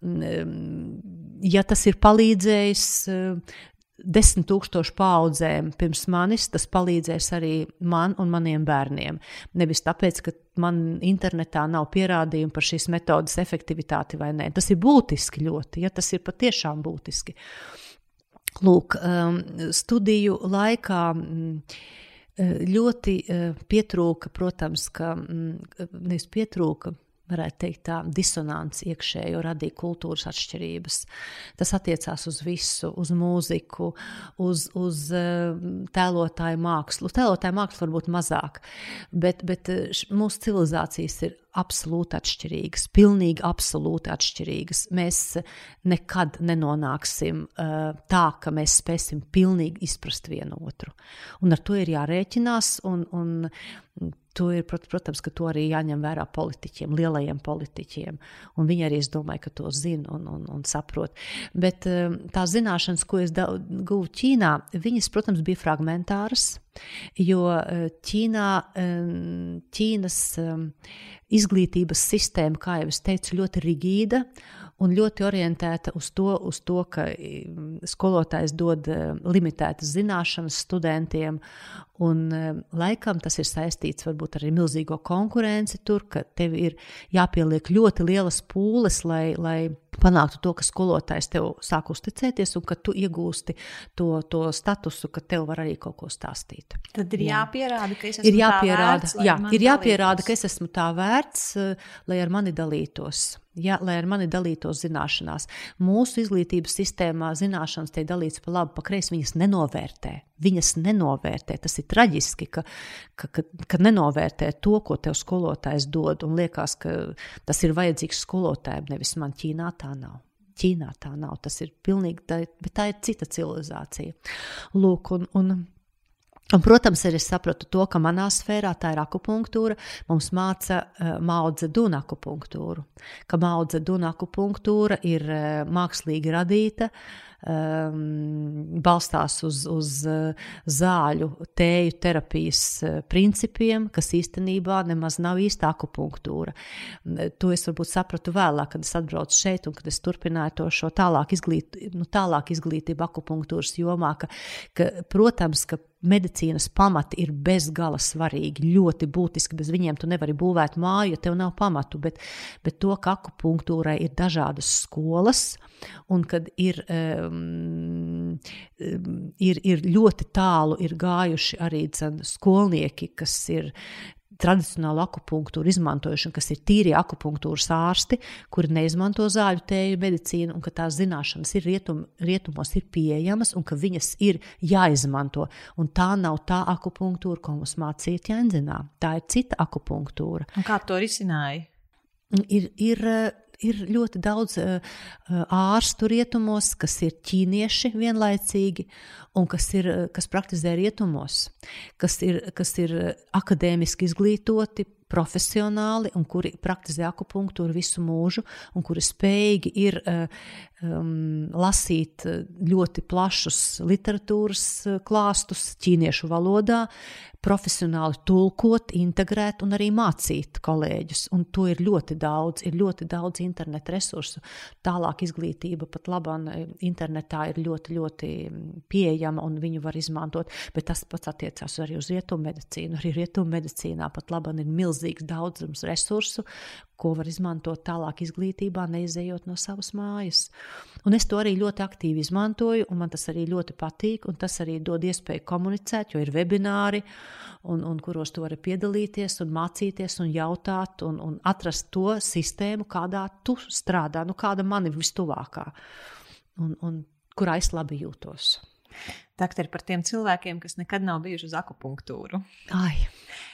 Mm, ja tas ir palīdzējis eh, desmit tūkstošu paudzēm pirms manis, tas palīdzēs arī man un maniem bērniem. Nevis tāpēc, ka man internetā nav pierādījumu par šīs metodas efektivitāti vai nē. Tas ir būtiski ļoti, ja tas ir patiešām būtiski. Lūk, ehm, studiju laikā mm, ļoti eh, pietrūka, protams, ka mm, nevis pietrūka, varētu teikt, tā disonants iekšējo radīja kultūras atšķirības. Tas attiecās uz visu, uz mūziku, uz, uz eh, tēlotāju mākslu. Tēlotāju mākslu varbūt mazāk, bet, bet mūsu civilizācijas ir absolūti atšķirīgas, pilnīgi absolūti atšķirīgas. Mēs nekad nenonāksim uh, tā, ka mēs spēsim pilnīgi izprast vienu otru. Un ar to ir jārēķinās, un, un to ir, protams, ka to arī jāņem vērā politiķiem, lielajiem politiķiem. Un viņi arī, es domāju, ka to zina un, un, un saprot. Bet uh, tās zināšanas, ko es guvu Ķīnā, viņas, protams, bija fragmentāras. Jo uh, Ķīnā, Ķīnas izglītības sistēma, kā jau es teicu, ļoti rigīda un ļoti orientēta uz to, uz to ka mm, skolotājs dod eh, limitētas zināšanas studentiem, Un, laikam tas ir saistīts varbūt ar milzīgo konkurenci tur, ka tev ir jāpieliek ļoti lielas pūles, lai, lai panāktu to, ka skolotājs tev sāk uzticēties un ka tu iegūsti to, to statusu, ka tev var arī kaut ko stāstīt. Tad ir jā. jāpierāda, ka es esmu ir jāpierāda, vērts, jā, ir jāpierāda, ka es esmu tā vērts, lai ar mani dalītos. Ja, lai ar mani dalītos zināšanās. Mūsu izglītības sistēmā zināšanas tiek dalītas pa labi, pa kreisi. Viņas nenovērtē. Viņas nenovērtē. Tas ir traģiski, ka, ka, ka, ka nenovērtē to, ko tev skolotājs dod. Un liekas, ka tas ir vajadzīgs skolotājiem, nevis man Ķīnā tā nav. Ķīnā tā nav. Tas ir pilnīgi, tā, bet tā ir cita civilizācija. Lūk, un, un Un, protams, arī es sapratu to, ka manā sfērā tā ir akupunktūra. Mums māca uh, maudze duna akupunktūru, ka maudze duna akupunktūra ir uh, mākslīgi radīta, um, balstās uz, uz uh, zāļu, tēju terapijas uh, principiem, kas īstenībā nemaz nav īsta akupunktūra. To es varbūt sapratu vēlāk, kad es atbraucu šeit un kad es turpināju to šo tālāk, izglīt, nu, tālāk izglītību akupunktūras jomā, ka, ka, protams, ka medicīnas pamati ir bezgala svarīgi, ļoti būtiski. Bez viņiem tu nevari būvēt māju, ja tev nav pamatu. Bet, bet to, ka akupunktūrai ir dažādas skolas, un kad ir, um, ir, ir ļoti tālu ir gājuši arī dzen, skolnieki, kas ir tradicionālu akupunktūru izmantojuši, kas ir tīri akupunktūras ārsti, kuri neizmanto zāļu tēju medicīnu, un ka tās zināšanas ir rietum, rietumos ir pieejamas un ka viņas ir jāizmanto. Un tā nav tā akupunktūra, ko mums mācīja ķēnzinā. Tā ir cita akupunktūra. Un kā to risināja? Ir, ir ir ļoti daudz uh, ārstu rietumos, kas ir ķīnieši vienlaicīgi un kas, ir, kas praktizē rietumos, kas ir, kas ir akadēmiski izglītoti, profesionāli un kuri praktizē akupunktūru visu mūžu, un kuri spējīgi ir um, lasīt ļoti plašus literatūras klāstus ķīniešu valodā, profesionāli tulkot, integrēt un arī mācīt kolēģus. Un to ir ļoti daudz, ir ļoti daudz internetu resursu. Tālāk izglītība pat labāk internetā ir ļoti, ļoti pieejama un viņu var izmantot. Bet tas pats attiecās arī uz rietumu medicīnu. Arī rietumu medicīnā pat labāk ir milzīgs daudzums resursu, ko var izmantot tālāk izglītībā, neizejot no savas mājas. Un es to arī ļoti aktīvi izmantoju, un man tas arī ļoti patīk, un tas arī dod iespēju komunicēt, jo ir webināri, un, un kuros tu vari piedalīties, un mācīties, un jautāt, un, un atrast to sistēmu, kādā tu strādā, nu, kāda man ir vistuvākā, un, un kurā es labi jūtos. Dakter, par tiem cilvēkiem, kas nekad nav bijuši uz akupunktūru. Ai.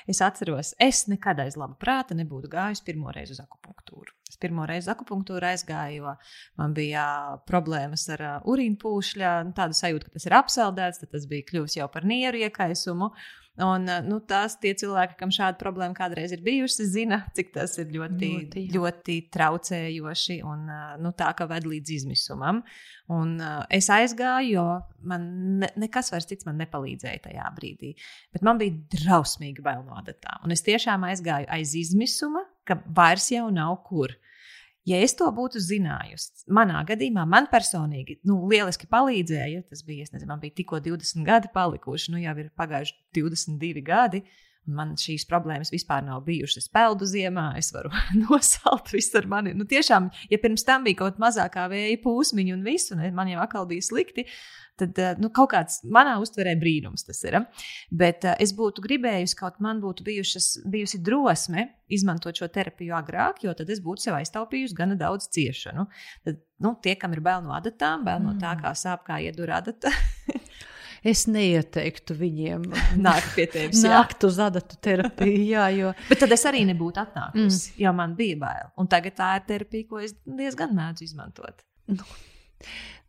Es atceros, es nekad aiz laba prāta nebūtu gājis pirmo reizi uz akupunktūru. Es pirmo reizi uz akupunktūru aizgāju, jo man bija problēmas ar uh, urīnu pūšļa, tādu sajūtu, ka tas ir apsaldēts, tad tas bija kļuvis jau par nieru iekaisumu. Un, nu, tās tie cilvēki, kam šāda problēma kādreiz ir bijusi, zina, cik tas ir ļoti, ļoti, ļoti traucējoši un nu, tā, ka ved līdz izmisumam. Un, uh, es aizgāju, jo man ne, nekas vairs cits man nepalīdzēja tajā brīdī. Bet man bija drausmīgi bail no adatām. Un es tiešām aizgāju aiz izmisuma, ka vairs jau nav kur. Uh, Ja es to būtu zinājusi, manā gadījumā man personīgi nu, lieliski palīdzēja. Tas bija, nezinu, man bija tikko 20 gadi palikuši, nu jau ir pagājuši 22 gadi. Man šīs problēmas vispār nav bijušas. Es peldu ziemā, es varu (laughs) nosalt visu ar mani. Nu, tiešām, ja pirms tam bija kaut mazākā vēja pūsmiņa un viss, un man jau atkal bija slikti, tad eh, nu, kaut kāds manā uztverē brīnums tas ir. Bet uh, es būtu gribējusi, kaut man būtu bijušas, bijusi drosme izmantot šo terapiju agrāk, jo tad es būtu sev aiztaupījusi gana daudz ciešanu. Tad, nu, tie, kam ir bail no adatām, bail no tā, mm. kā sāp, kā iedur adata. (laughs) es neieteiktu viņiem (laughs) nākt pie tevis. Nākt uz adatu terapiju, jā, jo. (laughs) Bet tad es arī nebūtu atnākusi, mm. jo man bija bail. Un tagad tā ir terapija, ko es diezgan mēdzu izmantot. Nu,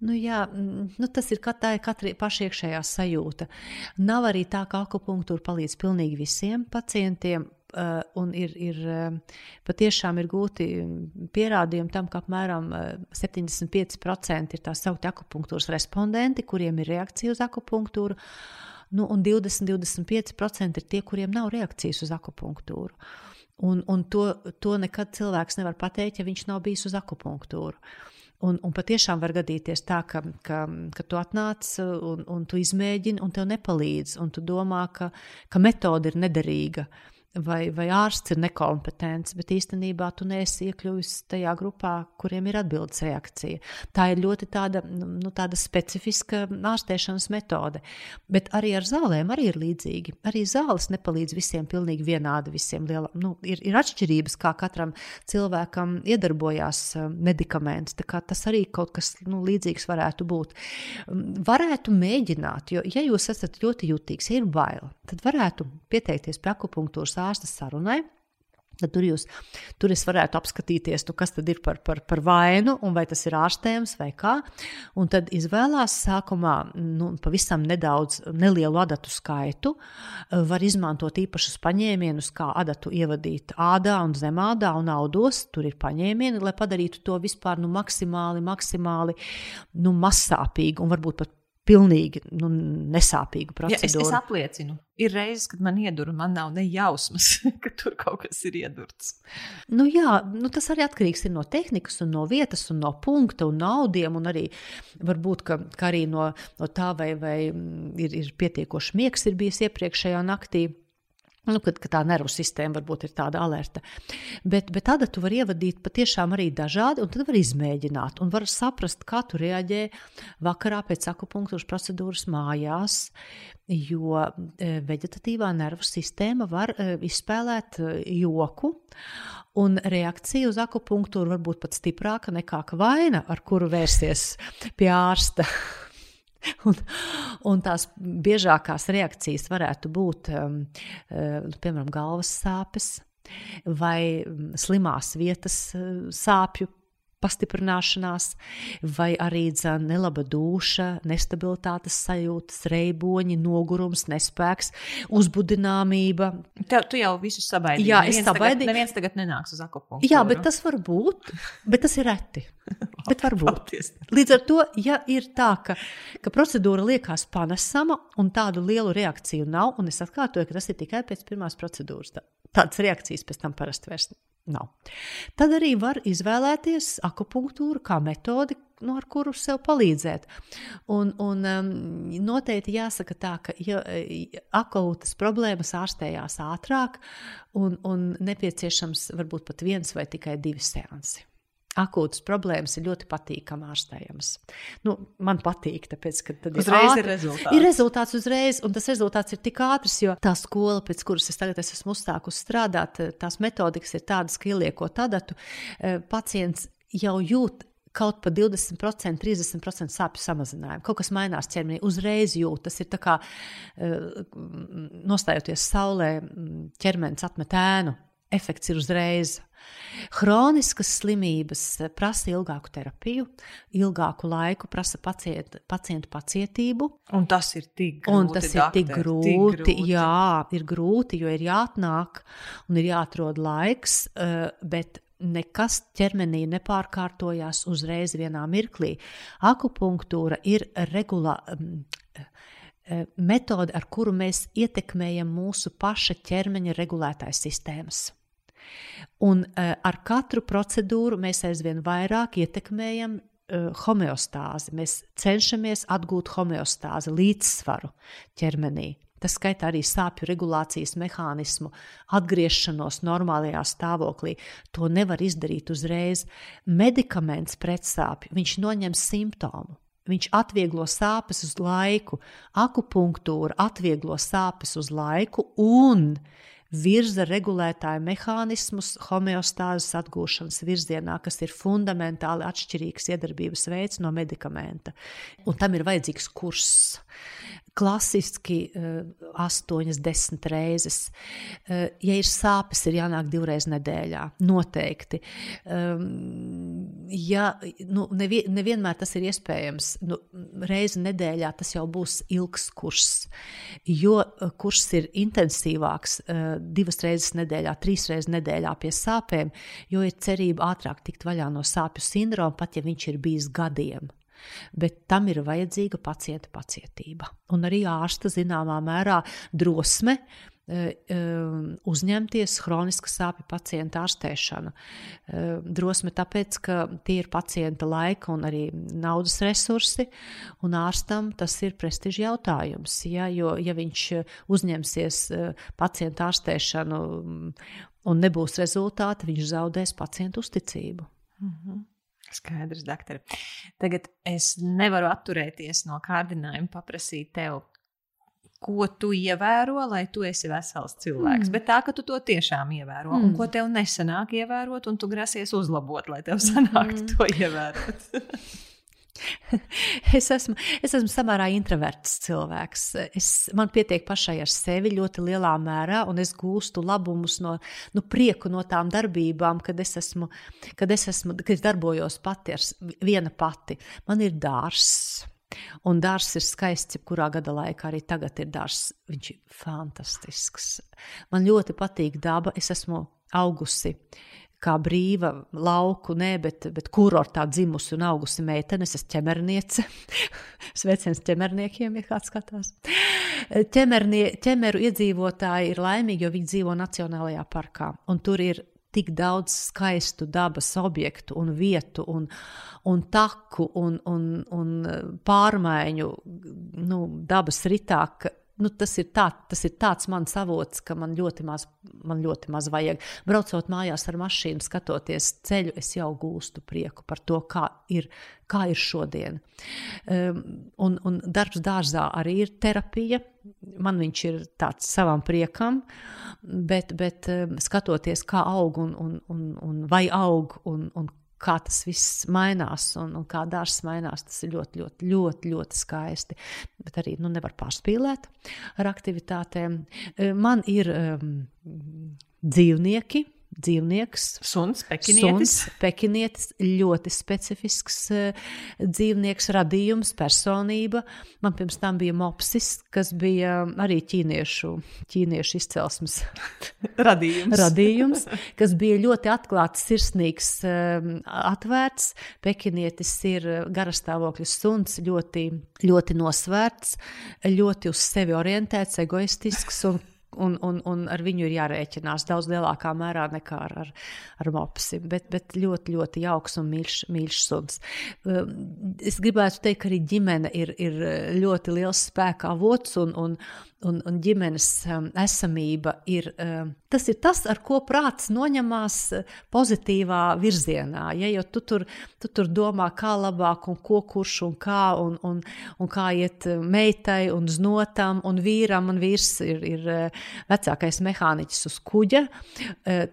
Nu, jā, mm, nu, tas ir kat, katra pašiekšējā sajūta. Nav arī tā, ka akupunktūra palīdz pilnīgi visiem pacientiem. Uh, un ir, ir uh, patiešām ir gūti pierādījumi tam, ka apmēram uh, 75% ir tā saukti akupunktūras respondenti, kuriem ir reakcija uz akupunktūru, nu, un 20-25% ir tie, kuriem nav reakcijas uz akupunktūru. Un, un to, to nekad cilvēks nevar pateikt, ja viņš nav bijis uz akupunktūru. Un, un patiešām var gadīties tā, ka, ka, ka tu atnāc un, un tu izmēģini, un tev nepalīdz, un tu domā, ka, ka metode ir nederīga. Uh, vai, vai ārsts ir nekompetents, bet īstenībā tu neesi iekļuvis tajā grupā, kuriem ir atbildes reakcija. Tā ir ļoti tāda, nu, tāda specifiska ārstēšanas metode. Bet arī ar zālēm arī ir līdzīgi. Arī zāles nepalīdz visiem pilnīgi vienādi. Visiem liela, nu, ir, ir atšķirības, kā katram cilvēkam iedarbojās eh, medikaments. Tas arī kaut kas nu, līdzīgs varētu būt. Varētu mēģināt, jo, ja jūs esat ļoti jutīgs, ja ir bail, tad varētu pieteikties pie akupunktūras ārsta sarunai. Tad tur, jūs, tur es varētu apskatīties, nu, kas tad ir par, par, par vainu, un vai tas ir ārstējams vai kā. Un tad izvēlās sākumā nu, pavisam nedaudz, nelielu adatu skaitu. Var izmantot īpašus paņēmienus, kā adatu ievadīt ādā un zemādā un audos. Tur ir paņēmieni, lai padarītu to vispār nu, maksimāli, maksimāli nu, mazsāpīgu un varbūt pat pilnīgi nu, nesāpīgu procedūru. Ja, es, es apliecinu, ir reizes, kad man iedur, man nav ne jausmas, (laughs) ka tur kaut kas ir iedurts. Nu, jā, nu, tas arī atkarīgs no tehnikas, un no vietas, un no punkta, un naudiem, un arī varbūt ka, ka arī no, no tā, vai, vai ir, ir pietiekoši miegs ir bijis iepriekšējā naktī. Nu, kad, kad tā nervu sistēma varbūt ir tāda alerta. Bet, bet tādā tu vari ievadīt patiešām arī dažādi, un tad var izmēģināt, un var saprast, kā tu reaģē vakarā pēc akupunktūras procedūras mājās, jo e, vegetatīvā nervu sistēma var e, izspēlēt e, joku, un reakcija uz akupunktūru var būt pat stiprāka nekā vaina, ar kuru vērsties pie ārsta. (laughs) (laughs) Un, un tās biežākās reakcijas varētu būt, um, uh, piemēram, galvas sāpes vai um, slimās vietas uh, sāpju pastiprināšanās, vai arī dzan, nelaba duša, nestabilitātes sajūtas, reiboņi, nogurums, nespēks, uzbudināmība. Tev, tu jau visu sabaidīji. Jā, es sabaidīju. Neviens tagad nenāks uz akupunktu. Jā, bet tas var būt, bet tas ir reti. (laughs) Bet varbūt. Līdz ar to, ja ir tā, ka, ka procedūra liekas panesama un tādu lielu reakciju nav, un es atkārtoju, ka tas ir tikai pēc pirmās procedūras, tā, tādas reakcijas pēc tam parasti vairs nav. Tad arī var izvēlēties akupunktūru kā metodi, no ar kuru sev palīdzēt. Un, un um, noteikti jāsaka tā, ka ja, akūtas problēmas ārstējās ātrāk un, un nepieciešams varbūt pat viens vai tikai divi seansi akūtas problēmas ir ļoti patīkami ārstējamas. Nu, man patīk, tāpēc, ka tad uzreiz ir, ir rezultāts. Ir rezultāts uzreiz, un tas rezultāts ir tik ātrs, jo tā skola, pēc kuras es tagad es esmu uzstākusi strādāt, tās metodikas ir tādas, ka ieliekot adatu, eh, pacients jau jūt kaut pa 20%, 30% sāpju samazinājumu. Kaut kas mainās ķermenī, uzreiz jūt. Tas ir kā uh, nostājoties saulē, ķermenis atmet ēnu efekts ir uzreiz. Hroniskas slimības prasa ilgāku terapiju, ilgāku laiku, prasa pacientu, pacientu pacietību. Un tas ir tik grūti. Un tas ir tik grūti, tik grūti. Jā, ir grūti, jo ir jāatnāk un ir jāatrod laiks, eh, bet nekas ķermenī nepārkārtojās uzreiz vienā mirklī. Akupunktūra ir regulāra mm, eh, metode, ar kuru mēs ietekmējam mūsu paša ķermeņa regulētājas sistēmas. Un uh, ar katru procedūru mēs aizvien vairāk ietekmējam uh, homeostāzi. Mēs cenšamies atgūt homeostāzi, līdzsvaru ķermenī. Tas skaitā arī sāpju regulācijas mehānismu, atgriešanos normālajā stāvoklī. To nevar izdarīt uzreiz. Medikaments pret sāpju, viņš noņem simptomu. Viņš atvieglo sāpes uz laiku, akupunktūra atvieglo sāpes uz laiku, un virza regulētāju mehānismus homeostāzes atgūšanas virzienā, kas ir fundamentāli atšķirīgs iedarbības veids no medikamenta. Un tam ir vajadzīgs kurs klasiski uh, astoņas, desmit reizes. Uh, ja ir sāpes, ir jānāk divreiz nedēļā. Noteikti. Um, ja, nu, nevie, nevienmēr tas ir iespējams. Nu, reizi nedēļā tas jau būs ilgs kurs. Jo uh, kurs ir intensīvāks divas reizes nedēļā, trīs reizes nedēļā pie sāpēm, jo ir cerība ātrāk tikt vaļā no sāpju sindroma, pat ja viņš ir bijis gadiem bet tam ir vajadzīga pacienta pacietība. Un arī ārsta zināmā mērā drosme uzņemties chronisku sāpju pacientu ārstēšanu. Drosme tāpēc, ka tie ir pacienta laika un arī naudas resursi, un ārstam tas ir prestižs jautājums. Ja, jo, ja viņš uzņemsies pacientu ārstēšanu un nebūs rezultāti, viņš zaudēs pacientu uzticību. Mm -hmm. Skaidrs, doktor. Tagad es nevaru atturēties no kārdinājuma paprasīt tev, ko tu ievēro, lai tu esi vesels cilvēks. Mm. Bet tā, ka tu to tiešām ievēro, mm. un ko tev nesanāk ievērot, un tu grasies uzlabot, lai tev sanāk mm. to ievērot. (laughs) (laughs) es, esmu, es esmu samērā introverts cilvēks. Es, man pietiek pašai ar sevi ļoti lielā mērā, un es gūstu labumus no nu, prieku no tām darbībām, kad es, esmu, kad es, esmu, kad es darbojos pati ar viena pati. Man ir dārsts. Un dārsts ir skaists, jebkurā gada laikā arī tagad ir dārsts. Viņš ir fantastisks. Man ļoti patīk daba. Es esmu augusi kā brīva lauku, ne, bet, bet kurortā dzimusi un augusi meitene. Es esmu ķemerniece. (laughs) Sveiciens ķemerniekiem, ja kāds skatās. Ķemernie, ķemeru iedzīvotāji ir laimīgi, jo viņi dzīvo Nacionālajā parkā. Un tur ir tik daudz skaistu dabas objektu un vietu un, un taku un, un, un pārmaiņu nu, dabas ritā, ka nu, tas, ir tā, tas ir tāds mans avots, ka man ļoti, maz, man ļoti maz vajag. Braucot mājās ar mašīnu, skatoties ceļu, es jau gūstu prieku par to, kā ir, kā ir šodien. Um, un, un darbs dārzā arī ir terapija. Man viņš ir tāds savam priekam, bet, bet um, skatoties, kā aug un, un, un, un vai aug un, un kā tas viss mainās un, un kā dārsts mainās. Tas ir ļoti, ļoti, ļoti, ļoti skaisti. Bet arī nu, nevar pārspīlēt ar aktivitātēm. Man ir um, dzīvnieki dzīvnieks. Suns, pekinietis. Suns, pekinietis ļoti specifisks uh, dzīvnieks, radījums, personība. Man pirms tam bija mopsis, kas bija arī ķīniešu, ķīniešu izcelsmes (laughs) radījums. radījums, (laughs) kas bija ļoti atklāts, sirsnīgs, um, atvērts. Pekinietis ir garastāvokļa suns, ļoti, ļoti nosvērts, ļoti uz sevi orientēts, egoistisks un Un, un, un ar viņu ir jārēķinās daudz lielākā mērā nekā ar, ar, ar mopsi. Bet, bet ļoti, ļoti jauks un mīļš, mīļš suns. Um, es gribētu teikt, ka arī ģimene ir, ir ļoti liels spēka avots un, un, un, un ģimenes um, esamība ir um, tas, ir tas, ar ko prāts noņemās pozitīvā virzienā. Ja, jo tu tur, tu tur domā, kā labāk, un ko kurš un kā, un, un, un kā iet meitai un znotam un vīram. Un vīrs ir, ir vecākais mehāniķis uz kuģa,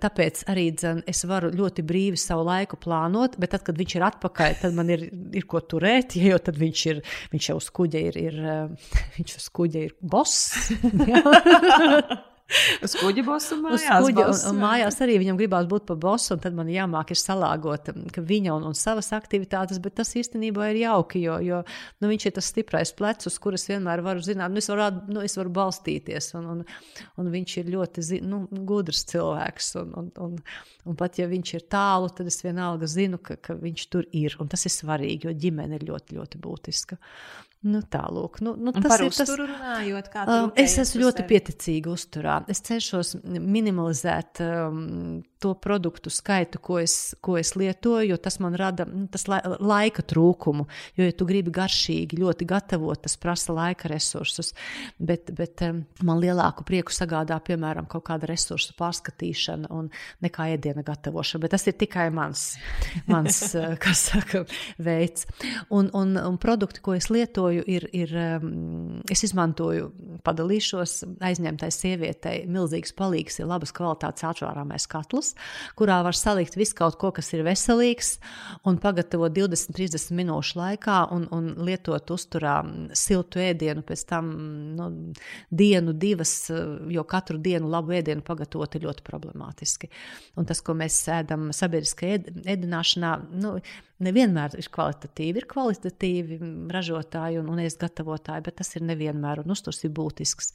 tāpēc arī dzen, es varu ļoti brīvi savu laiku plānot, bet tad, kad viņš ir atpakaļ, tad man ir, ir ko turēt, jo tad viņš ir, viņš jau uz kuģa ir, ir (laughs) viņš uz kuģa ir boss, (laughs) Uz kuģa bosu mājās. Uz kuģa, un, un mājās arī viņam gribās būt par bosu, un tad man jāmāk ir salāgot viņa un, un savas aktivitātes, bet tas īstenībā ir jauki, jo, jo nu, viņš ir tas stiprais plecs, uz kuras vienmēr varu zināt, nu, es varu, nu, es varu balstīties, un, un, un viņš ir ļoti nu, gudrs cilvēks, un, un, un, un pat ja viņš ir tālu, tad es vienalga zinu, ka, ka viņš tur ir, un tas ir svarīgi, jo ģimene ir ļoti, ļoti būtiska. Nu, Tālāk, nu, nu, tas ir tas, runājot, um, es esmu ļoti pieticīga uzturā. Es cenšos minimalizēt um, to produktu skaitu, ko es, ko es lietoju, jo tas man rada nu, tas la, laika trūkumu. Jo, ja tu gribi garšīgi, ļoti gatavot, tas prasa laika resursus. Bet, bet man lielāku prieku sagādā, piemēram, kaut kāda resursu pārskatīšana un nekā ēdiena gatavošana. Bet tas ir tikai mans, mans (laughs) uh, saka, veids. Un, un, un produkti, ko es lietoju, ir, ir es izmantoju, padalīšos aizņemtai sievietei. Milzīgs palīgs ir labas kvalitātes atvērāmais katls katls, kurā var salikt visu kaut ko, kas ir veselīgs, un pagatavot 20-30 minūšu laikā un, un lietot uzturā siltu ēdienu, pēc tam nu, dienu, divas, jo katru dienu labu ēdienu pagatavot ir ļoti problemātiski. Un tas, ko mēs ēdam sabiedriskajā ēdināšanā, nu, nevienmēr ir kvalitatīvi. Ir kvalitatīvi ražotāji un, un gatavotāji, bet tas ir nevienmēr un uzturs ir būtisks.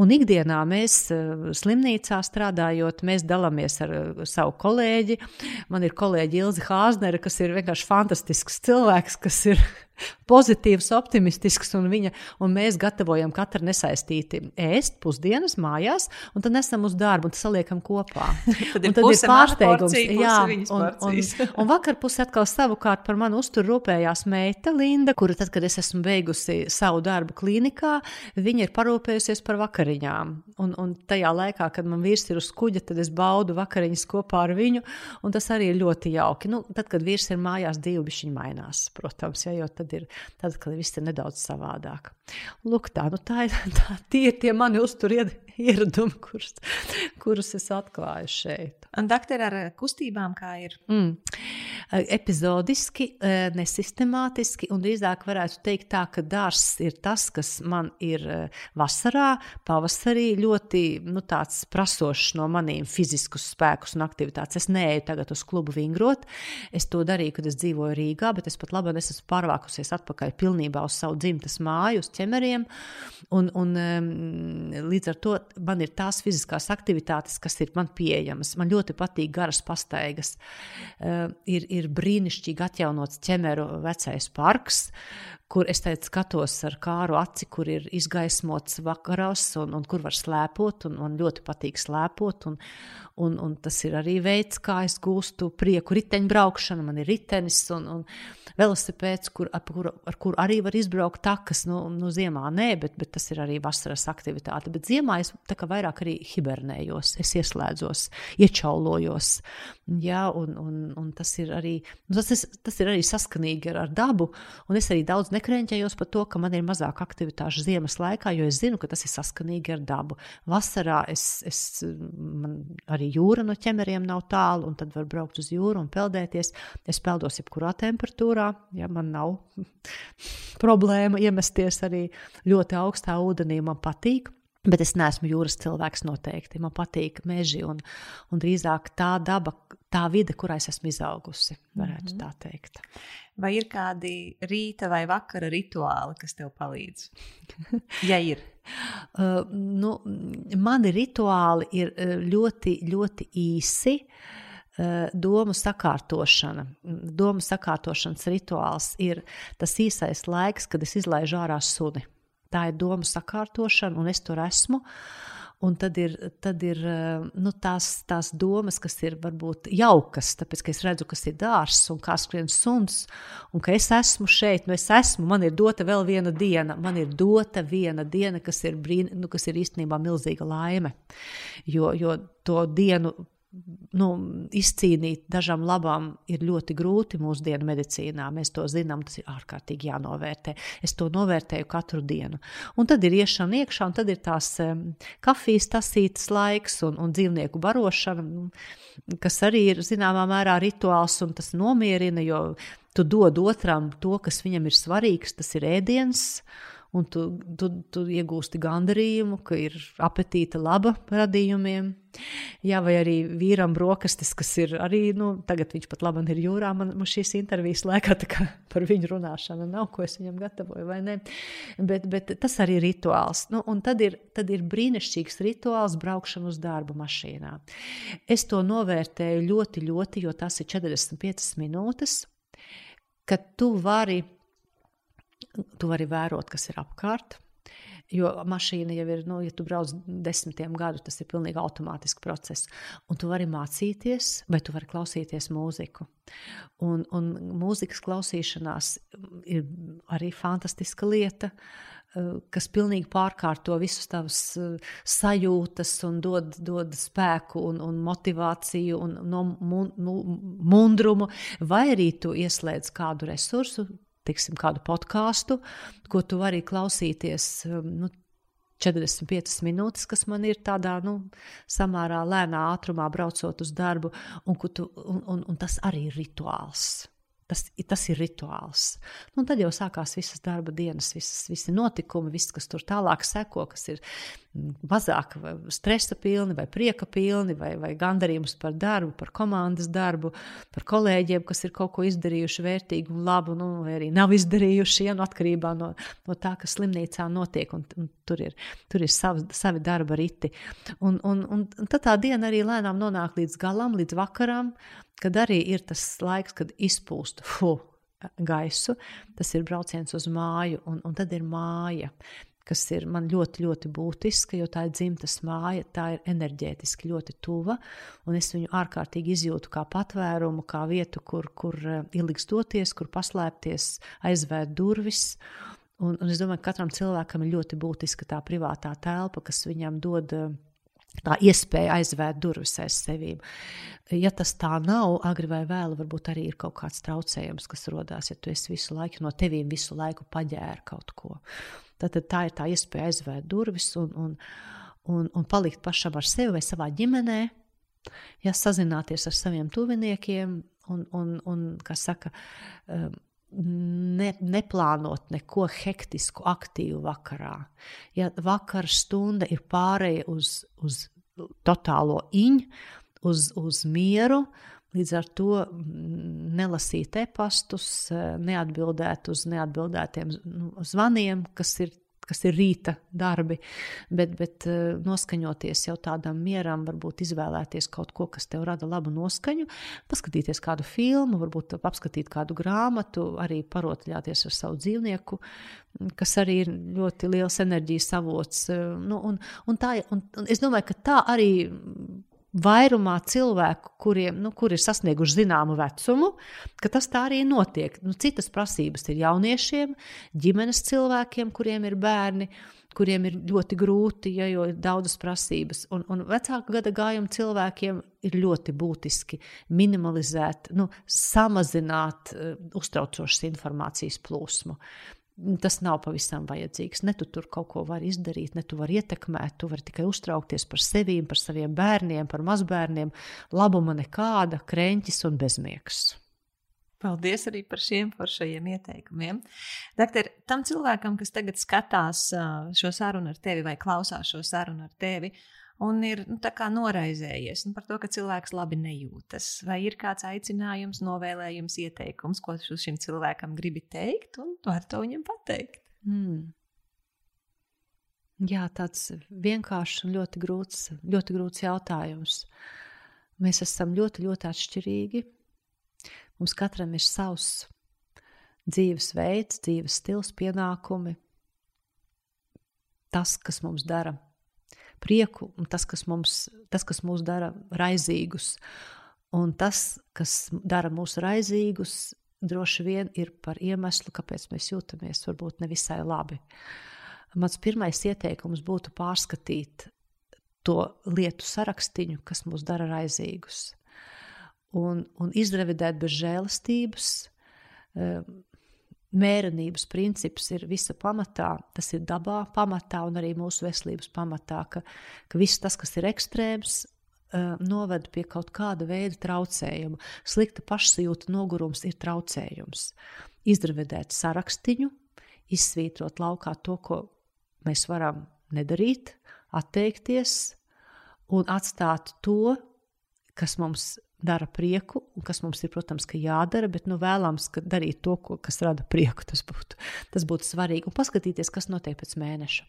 Un ikdienā mēs eh, slimnīcā strādājot, mēs dalāmies ar eh, savu kolēģi. Man ir kolēģi Ilzi Hāznere, kas ir vienkārši fantastisks cilvēks, kas ir pozitīvs, optimistisks, un, viņa, un mēs gatavojam katru nesaistīti ēst pusdienas mājās, un tad nesam uz darbu un saliekam kopā. (laughs) tad ir, un tad ir pārsteigums. Porcija, jā, un, un, (laughs) un vakar pusē atkal savukārt par mani uztur rūpējās meita Linda, kura tad, kad es esmu beigusi savu darbu klīnikā, viņa ir parūpējusies par vakariņām. Un, un tajā laikā, kad man vīrs ir uz kuģa, tad es baudu vakariņas kopā ar viņu, un tas arī ir ļoti jauki. Nu, tad, kad vīrs ir mājās, divi bišķiņi mainās, protams, ja, jo tad ir, tad, kad viss ir nedaudz savādāk. Lūk, tā, nu tā ir, (laughs) tā, tie ir tie mani uztur (laughs) ieradumi, kurus, kurus es atklāju šeit. Un doktor ar kustībām kā ir? Mm. Epizodiski, nesistemātiski, un drīzāk varētu teikt tā, ka dārsts ir tas, kas man ir vasarā, pavasarī ļoti nu, prasošs no maniem fiziskus spēkus un aktivitātes. Es neeju tagad uz klubu vingrot. Es to darīju, kad es dzīvoju Rīgā, bet es pat labi esmu pārvākusies atpakaļ pilnībā uz savu dzimtas māju, uz ķemeriem. Un, un, līdz ar to man ir tās fiziskās aktivitātes, kas ir man pieejamas. Man ļoti patīk garas pastaigas. Uh, ir, ir brīnišķīgi atjaunots ķemeru vecais parks, kur es teicu, skatos ar kāru aci, kur ir izgaismots vakaros un, un kur var slēpot. Man ļoti patīk slēpot. Un, un, un tas ir arī veids, kā es gūstu prieku riteņbraukšanu. Man ir ritenis un, un velosipēds, kur, ar, kur, ar kur arī var izbraukt takas. Nu, nu, ziemā nē, bet, bet tas ir arī vasaras aktivitāte. Bet ziemā es vairāk arī hibernējos, es ieslēdzos, iečaulojos. Jā, un, un, un tas, ir arī, nu, tas, ir, tas ir arī saskanīgi ar, ar dabu. Un es arī daudz nekreņķējos par to, ka man ir mazāk aktivitāšu ziemas laikā, jo es zinu, ka tas ir saskanīgi ar dabu. Vasarā es, es man arī jūra no ķemeriem nav tālu, un tad var braukt uz jūru un peldēties. Es peldos jebkurā temperatūrā, ja man nav (laughs) problēma iemesties arī ļoti augstā ūdenī, man patīk. Bet es neesmu jūras cilvēks noteikti. Man patīk meži un, un drīzāk tā daba, tā vide, kurā es esmu izaugusi, varētu mm -hmm. tā teikt. Vai ir kādi rīta vai vakara rituāli, kas tev palīdz? ja ir. (laughs) Uh, nu, mani rituāli ir uh, ļoti, ļoti īsi. Uh, domu sakārtošana. Domu sakārtošanas rituāls ir tas īsais laiks, kad es izlaižu ārā suni. Tā ir domu sakārtošana, un es tur esmu. Un tad ir, tad ir eh, nu, tās, tās domas, kas ir varbūt jaukas, tāpēc ka es redzu, kas ir dārsts un kā skrien suns, un ka es esmu šeit, nu es esmu, man ir dota vēl viena diena, man ir dota viena diena, kas ir, brīn, nu, kas ir īstenībā milzīga laime. Jo, jo to dienu nu, izcīnīt dažām labām ir ļoti grūti mūsdienu medicīnā. Mēs to zinām, tas ir ārkārtīgi jānovērtē. Es to novērtēju katru dienu. Un tad ir iešana iekšā, un tad ir tās kafijas tasītas laiks un, un dzīvnieku barošana, kas arī ir zināmā mērā rituāls, un tas nomierina, jo tu dod otram to, kas viņam ir svarīgs, tas ir ēdiens. Uh, un tu, tu, tu iegūsti gandarījumu, ka ir apetīte laba radījumiem. Jā, vai arī vīram brokastis, kas ir arī, nu, tagad viņš pat labi ir jūrā. Man, man šīs intervijas laikā (laughs) par viņu runāšanu nav, ko es viņam gatavoju, vai ne. Bet, bet tas arī ir rituāls. Nu, un tad ir, tad ir brīnišķīgs rituāls braukšana uz darbu mašīnā. Es to novērtēju ļoti, ļoti, jo tas ir 45 minūtes, kad tu vari tu vari vērot, kas ir apkārt. Jo mašīna jau ir, nu, ja tu brauc desmitiem gadu, tas ir pilnīgi automātisks process. Un tu vari mācīties, vai tu vari klausīties mūziku. Un, un mūzikas klausīšanās ir arī fantastiska lieta, eh, kas pilnīgi pārkārto visus tavus eh, sajūtas un dod, dod spēku un, un motivāciju un no, mundrumu, vai arī tu ieslēdz kādu resursu, tiksim, kādu podkāstu, ko tu vari klausīties. Um, nu, 45 minūtes, kas man ir tādā nu, samērā lēnā ātrumā, braucot uz darbu, un, un, un, un tas arī ir rituāls. Tas, tas ir rituāls. Nu, tad jau sākās visas darba dienas, visas, visi notikumi, viss, kas tur tālāk seko, kas ir mazāk stresa pilni, vai prieka pilni, vai, vai gandarījums par darbu, par komandas darbu, par kolēģiem, kas ir kaut ko izdarījuši vērtīgu un labu, nu, vai arī nav izdarījuši, ja, no atkarībā no, no tā, kas slimnīcā notiek. Un, un tur ir, tur ir savi, savi darba riti. Un, un, un, tad tā diena arī lēnām nonāk līdz galam, līdz vakaram, kad arī ir tas laiks, kad izpūst. Fuh, gaisu, tas ir brauciens uz māju, un, un tad ir māja kas ir man ļoti, ļoti būtiska, jo tā ir dzimtas māja, tā ir enerģētiski ļoti tuva, un es viņu ārkārtīgi izjūtu kā patvērumu, kā vietu, kur, kur eh, ilgs doties, kur paslēpties, aizvērt durvis. Un, un es domāju, ka katram cilvēkam ir ļoti būtiska tā privātā telpa, kas viņam dod uh, tā iespēja aizvērt durvis aiz sevīm. Ja tas tā nav, agri vai vēlu, varbūt arī ir kaut kāds traucējums, kas radās, ja tu esi visu laiku no tevīm visu laiku paģēri kaut ko. Tad tā ir tā iespēja aizvērt durvis un, un, un, un palikt pašam ar sevi vai savā ģimenē, ja sazināties ar saviem tuviniekiem un, un, un kā saka, um, ne, neplānot neko hektisku, aktīvu vakarā. Ja vakara stunda ir pārēja uz, uz totālo iņu, uz, uz mieru, līdz ar to nelasīt e-pastus, neatbildēt uz neatbildētiem nu, zvaniem, kas ir kas ir rīta darbi, bet, bet eh, noskaņoties jau tādam mieram, varbūt izvēlēties kaut ko, kas tev rada labu noskaņu, paskatīties kādu filmu, varbūt apskatīt kādu grāmatu, arī parotaļāties ar savu dzīvnieku, kas arī ir ļoti liels enerģijas avots. Eh, nu, un, un tā, un, un es domāju, ka tā arī vairumā cilvēku, kuriem nu, kur ir sasnieguši zināmu vecumu, ka tas tā arī notiek. Nu, citas prasības ir jauniešiem, ģimenes cilvēkiem, kuriem ir bērni, kuriem ir ļoti grūti, ja, jo ir daudzas prasības. Un, un vecāku gada gājumu cilvēkiem ir ļoti būtiski minimalizēt, nu, samazināt uh, uztraucošas informācijas plūsmu tas nav pavisam vajadzīgs. Ne tu tur kaut ko vari izdarīt, ne tu vari ietekmēt, tu vari tikai uztraukties par sevi, par saviem bērniem, par mazbērniem. Labuma nekāda, krēķis un bezmiegs. Paldies arī par šiem foršajiem ieteikumiem. Doktor, tam cilvēkam, kas tagad skatās šo sarunu ar tevi vai klausās šo sarunu ar tevi, uh, un ir nu, noraizējies nu, par to, ka cilvēks labi nejūtas. Vai ir kāds aicinājums, novēlējums, ieteikums, ko šim cilvēkam gribi teikt, un var to viņam pateikt? Mm. Jā, tāds vienkāršs un ļoti grūts, ļoti grūts jautājums. Mēs esam ļoti, ļoti atšķirīgi. Mums katram ir savs dzīvesveids, dzīves stils, pienākumi. Tas, kas mums dara prieku un tas, kas, mums, tas, kas mūs dara raizīgus. Un tas, kas dara mūs raizīgus, droši vien ir par iemeslu, kāpēc mēs jūtamies varbūt nevisai labi. Mans pirmais ieteikums būtu pārskatīt to lietu sarakstu, kas mūs dara raizīgus, un, un izrevidēt bez žēlastības, mērenības princips ir visa pamatā, tas ir dabā pamatā un arī mūsu veselības pamatā, ka, ka viss tas, kas ir ekstrēms, uh, noved pie kaut kāda veida traucējuma. Slikta pašsajūta, nogurums ir traucējums. Izdravedēt sarakstiņu, izsvītrot laukā to, ko mēs varam nedarīt, atteikties un atstāt to, kas mums dara prieku, un kas mums ir, protams, jādara, bet nu, vēlams darīt to, ko, kas rada prieku. Tas būtu, tas būtu svarīgi. Un paskatīties, kas notiek pēc mēneša.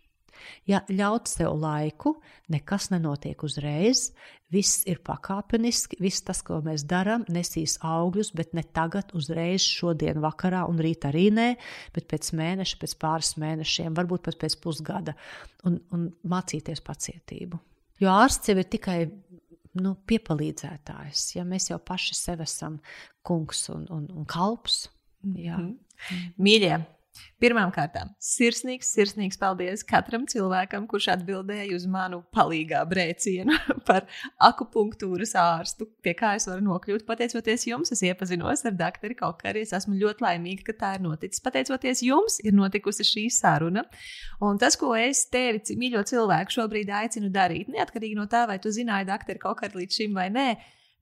Ja ļaut sev laiku, nekas nenotiek uzreiz, viss ir pakāpeniski, viss tas, ko mēs darām, nesīs augļus, bet ne tagad, uzreiz, šodien, vakarā un rīt arī nē, bet pēc mēneša, pēc pāris mēnešiem, varbūt pat pēc pusgada, un, un mācīties pacietību. Jo ārsts jau ir tikai nu, piepalīdzētājs. Ja mēs jau paši sev esam kungs un, un, un kalps. Jā. Mm -hmm. Mīļie, Pirmkārt, sirsnīgs, sirsnīgs paldies katram cilvēkam, kurš atbildēja uz manu palīgā brēcienu (laughs) par akupunktūras ārstu, pie kā es varu nokļūt. Pateicoties jums, es iepazinos ar doktoru Kaukaru. Es esmu ļoti laimīga, ka tā ir noticis. Pateicoties jums, ir notikusi šī saruna. Un tas, ko es tevi, mīļo cilvēku, šobrīd aicinu darīt, neatkarīgi no tā, vai tu zināji doktoru Kaukaru līdz šim vai nē,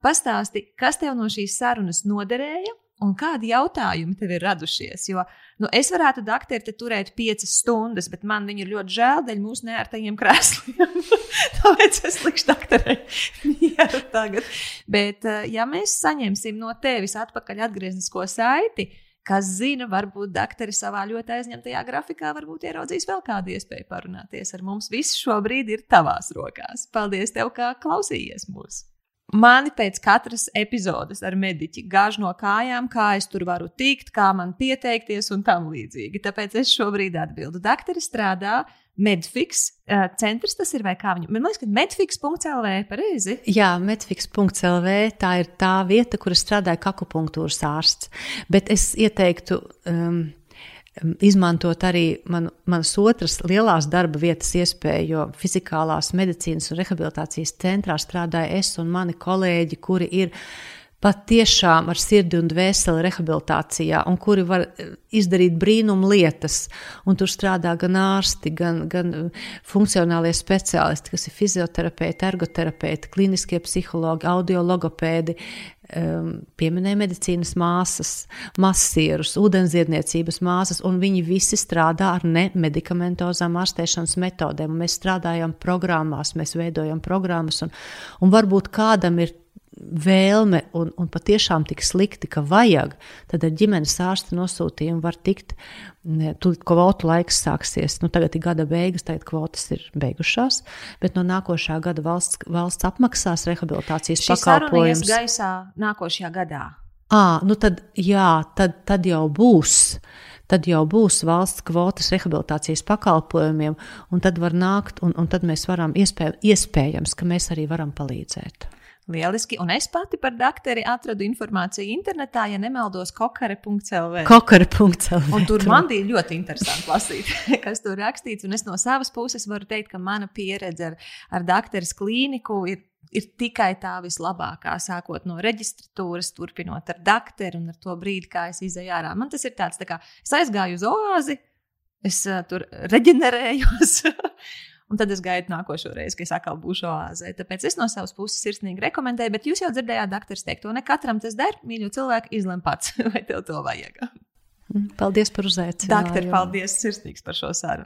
pastāsti, kas tev no šīs sarunas noderēja un kādi jautājumi tev ir radušies. Jo nu, es varētu doktori te turēt piecas stundas, bet man viņi ir ļoti žēl dēļ mūsu neērtajiem krēsliem. (laughs) Tāpēc es likšu doktorai mieru tagad. Bet, eh, ja mēs saņemsim no tevis atpakaļ atgrieznisko saiti, Kas zina, varbūt doktori savā ļoti aizņemtajā grafikā varbūt ieraudzīs vēl kādu iespēju parunāties ar mums. Viss šobrīd ir tavās rokās. Paldies, tev, kā klausījies mūsu! Mani pēc katras epizodes ar mediķi gāž no kājām, kā es tur varu tikt, kā man pieteikties un tam līdzīgi. Tāpēc es šobrīd atbildu. Daktere strādā Medfix uh, centrs, tas ir vai kā viņu. Man liekas, ka medfix.lv pareizi. Jā, medfix.lv tā ir tā vieta, kur strādāja kakupunktūras ārsts. Bet es ieteiktu. Um, izmantot arī man, manas otras lielās darba vietas iespēju, jo fizikālās medicīnas un rehabilitācijas centrā strādāja es un mani kolēģi, kuri ir patiešām ar sirdi un dvēseli rehabilitācijā, un kuri var izdarīt brīnumu lietas. Un tur strādā gan ārsti, gan, gan funkcionālie speciālisti, kas ir fizioterapeiti, ergoterapeiti, kliniskie psihologi, audiologopēdi, pieminēja medicīnas māsas, masierus, ūdensdziedniecības māsas, un viņi visi strādā ar nemedikamentozām ārstēšanas metodēm. Mēs strādājam programmās, mēs veidojam programmas, un, un varbūt kādam ir vēlme un, un patiešām tik slikti, ka vajag, tad ar ģimenes ārsta nosūtījumu var tikt. Tūlīt kvotu laiks sāksies. Nu, tagad ir gada beigas, tagad kvotas ir beigušās, bet no nākošā gada valsts, valsts apmaksās rehabilitācijas pakalpojumus. Tas gaisā nākošajā gadā. À, nu tad, jā, tad, tad jau būs tad jau būs valsts kvotas rehabilitācijas pakalpojumiem, un tad var nākt, un, un tad mēs varam, iespēj, iespējams, ka mēs arī varam palīdzēt. Lieliski, un es pati par dakteri atradu informāciju internetā, ja nemaldos, kokare.clv. Kokare.clv. Un tur man bija ļoti interesanti lasīt, (laughs) kas tur rakstīts. Un es no savas puses varu teikt, ka mana pieredze ar, ar dakteres klīniku ir, ir tikai tā vislabākā. Sākot no reģistratūras, turpinot ar dakteru un ar to brīdi, kā es izēju ārā. Man tas ir tāds, tā kā es aizgāju uz oāzi, es uh, tur reģenerējos. (laughs) Un tad es gaidu nākošo reizi, kad es atkal būšu oāzē. Tāpēc es no savas puses sirsnīgi rekomendēju, bet jūs jau dzirdējāt, doktors teikt, to ne katram tas der. Mīļo cilvēku, izlem pats, (laughs) vai tev to vajag. Paldies par uzaicinājumu. Doktor, paldies sirsnīgs par šo sarunu.